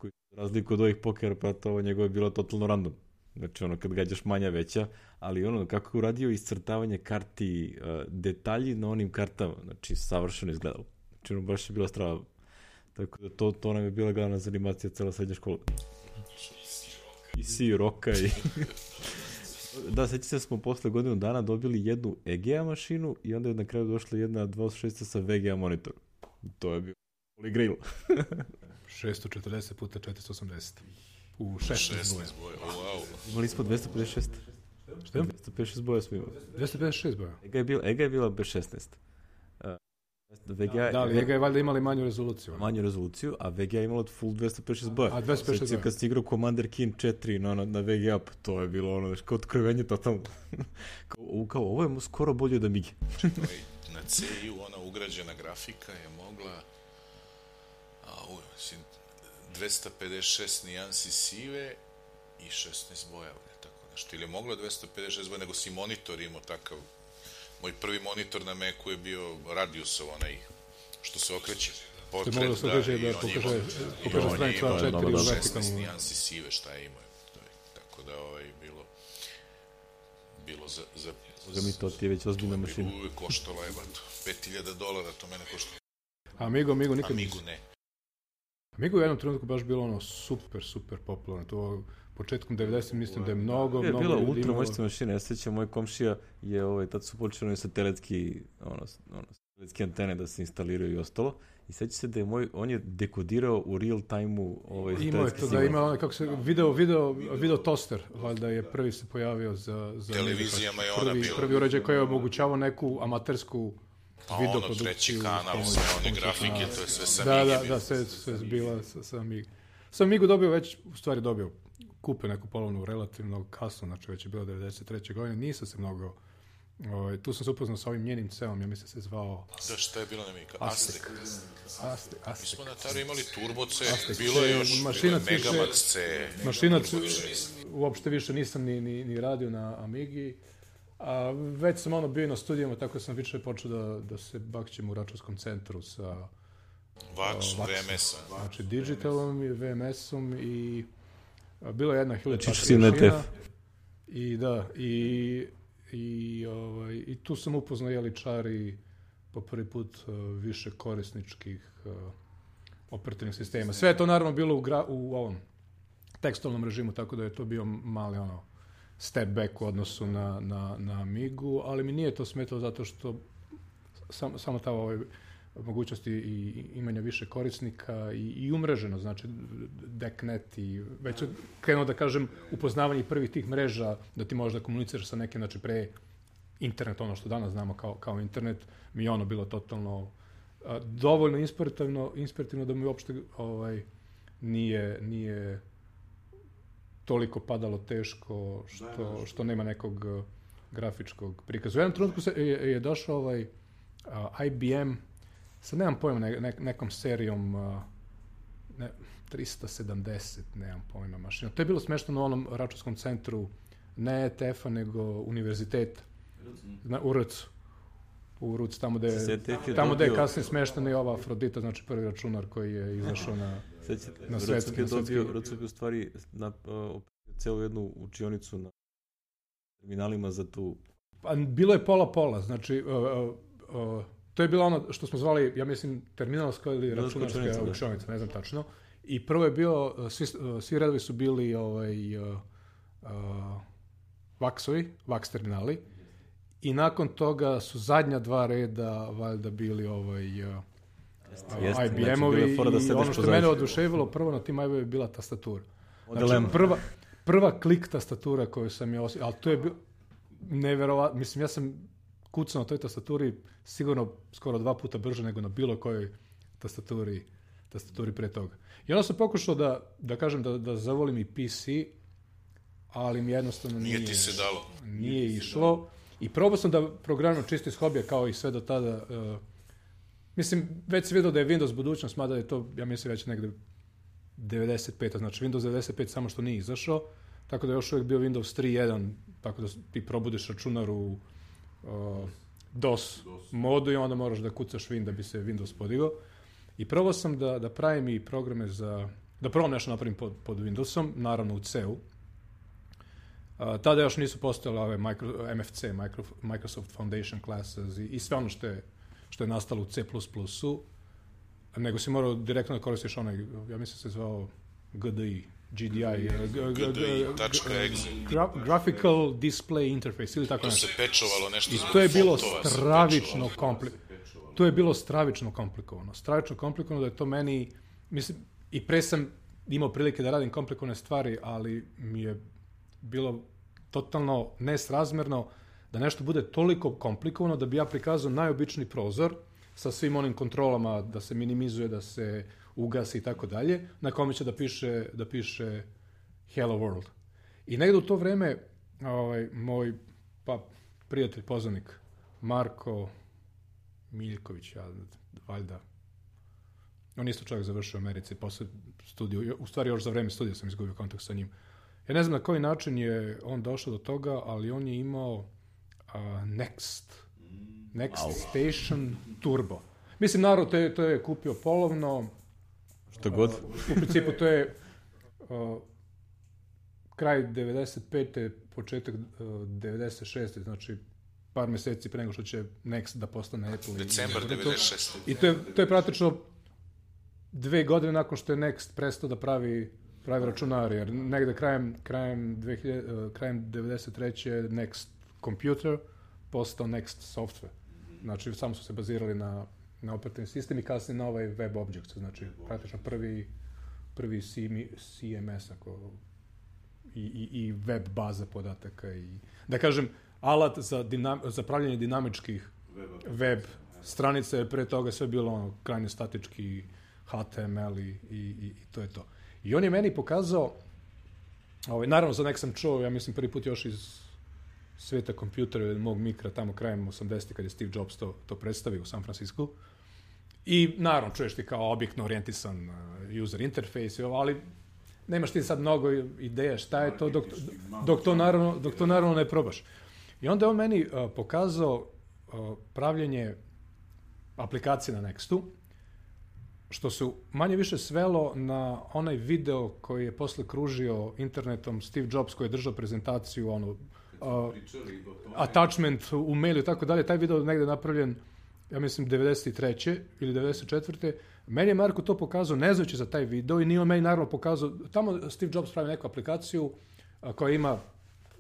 koji razliku od ovih poker aparata, ovo njegove je bilo totalno random. Znači ono, kad gađaš manja veća, ali ono, kako je uradio iscrtavanje karti, uh, detalji na onim kartama, znači savršeno izgledalo. Znači ono, baš je bila strava. Tako da to, to nam je bila glavna zanimacija cela srednja škola. I si roka i... [LAUGHS] da, seća se da smo posle godinu dana dobili jednu EGA mašinu i onda je na kraju došla jedna 26 sa VGA monitor. To je bio holy grail. [LAUGHS] 640 puta 480. U 16 boja. 16 boja, o, wow. Imali smo 256. Šta? 256 boja smo imali. 256 boja. EGA je bila, EGA je bila bez 16. Uh, VGA, Da, ali njega je valjda imali manju rezoluciju. manju rezoluciju, a VGA je imalo full 256 boja. A, 256 Sećam se boja. kad si igrao Commander Keen 4 na, na, na VGA, pa to je bilo ono, znaš, kao otkrivenje totalno. [LAUGHS] kao, ovo- kao, ovo je mu skoro bolje od Amigi. Ovaj, na CI ona ugrađena grafika je mogla a, mislim, 256 nijansi sive i 16 boja, tako nešto. Ili je mogla 256 boja, nego si monitor imao takav. Moj prvi monitor na Macu je bio radiusov, onaj što se okreće. Portret, moglo da se okreće da i on je imao- pokaže i on je stranicu imao A4 u 16 vertikalnu. nijansi sive, šta je imao. To je, tako da ovaj, bilo bilo za, za, Boga mi to ti je već ozbiljna mašina. Uvijek koštalo bato. 5000 dolara, to mene košta. Amigo, Amigo nikad nisam. ne. Amigo je u jednom trenutku baš bilo ono super, super popularno. To početkom 90 mislim da je mnogo, Je mnogo bila ljudi ultra moćna mašina, ja se sjećam, moj komšija je, ovaj, tad su počeli satelitski, ono, ono, satelitske antene da se instaliraju i ostalo. I seća se da je moj, on je dekodirao u real time-u ovaj Imao je to da ima onaj, kako se, video, video, video toster, valjda je prvi se pojavio za... za Televizijama je ona prvi, bila. Prvi uređaj koji je omogućavao neku amatersku Pa video ono, treći kanal, sve one grafike, to je sve sa Da, da, da, sve, sve bila sa, sa Amiga. Sam Amigu dobio već, u stvari dobio, kupio neku polovnu relativno kasno, znači već je bilo 93. godine, nisam se mnogo, ovaj, tu sam se upoznao sa ovim njenim ceom, ja mislim se zvao Da, šta je bilo na Amiga? Aztek. Aztek, Mi Aztek. smo na Taru imali Turbo C, Aztek bilo je još mašinac bilo je više- Megamax C. Mašinac uopšte više nisam ni, ni, ni radio na Amigi, a već sam ono bio i na studijama, tako sam više počeo da, da se bakćem u računskom centru sa Vax, Vaxom. VMS-a. znači, digitalom i VMS-om i a, bila je jedna mašina. TF. I da, i, i, ovaj, i tu sam upoznao jeli čari po prvi put uh, više korisničkih uh, operativnih sistema. Sve je to naravno bilo u, gra, u ovom tekstualnom režimu, tako da je to bio mali ono step back u odnosu na, na, na Amigu, ali mi nije to smetalo zato što sam, samo ta ovaj, mogućnosti i imanja više korisnika i, i umreženo, znači DECnet i već krenuo da kažem upoznavanje prvih tih mreža da ti možeš da komuniciraš sa nekim, znači pre internet, ono što danas znamo kao, kao internet, mi je ono bilo totalno a, dovoljno inspirativno, inspirativno da mi uopšte ovaj, nije, nije toliko padalo teško što, što nema nekog uh, grafičkog prikaza. U jednom trenutku se, je, je došao ovaj uh, IBM, sad nemam pojma, ne, ne, nekom serijom uh, ne, 370, nemam pojma mašina. To je bilo smešno na onom računskom centru ne ETF-a, nego univerziteta. Na, u RC. U RUC, tamo gde, tamo gde je kasnije smeštena i ova Afrodita, znači prvi računar koji je izašao na... Sećate, Na na svetski- je na dobio, Rucuk je u stvari na, uh, celu jednu učionicu na terminalima za tu Pa, bilo je pola-pola, znači... Uh, uh, uh, to je bilo ono što smo zvali, ja mislim, terminalska ili računarska učionica, da. učionica, ne znam tačno. I prvo je bio, uh, svi, uh, svi redovi su bili ovaj, uh, uh, vaksovi, vaks terminali. I nakon toga su zadnja dva reda valjda bili ovaj, uh, Jeste, znači, IBM-ovi bila je fora da i sedneš ono što mene oduševilo prvo na tim IBM je bila tastatura. Znači, M. prva, prva klik tastatura koju sam ja osjetio, ali to je bilo neverovatno, mislim, ja sam kuca na toj tastaturi sigurno skoro dva puta brže nego na bilo kojoj tastaturi, tastaturi pre toga. I onda sam pokušao da, da kažem da, da zavolim i PC, ali mi jednostavno nije, Nije ti se dalo. nije išlo. I probao sam da programiram čisto iz hobija kao i sve do tada. Uh, mislim, već se vidio da je Windows budućnost, mada je to, ja mislim, već negde 95. Znači, Windows 95 samo što nije izašao, tako da je još uvijek bio Windows 3.1, tako da ti probudiš računar u uh, DOS, modu i onda moraš da kucaš Win da bi se Windows podigao. I probao sam da, da pravim i programe za... Da probam nešto napravim pod, pod Windowsom, naravno u C-u. A, tada još nisu postojale ove micro, MFC, micro, Microsoft Foundation Classes i, i sve ono što je, što je nastalo u C++-u, nego si morao direktno da koristiš onaj, ja mislim se zvao GDI, GDI, Graphical Display Interface ili tako To nešto. se pečovalo nešto I to je bilo stravično komplikovano. To je bilo stravično komplikovano. Stravično komplikovano da je to meni, mislim, i pre sam imao prilike da radim komplikovane stvari, ali mi je bilo totalno nesrazmerno da nešto bude toliko komplikovano da bi ja prikazao najobičniji prozor sa svim onim kontrolama da se minimizuje, da se ugasi i tako dalje, na kome će da piše, da piše Hello World. I negde u to vreme ovaj, moj pa, prijatelj, poznanik Marko Miljković, ja, valjda, on isto čovjek završio u Americi posle studiju, u stvari još za vreme studija sam izgubio kontakt sa njim. Ja ne znam na koji način je on došao do toga, ali on je imao a, Next, Next Station Turbo. Mislim, naravno, to je, to je kupio polovno, Što god. u principu to je uh, kraj 95. početak uh, 96. znači par meseci pre nego što će Next da postane Apple. Decembar i to- 96. I to je, to je praktično dve godine nakon što je Next prestao da pravi pravi računari, jer negde krajem, krajem, 2000, uh, krajem 93. je Next Computer postao Next Software. Znači, samo su se bazirali na, na operativni sistem i kasnije na ovaj Web Objects, znači praktično prvi, prvi CM, CMS ako, i, i, i web baza podataka i, da kažem, alat za, dinam, za pravljanje dinamičkih web stranica je pre toga sve bilo ono krajnje statički HTML i, i, i, i to je to. I on je meni pokazao, ovaj, naravno za nek sam čuo, ja mislim prvi put još iz sveta kompjutera ili mog mikra tamo krajem 80. kad je Steve Jobs to, to predstavio u San Francisco. I naravno čuješ ti kao objektno orijentisan uh, user interface, i ovo, ali nemaš ti sad mnogo ideja šta je to dok, dok, to, naravno, dok to naravno ne probaš. I onda je on meni uh, pokazao uh, pravljenje aplikacije na Nextu, što se manje više svelo na onaj video koji je posle kružio internetom Steve Jobs koji je držao prezentaciju ono uh, tome. attachment u mailu i tako dalje, taj video je negde napravljen ja mislim 93. ili 94. Meni je Marko to pokazao ne znajući za taj video i nije on meni naravno pokazao, tamo Steve Jobs pravi neku aplikaciju a, koja ima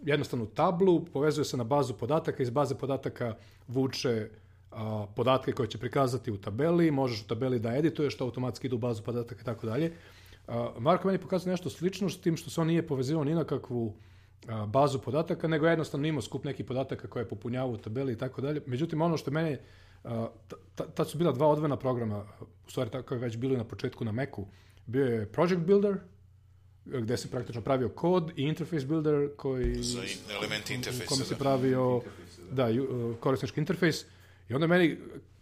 jednostavnu tablu, povezuje se na bazu podataka, iz baze podataka vuče a, podatke koje će prikazati u tabeli, možeš u tabeli da edituješ, to automatski ide u bazu podataka i tako dalje. A, Marko meni pokazao nešto slično s tim što se on nije povezivao ni na kakvu a, bazu podataka, nego je jednostavno imao skup nekih podataka koje je popunjavao u tabeli i tako dalje. Međutim, ono što mene, tad su bila dva odvojena programa, u stvari tako je već bilo i na početku na Macu. Bio je Project Builder, gde se praktično pravio kod i Interface Builder koji Za u interfejsa, kome se da. pravio da, uh, korisnički interfejs i onda meni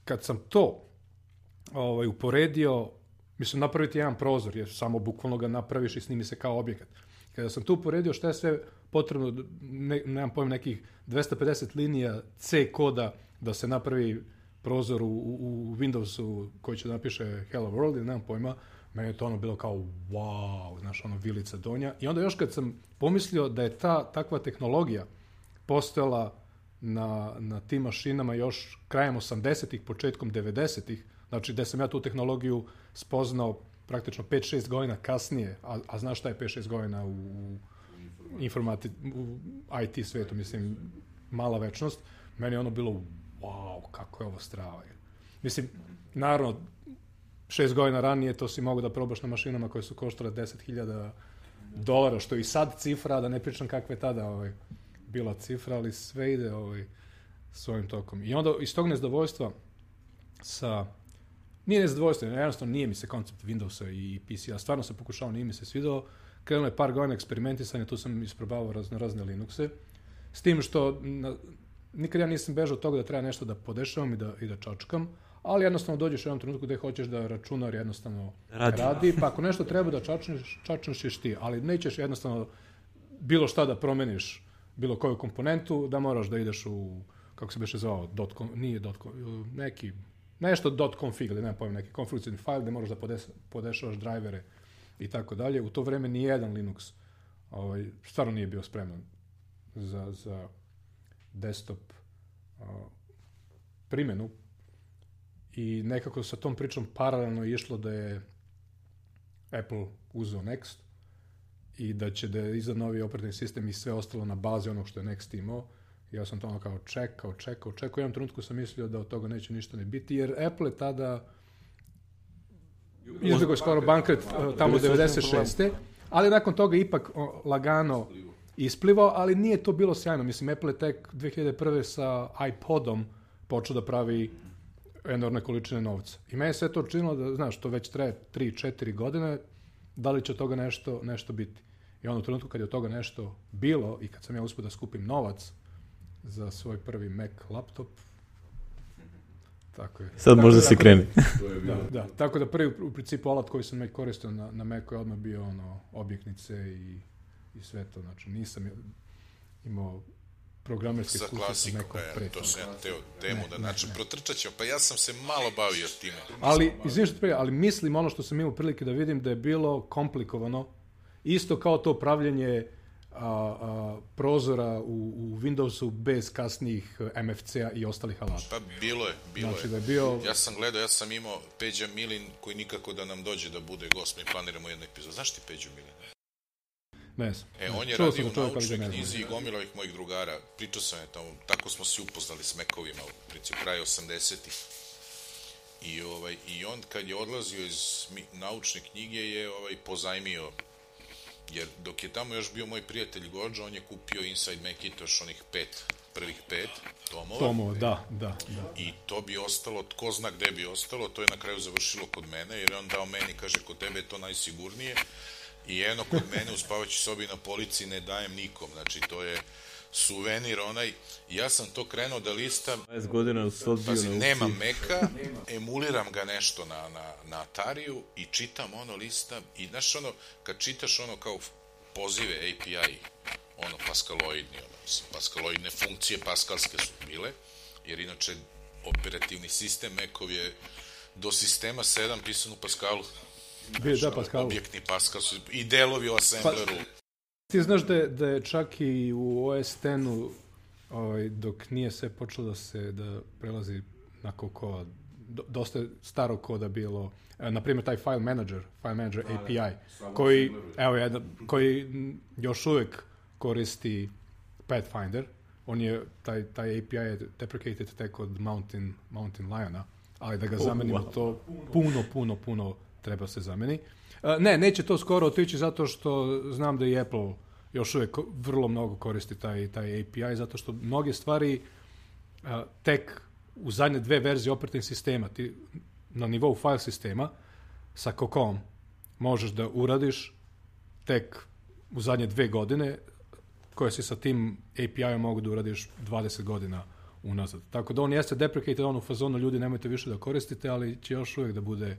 kad sam to ovaj, uporedio mislim napraviti jedan prozor jer samo bukvalno ga napraviš i snimi se kao objekat kada sam tu uporedio šta je sve potrebno ne, nemam pojma nekih 250 linija C koda da se napravi prozor u, u Windowsu koji će da napiše Hello World ili nemam pojma meni je to ono bilo kao wow, znaš, ono vilica donja. I onda još kad sam pomislio da je ta takva tehnologija postojala na, na tim mašinama još krajem 80-ih, početkom 90-ih, znači da sam ja tu tehnologiju spoznao praktično 5-6 godina kasnije, a, a znaš šta je 5-6 godina u, u informati, u IT svetu, mislim, mala večnost, meni je ono bilo, wow, kako je ovo strava. Mislim, naravno, šest godina ranije to si mogu da probaš na mašinama koje su koštale 10.000 dolara, što je i sad cifra, da ne pričam kakva je tada ovaj, bila cifra, ali sve ide ovaj, svojim tokom. I onda iz tog nezadovoljstva sa nije nezadovoljstvo, jednostavno nije mi se koncept Windowsa i PC-a, stvarno sam pokušao, nije mi se svidao. Krenulo je par godina eksperimentisanja, tu sam isprobavao razne, razne Linuxe. S tim što na, nikad ja nisam bežao od toga da treba nešto da podešavam i da, i da čačkam, ali jednostavno dođeš u jednom trenutku gde hoćeš da računar jednostavno Radi. radi pa ako nešto treba da čačneš, čačneš ti, ali nećeš jednostavno bilo šta da promeniš, bilo koju komponentu, da moraš da ideš u, kako se beše zvao, dot com, nije dot com, neki, nešto dot config, ili nema pojma, neki konfiguracijni file gde moraš da podešavaš drivere i tako dalje. U to vreme ni jedan Linux ovaj, stvarno nije bio spreman za, za desktop primjenu i nekako sa tom pričom paralelno je išlo da je Apple uzeo Next i da će da iza novi operativni sistem i sve ostalo na bazi onog što je Next imao. Ja sam to ono kao čekao, čekao, čekao. U jednom trenutku sam mislio da od toga neće ništa ne biti, jer Apple je tada izbjegao je skoro bankret uh, tamo 96. Ali nakon toga ipak lagano isplivao, ali nije to bilo sjajno. Mislim, Apple je tek 2001. sa iPodom počeo da pravi enormne količine novca. I meni se to činilo da, znaš, to već traje 3-4 godine, da li će od toga nešto, nešto biti. I onda u trenutku kad je od toga nešto bilo i kad sam ja uspio da skupim novac za svoj prvi Mac laptop, tako je. Sad možda se kreni. [LAUGHS] Da, da. Tako da prvi u principu alat koji sam koristio na, na Macu je odmah bio ono, objeknice i, i sve to. Znači nisam imao programerske Sa klasikom, e, pre to sam ja teo temu da, ne, znači, ne. protrčat ćemo, pa ja sam se malo bavio time. Ali, izvini što prekidam, ali mislim ono što sam imao prilike da vidim da je bilo komplikovano, isto kao to pravljenje a, a, prozora u, u Windowsu bez kasnijih eh, MFC-a i ostalih alata. Pa bilo je, bilo Znači je. da je bio... Ja sam gledao, ja sam imao Peđa Milin koji nikako da nam dođe da bude gost, mi planiramo jednu epizodu. Znaš ti Peđu Milin? Ne znam. E, on je Čuo radio u naučnoj knjizi i gomila ovih mojih drugara. Pričao sam je tamo, tako smo se upoznali s mekovima u principu kraju 80-ih. I, ovaj, I on kad je odlazio iz naučne knjige je ovaj, pozajmio jer dok je tamo još bio moj prijatelj Gođo, on je kupio Inside Macintosh onih pet, prvih pet tomova. Tomo, da, da, da. I to bi ostalo, tko zna gde bi ostalo, to je na kraju završilo kod mene, jer je on dao meni, kaže, kod tebe je to najsigurnije. I eno kod mene u spavaćoj sobi na polici ne dajem nikom, znači to je suvenir onaj, ja sam to krenuo da listam, 20 godina su odbio pazi, na nemam Meka, emuliram ga nešto na, na, na Atariju i čitam ono, listam i znaš ono, kad čitaš ono kao pozive API, ono paskaloidni, ono, paskaloidne funkcije paskalske su bile, jer inače operativni sistem Mekov je do sistema 7 pisan u Pascalu. Bio, Znaš, da, ono, Pascalu. Objektni Pascal su, i delovi u assembleru. Ti znaš da je, da je čak i u OS X-u, ovaj, dok nije sve počelo da se da prelazi na kokoa, do, dosta je starog koda bilo, e, na primjer taj file manager, file manager API, koji, evo jedan, koji još uvijek koristi Pathfinder, on je, taj, taj API je deprecated tek od Mountain, Mountain Liona, ali da ga zamenimo to puno, puno, puno treba se zameni. Ne, neće to skoro otići zato što znam da i Apple još uvijek ko- vrlo mnogo koristi taj, taj API, zato što mnoge stvari tek u zadnje dve verzije operativnih sistema, ti na nivou file sistema sa Kokom možeš da uradiš tek u zadnje dve godine koje si sa tim API-om mogu da uradiš 20 godina unazad. Tako da on jeste deprecated, on u fazonu ljudi nemojte više da koristite, ali će još uvijek da bude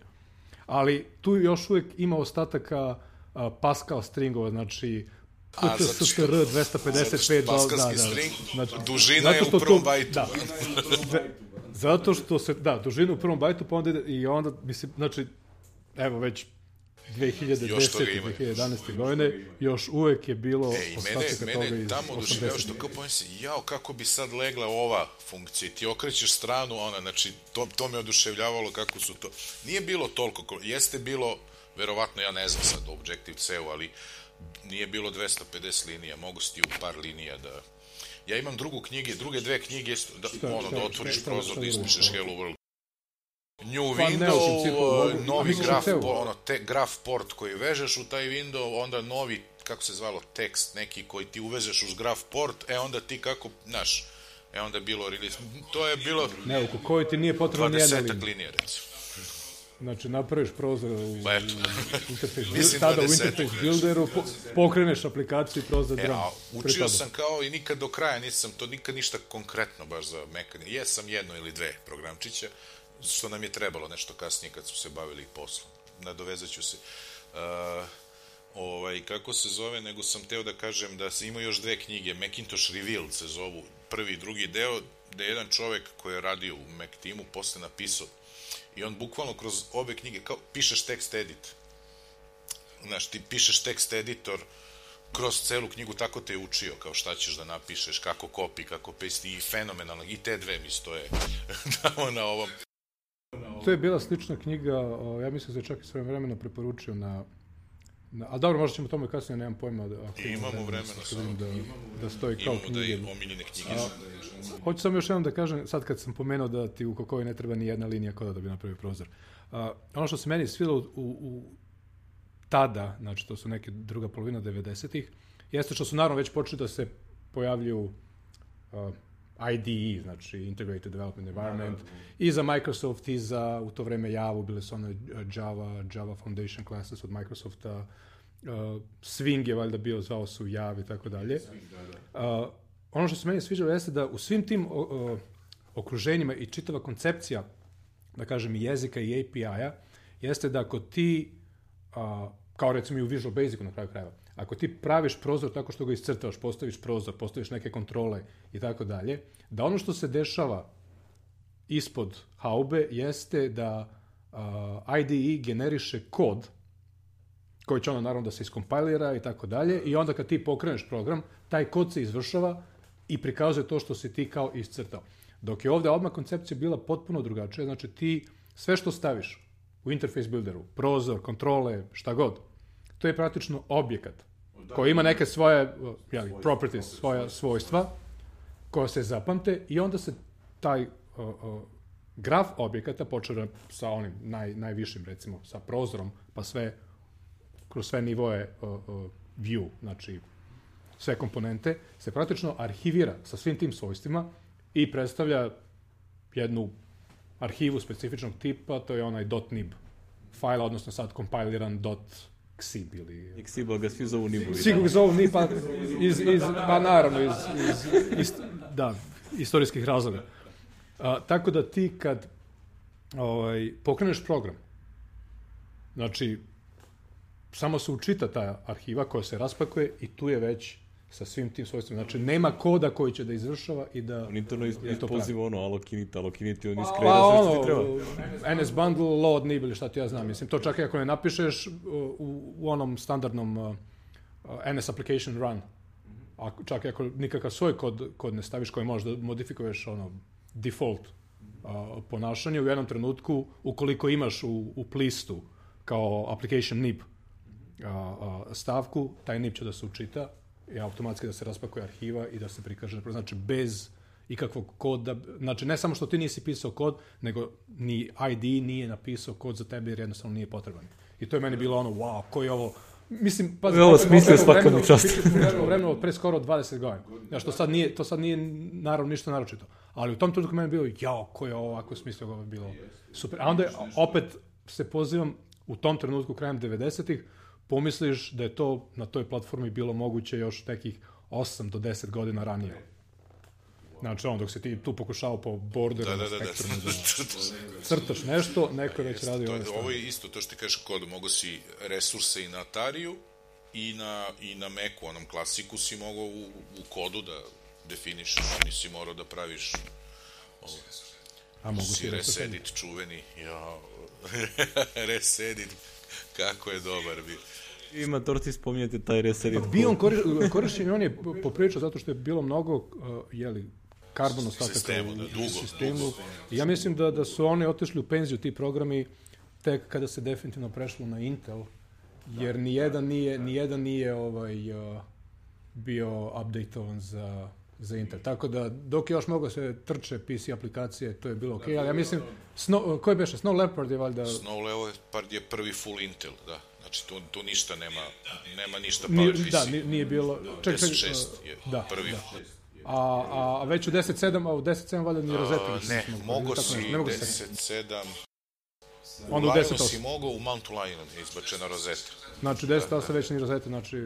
ali tu još uvijek ima ostataka a, Pascal stringova, znači A, zato što- STR 255 zato što paskalski string, dužina zato je u prvom to- bajtu. Da, zato što se, da, dužinu u prvom bajtu, pa onda i onda, mislim, znači, evo već 2010. Još toga ima. 2011. godine, još uvek je bilo E, i mene, mene tamo oduševljava 80. što kao pomisli, jao, kako bi sad legla ova funkcija, ti okrećeš stranu, ona, znači, to, to me oduševljavalo kako su to, nije bilo toliko, ko- jeste bilo, verovatno, ja ne znam sad Objective-C-u, ali nije bilo 250 linija, mogu si ti u par linija da... Ja imam drugu knjige, druge dve knjige, da, ono, šta- da otvoriš šta- prozor, šta da ispišeš Hello World. New Pa window, mogu- a novi graf, ono, te, graf port koji vežeš u taj window, onda novi, kako se zvalo, tekst neki koji ti uvezeš uz graf port, e onda ti kako, znaš, E onda je bilo release. To je bilo Ne, u koji ti nije potrebno nijedna 20 linija. linija, recimo. Znači, napraviš prozor u, Pa eto. [LAUGHS] u interface, [LAUGHS] Mislim tada u 20. interface builderu, po, pokreneš aplikaciju i prozor E, drum. a učio sam kao i nikad do kraja nisam to nikad ništa konkretno baš za mekanje. Jesam jedno ili dve programčića, što nam je trebalo nešto kasnije kad smo se bavili poslom. Nadovezat ću se. Uh, ovaj, kako se zove, nego sam teo da kažem da se ima još dve knjige, Macintosh Revealed se zovu, prvi i drugi deo, da je jedan čovek koji je radio u Mac timu posle napisao i on bukvalno kroz obe knjige, kao pišeš tekst edit, znaš, ti pišeš tekst editor kroz celu knjigu, tako te je učio, kao šta ćeš da napišeš, kako copy, kako paste, i fenomenalno, i te dve mi stoje [LAUGHS] tamo na ovom. To je bila slična knjiga, ja mislim da se čak i svoje vremena preporučio na, na a dobro, možda ćemo tome kasnije, nemam pojma. Da, ako Imamo vremena, samo da, da stoji kao Imamo da knjige. i omiljene knjige. Hoću samo još jednom da kažem, sad kad sam pomenuo da ti u Kokovi ne treba ni jedna linija koda da bi napravio prozor. A, ono što se meni svidelo u, u tada, znači to su neke druga polovina 90-ih, jeste što su naravno već počeli da se pojavljuju uh, IDE, znači Integrated Development Environment, i za Microsoft, i za u to vreme Java, bile su one uh, Java, Java Foundation classes od Microsofta, uh, Swing je valjda bio, zvao se u Javi i tako dalje. Uh, ono što se meni sviđalo jeste da u svim tim o, okruženjima i čitava koncepcija, da kažem, i jezika i API-a, jeste da ako ti, a, kao recimo i u Visual Basicu na kraju krajeva, ako ti praviš prozor tako što ga iscrtavaš, postaviš prozor, postaviš neke kontrole i tako dalje, da ono što se dešava ispod haube jeste da a, IDE generiše kod koji će onda naravno da se iskompilira i tako dalje i onda kad ti pokreneš program, taj kod se izvršava i prikazuje to što si ti kao iscrtao. Dok je ovde odmah koncepcija bila potpuno drugačija, znači ti sve što staviš u interface builderu, prozor, kontrole, šta god, to je praktično objekat koji ima neke svoje uh, jeli, properties, svoja svojstva koja se zapamte i onda se taj uh, uh, graf objekata počeo sa onim naj, najvišim recimo sa prozorom pa sve kroz sve nivoe uh, uh, view, znači sve komponente, se praktično arhivira sa svim tim svojstvima i predstavlja jednu arhivu specifičnog tipa, to je onaj .nib fajl, odnosno sad kompiliran .xib ili... Xibel ga svi zovu Nibu. Svi ga zovu NIB, pa, iz, iz, pa naravno, iz, iz, iz, da, istorijskih razloga. A, tako da ti kad ovaj, pokreneš program, znači, samo se učita ta arhiva koja se raspakuje i tu je već sa svim tim svojstvima. Znači, nema koda koji će da izvršava i da... On interno is, i to ispoziva ono alokinit, alokinit i on Pa iskreira sve što ti treba. ono, NS bundle, load nib ili šta ti ja znam. Mislim, to čak i ako ne napišeš uh, u, u onom standardnom uh, uh, NS application run, a čak i ako nikakav svoj kod, kod ne staviš koji možeš da modifikuješ ono default uh, ponašanje u jednom trenutku, ukoliko imaš u, u plistu kao application nib a, a, stavku, taj nib će da se učita i automatski da se raspakuje arhiva i da se prikaže, znači bez ikakvog koda, znači ne samo što ti nisi pisao kod, nego ni ID nije napisao kod za tebe jer jednostavno nije potreban. I to je meni bilo ono, wow, koji je ovo, Mislim, pa Ovo smislio mi čast. Vremenu od pre skoro 20 godina. Ja, što sad nije, to sad nije naravno ništa naročito. Ali u tom trenutku meni je bilo, jao, ko je ovo ovako smislio, ovo je bilo super. A onda je, opet se pozivam, u tom trenutku, krajem 90-ih, pomisliš da je to na toj platformi bilo moguće još nekih 8 do 10 godina ranije. Znači, on, dok se ti tu pokušao po borderu, Da, da, da, da. [LAUGHS] da crtaš nešto, neko je već radio to, stvari. ovo je isto, to što ti kažeš kodu, mogu si resurse i na Atariju i na, i na Macu, onom klasiku si mogao u, u kodu da definišeš, nisi morao da praviš ovo, A mogu si resedit čuveni, ja, [LAUGHS] resedit, kako je dobar bio. Ima, to ti spominjete taj resedit. Bio on kori- korišćen i on je popričao zato što je bilo mnogo, uh, jeli, karbon ostataka Sistemu, da, dugo, sistemu. dugo. I ja mislim da, da su oni otišli u penziju, ti programi, tek kada se definitivno prešlo na Intel, jer nijedan nije, nijedan nije ovaj, uh, bio updateovan za, za Intel. Tako da, dok je još mogo se trče PC aplikacije, to je bilo okej, ali ja mislim, Snow, ko je beše? Snow Leopard je valjda... Snow Leopard je prvi full Intel, da. Znači, tu, tu ništa nema, nema ništa Nije, PowerPC. da, nije, nije bilo... Ček, ček, 10.6 uh, je da, prvi. da. a, a već u 10.7, a u 10.7 valjda ni više ne, mogo si nešto, ne mogu se setiti. 10.7. Onda u U Lionu 10.8. si mogao, u Mount Lion je izbačena rozeta. Znači, 10.8 već ni rozete, znači...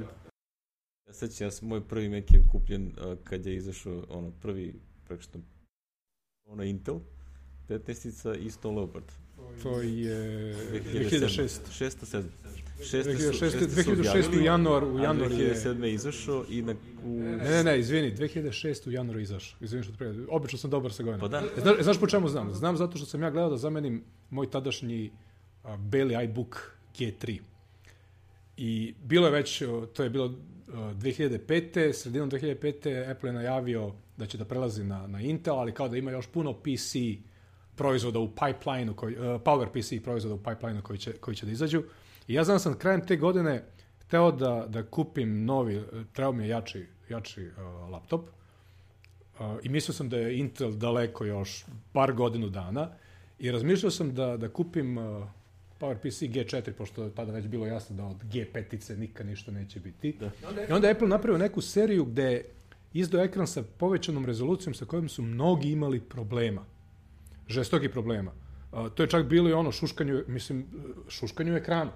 Ja sećam, ja sam, moj prvi Mac je kupljen uh, kad je izašao ono prvi, praktično, ono Intel, 15-ica i Stone Leopard. To je 2006. 2006. 6. 7. 2006. 2006. u januar, u januar je... 2007. je izašao i na, u... Ne, ne, ne, izvini, 2006. u januaru je izašao. Izvini što te pregledam. Obično sam dobar sa Pa godinama. da, E, Znaš, znaš po čemu znam? Znam zato što sam ja gledao da zamenim moj tadašnji a, beli iBook G3. I bilo je već, to je bilo o, 2005. Sredinom 2005. Apple je najavio da će da prelazi na, na Intel, ali kao da ima još puno PC proizvoda u pipeline koji, uh, Power PC proizvoda u pipeline koji će, koji će da izađu. I ja znam da sam krajem te godine hteo da, da kupim novi, uh, trebao mi je jači, jači uh, laptop. Uh, I mislio sam da je Intel daleko još bar godinu dana. I razmišljao sam da, da kupim uh, PowerPC G4, pošto je tada već bilo jasno da od G5-ice nikad ništa neće biti. Da. I onda Apple napravio neku seriju gde je izdao ekran sa povećanom rezolucijom sa kojom su mnogi imali problema. Žestoki problema. A, to je čak bilo i ono šuškanju, mislim, šuškanju ekrana.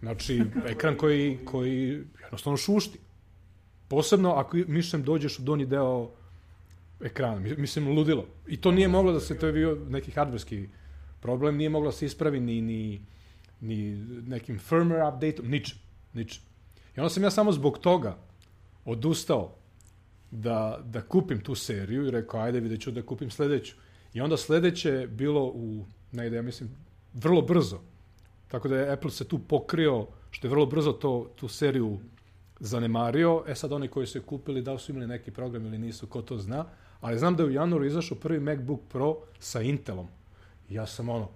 Znači, [LAUGHS] ekran koji, koji jednostavno šušti. Posebno ako mišem dođeš u donji deo ekrana. Mi- Mislim, ludilo. I to nije moglo da se, to je bio neki hardverski problem, nije moglo da se ispravi ni, ni, ni nekim firmware updateom, ničem, ničem. I onda sam ja samo zbog toga odustao da, da kupim tu seriju i rekao, ajde vidjet ću da kupim sledeću. I onda sledeće je bilo u, negde, ja mislim, vrlo brzo. Tako da je Apple se tu pokrio, što je vrlo brzo to, tu seriju zanemario. E sad oni koji su je kupili, da li su imali neki program ili nisu, ko to zna. Ali znam da je u januaru izašao prvi MacBook Pro sa Intelom. I ja sam ono,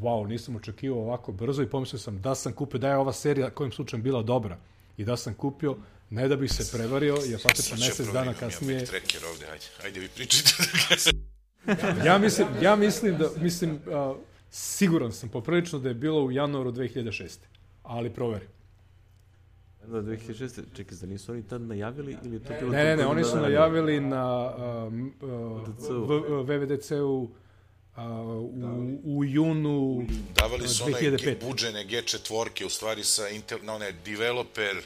wow, nisam očekivao ovako brzo i pomislio sam da sam kupio, da je ova serija kojim slučajem bila dobra i da sam kupio, ne da bih se prevario, jer praktično mesec dana kasnije... Ja tracker ovde, ajde, ajde vi pričajte. Ja mislim, ja mislim da, mislim, uh, siguran sam poprilično da je bilo u januaru 2006. Ali proveri. da 2006. Čekaj, da nisu oni tad najavili ili to bilo... Ne, ne, ne, oni su najavili na uh, VVDC-u uh, u, u junu Davali su onaj 2005. G- buđene G4, u stvari sa Intel, na one developer,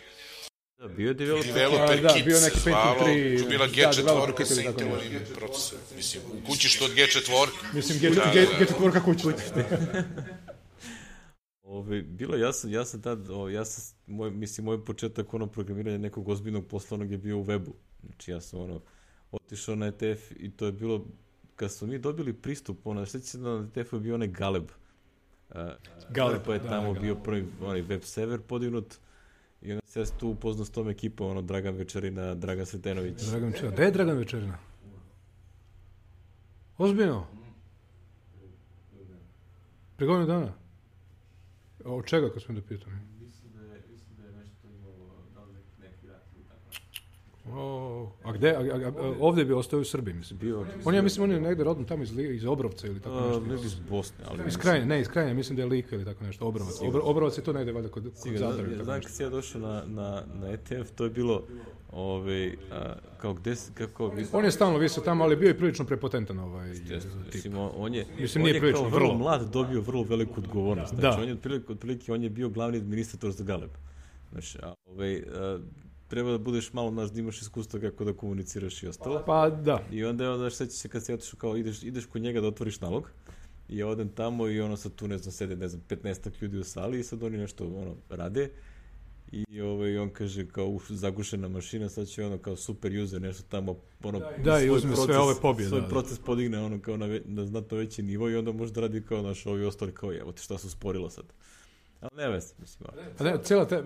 Da, bio je developer. developer A, da, kit bio neki zvalo, Pentium 3, to je bila da, developer G4 kit sa Intelovim procesorom. Mislim, u kući što od G4, Mislim, G, Da, G, da. G4 kuću. [LAUGHS] Ove, bilo je, ja sam, ja sam tad, o, ja sam, moj, mislim, moj početak ono programiranja nekog ozbiljnog poslovnog je bio u webu. Znači ja sam ono, otišao na ETF i to je bilo, kad smo mi dobili pristup, ono, šta će se da na ETF-u je bio onaj Galeb. Uh, Galeb, pa je da, tamo da, bio prvi onaj web server podignut i onda se tu upoznao s tom ekipom, ono, Dragan Večerina, Dragan Sretenović. Dragan Večerina. Gde je Dragan Večerina? Ozbiljno? Pre godinu dana? Od čega, ako sam da pitam? Mislim da je, mislim da je nešto imao, da li neki rat ili tako. O, a gde? A, a, a, ovde bi ostao u Srbiji, mislim. Bio, On je, mislim, on je negde rodom tamo iz, iz Obrovca ili tako nešto. ne iz Bosne, ali... Iz Krajine, ne, iz Krajine, mislim da je Lika ili tako nešto, Obrovac. Obro, Obrovac je to negde valjda kod, kod Sigurno, Zadra ja, znam kad sam ja došao na, na, na ETF, to je bilo, ovaj, a, kao gde, kako, vi, On je stalno visio tamo, ali bio je prilično prepotentan ovaj tip. mislim, on, je, Mislim, on je prilično, kao vrlo vrlo. mlad dobio vrlo veliku odgovornost. Da. Znači, on je otprilike, otprilike, on je bio glavni administrator za Galeb. Znači, a, ovaj, a, treba da budeš malo, znaš, da imaš iskustva kako da komuniciraš i ostalo. Pa da, I onda je onda seća se kad se otišao kao ideš, ideš kod njega da otvoriš nalog i ja odem tamo i ono sad tu ne znam sede ne znam 15 ljudi u sali i sad oni nešto ono rade. I ovaj on kaže kao uf, zagušena mašina sad će ono kao super user nešto tamo ono Da, i uzme sve ove pobjede, svoj da, proces podigne ono kao na, ve, na znatno veći nivo i onda može da radi kao naš ovi ostali kao evo te šta su sporilo sad ali ne veze mislim. Pa ne, cijela te, e,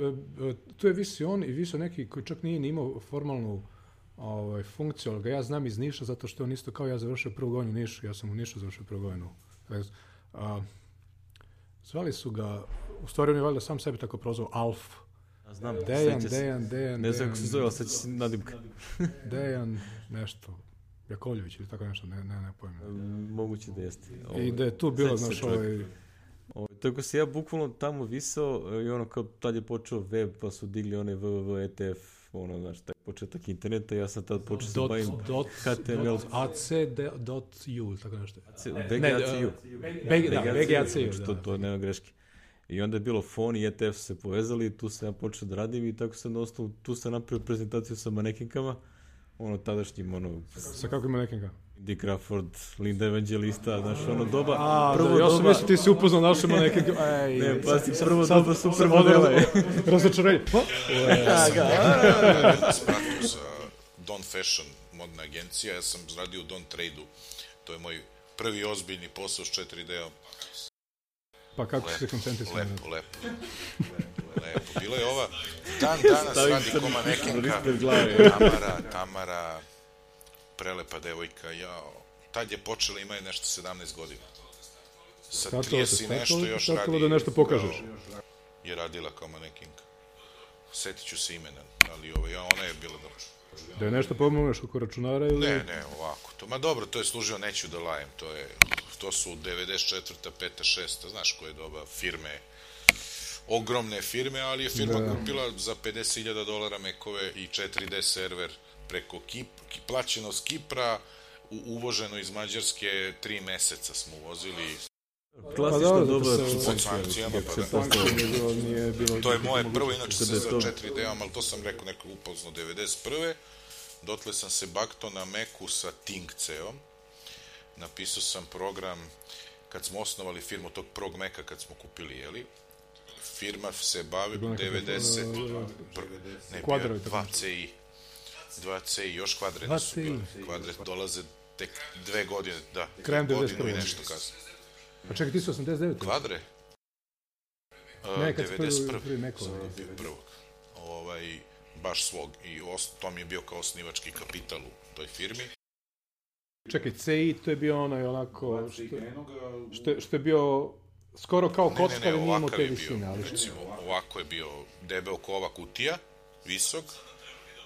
e, tu je visio on i visio neki koji čak nije ni imao formalnu ovaj, funkciju, ali ga ja znam iz Niša zato što on isto kao ja završio prvu godinu u Nišu, ja sam u Nišu završio prvu godinu. Tako, A, zvali su ga, u stvari on je valjda sam sebi tako prozvao Alf. a znam Dejan, se. Dejan, Dejan, ne znam kako se zove sad će se nadimka [LAUGHS] Dejan, nešto, Jakovljević ili tako nešto, ne, ne, ne pojma. moguće da jeste I da je tu bilo, znaš, ovaj, Ovaj, tako se ja bukvalno tamo visao e, i ono kao tad je počeo web pa su digli onaj www ETF, ono znaš, taj početak interneta, ja sam tad počeo se Dot, bavim dot, HTML. dot, AC, de- dot U, tako nešto. BGACU. BG, da, BGACU, Što da. to nema greške. I onda je bilo fon i ETF se povezali i tu sam ja počeo da radim i tako sam na osnovu, tu sam napravio prezentaciju sa manekinkama, ono tadašnjim, ono, Sa kako ima nekenga? Dick Crawford, Linda Evangelista, znaš, ono doba, A, prvo da, ja sam mislio ti si upoznao naše manekenga. [LAUGHS] Ej, Ne, pa si prvo sad- doba super modela je. Razočarenje. Pa, Spratio sa Don Fashion, modna agencija, ja sam radio u Don Trade-u. To je moj prvi ozbiljni posao s 4D-om. pa kako si se koncentrisao? Lepo, lepo. Lepo. Bila je ova, dan danas Stavim radi crni ko manekenka. ispred glave. Tamara, Tamara, prelepa devojka, jao. Tad je počela, ima je nešto 17 godina. Sa Startalo 30 se, i nešto još startalo radi. da nešto pokažeš. Je radila kao manekinka. Setit ću se imena, ali ovaj, ja, ona je bila dobra. Da je nešto pomogneš oko računara ili... Ne, ne, ovako. To, ma dobro, to je služio, neću da lajem, to je, to su 94. 5. 6. Znaš koje doba firme, ogromne firme, ali je firma Da. kupila za 50.000 dolara mekove i 4D server preko Kip, Ki- plaćeno s Kipra, u, uvoženo iz Mađarske, tri meseca smo uvozili. Klasična dobro, doba zato se- Pod sankcijama, pa da. To je moje prvo, inače se da za to- 4D-om, ali to sam rekao neko upozno 91. Dotle sam se bakto na Meku sa Tingceom. Napisao sam program, kad smo osnovali firmu tog prvog Meka, kad smo kupili, jeli? Firma se bavi Bilo nekako, 90, uh, pr- ne, bio kvadrovi, je tako 2 CI. 2 CI, još kvadre nisu 2CI. bile. Kvadre dolaze tek dve godine, da, Krajem godinu i 91.. nešto kasnije. Pa čekaj, ti si 89. Kvadre? Ne, kad si prvi- 91. prvi dobio prvog. Ovaj, baš svog. I os, to mi je bio kao osnivački kapital u toj firmi. Čekaj, CI to je bio onaj onako... Što, što, je- što je bio skoro kao Ne, kocka, ne, ne, ali nije imao te visine, ali što... Recimo, ovako je bio debel ko ova kutija, visok.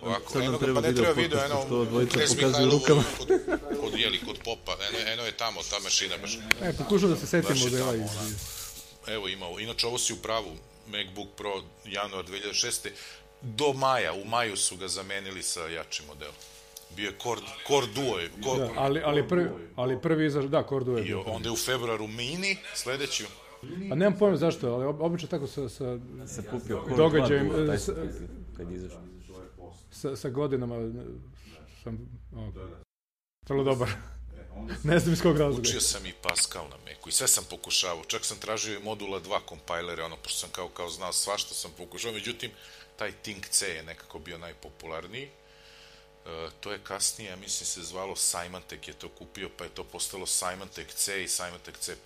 Ovako, Sad nam eno ga, treba pa ne video treba video, eno, što dvojica pokazuju Mihajlovo rukama. Kod, kod, jeli, kod popa, eno, eno je tamo, ta mašina baš. E, pokušam da se setim Baš je iz- Evo imao, inače ovo si u pravu, MacBook Pro januar 2006. Do maja, u maju su ga zamenili sa jačim modelom. Bio je Core, Core Duo, je, Core, Da, ali, ali, prvi, ali prvi izaš, da, Cordu je i bio. onda je u februaru Mini, sledeći, Pa nemam pojma zašto, ali ob- obično tako sa, sa, Se kupio Core Događajem, 2 Duo, taj e, kupio kad je izašao. Sa, sa godinama e, sam o, vrlo dobar. [LAUGHS] ne znam iz kog razloga. učio sam i Pascal na Macu i sve sam pokušavao, čak sam tražio i modula 2 kompajlere, ono, pošto sam kao, kao znao svašta sam pokušao, međutim, taj Think C je nekako bio najpopularniji. E, to je kasnije, ja mislim se zvalo Symantec je to kupio, pa je to postalo Symantec C i Symantec C++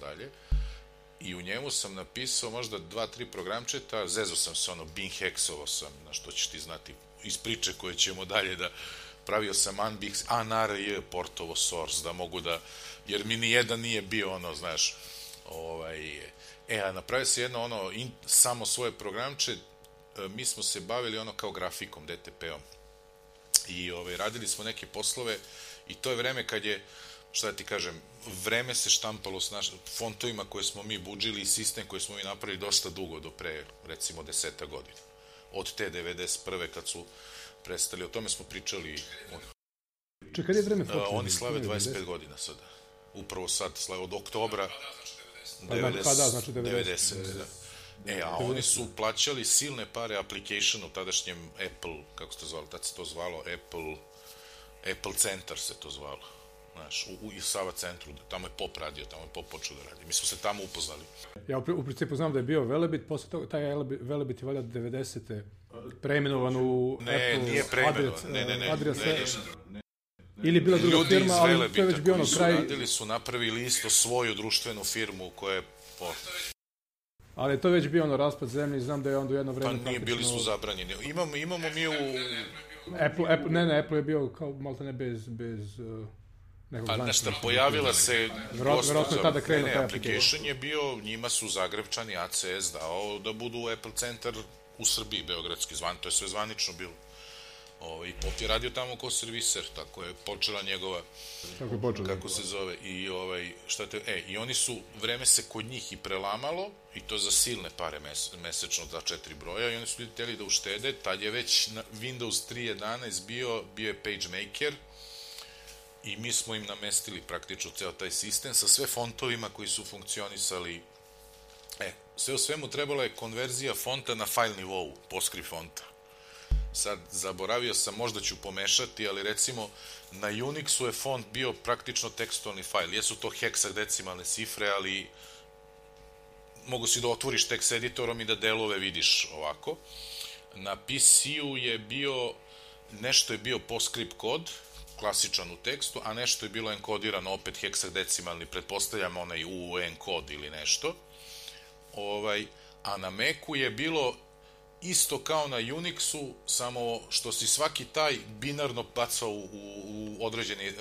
dalje. I u njemu sam napisao možda dva, tri programčeta, zezo sam se ono, bin hexovo sam, na što ćeš ti znati, iz priče koje ćemo dalje da pravio sam Unbix, ANRJ portovo source, da mogu da, jer mi ni jedan nije bio ono, znaš, ovaj, e, a napravio se jedno ono, in, samo svoje programče, e, mi smo se bavili ono kao grafikom, DTP-om, i ovaj, radili smo neke poslove i to je vreme kad je, šta da ti kažem, vreme se štampalo s naš, fontovima koje smo mi buđili i sistem koji smo mi napravili dosta dugo, do pre, recimo, deseta godina. Od te 91. kad su prestali, o tome smo pričali, Čekaj, kad je vreme uh, počelo? oni slave Ne, 25 godina sada. Upravo sad, slave od oktobra Pa da, 90, pa da, znači 90, 90, da. E, a oni su plaćali silne pare applicationu tadašnjem Apple, kako se to zvalo, tad se to zvalo Apple, Apple Centar se to zvalo. Znaš, u, u, Sava centru, tamo je Pop radio, tamo je Pop počeo da radi. Mi smo se tamo upoznali. Ja u, u principu znam da je bio Velebit, posle toga taj Velebit, je valjda 90. preimenovan u Ne, Apple nije preimenovan, adres, ne, ne, ne, adres, ne, ne. ili bila druga Ljudi firma, ali to je već bio ono kraj, radili su napravili isto svoju društvenu firmu koja je po, ali to je već bio ono raspad zemlje i znam da je onda u jedno pa vreme nije bili su praktično- zabranjeni. Imamo, imamo mi u Apple, Apple, ne, ne, Apple je bio kao malta ne bez, bez uh, Pa nešto, pojavila se Verovatno- je tada krenuo taj application je bio, njima su Zagrebčani ACS dao da budu Apple centar u Srbiji, Beogradski zvan, to je sve zvanično bilo. Ovaj, I Pop je radio tamo kao serviser, tako je počela njegova Kako je počelo? kako se zove i ovaj šta te e i oni su vreme se kod njih i prelamalo i to za silne pare mes, mesečno za četiri broja i oni su ljudi hteli da uštede tad je već na Windows 3.11 bio bio je PageMaker i mi smo im namestili praktično ceo taj sistem sa sve fontovima koji su funkcionisali e sve u svemu trebala je konverzija fonta na file nivou PostScript fonta sad zaboravio sam, možda ću pomešati, ali recimo na Unixu je font bio praktično tekstualni fajl. Jesu to heksadecimalne cifre, ali mogu si da otvoriš tekst editorom i da delove vidiš ovako. Na PC-u je bio, nešto je bio PostScript kod, klasičan u tekstu, a nešto je bilo enkodirano opet heksadecimalni, pretpostavljam onaj UN kod ili nešto. Ovaj, a na Macu je bilo isto kao na Unixu, samo što si svaki taj binarno bacao u, u određeni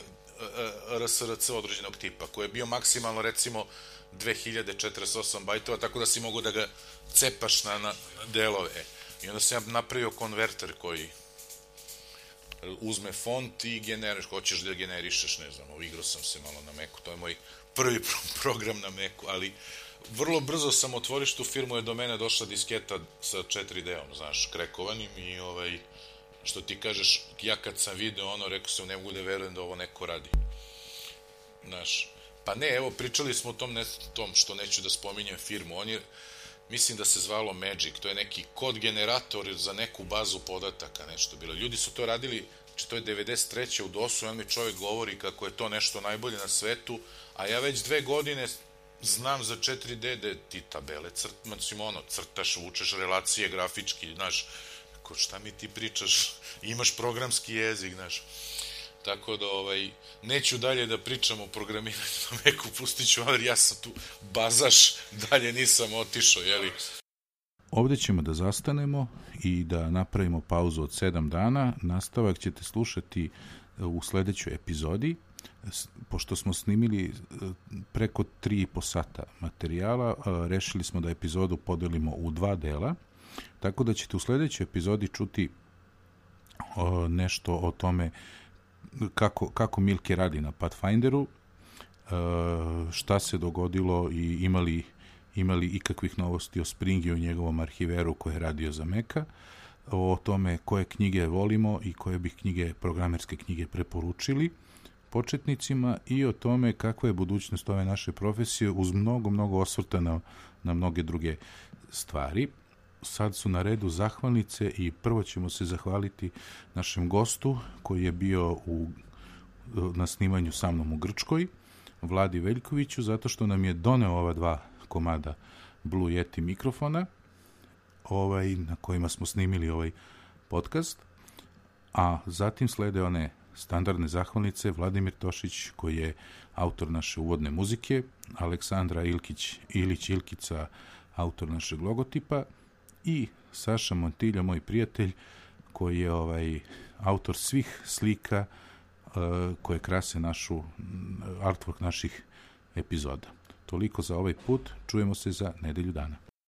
RSRC određenog tipa, koji je bio maksimalno recimo 2048 bajtova, tako da si mogu da ga cepaš na, na delove. I onda sam ja napravio konverter koji uzme font i generiš, hoćeš da generišeš, ne znam, igrao sam se malo na Macu, to je moj prvi [LAUGHS] program na Macu, ali vrlo brzo sam otvoriš tu firmu, je do mene došla disketa sa 4D-om, znaš, krekovanim i ovaj, što ti kažeš, ja kad sam video ono, rekao sam, ne mogu da verujem da ovo neko radi. Znaš, pa ne, evo, pričali smo o tom, ne, tom što neću da spominjem firmu, on je, mislim da se zvalo Magic, to je neki kod generator za neku bazu podataka, nešto bilo. Ljudi su to radili, znači to je 93. u DOS-u, on mi čovjek govori kako je to nešto najbolje na svetu, a ja već dve godine znam za 4D da ti tabele crt, mislim ono, crtaš, vučeš relacije grafički, znaš, ko šta mi ti pričaš, [LAUGHS] imaš programski jezik, znaš. Tako da, ovaj, neću dalje da pričam o programiranju na Meku, pustit ću, ali ja sam tu bazaš, dalje nisam otišao, jeli. Ovde ćemo da zastanemo i da napravimo pauzu od 7 dana. Nastavak ćete slušati u sledećoj epizodi pošto smo snimili e, preko 3,5 sata materijala, e, rešili smo da epizodu podelimo u dva dela, tako da ćete u sledećoj epizodi čuti nešto o tome kako, kako Milke radi na Pathfinderu, e, šta se dogodilo i imali, imali ikakvih novosti o Springi u njegovom arhiveru koji je radio za Meka, o tome koje knjige volimo i koje bih knjige, programerske knjige preporučili, početnicima i o tome kakva je budućnost ove naše profesije uz mnogo, mnogo osvrta na, na mnoge druge stvari. Sad su na redu zahvalnice i prvo ćemo se zahvaliti našem gostu koji je bio u, na snimanju sa mnom u Grčkoj, Vladi Veljkoviću, zato što nam je doneo ova dva komada Blue Yeti mikrofona ovaj, na kojima smo snimili ovaj podcast, a zatim slede one standardne zahvalnice Vladimir Tošić koji je autor naše uvodne muzike, Aleksandra Ilkić, Ilić Ilkica, autor našeg logotipa i Saša Montilja, moj prijatelj, koji je ovaj autor svih slika uh, koje krase našu artwork naših epizoda. Toliko za ovaj put, čujemo se za nedelju dana.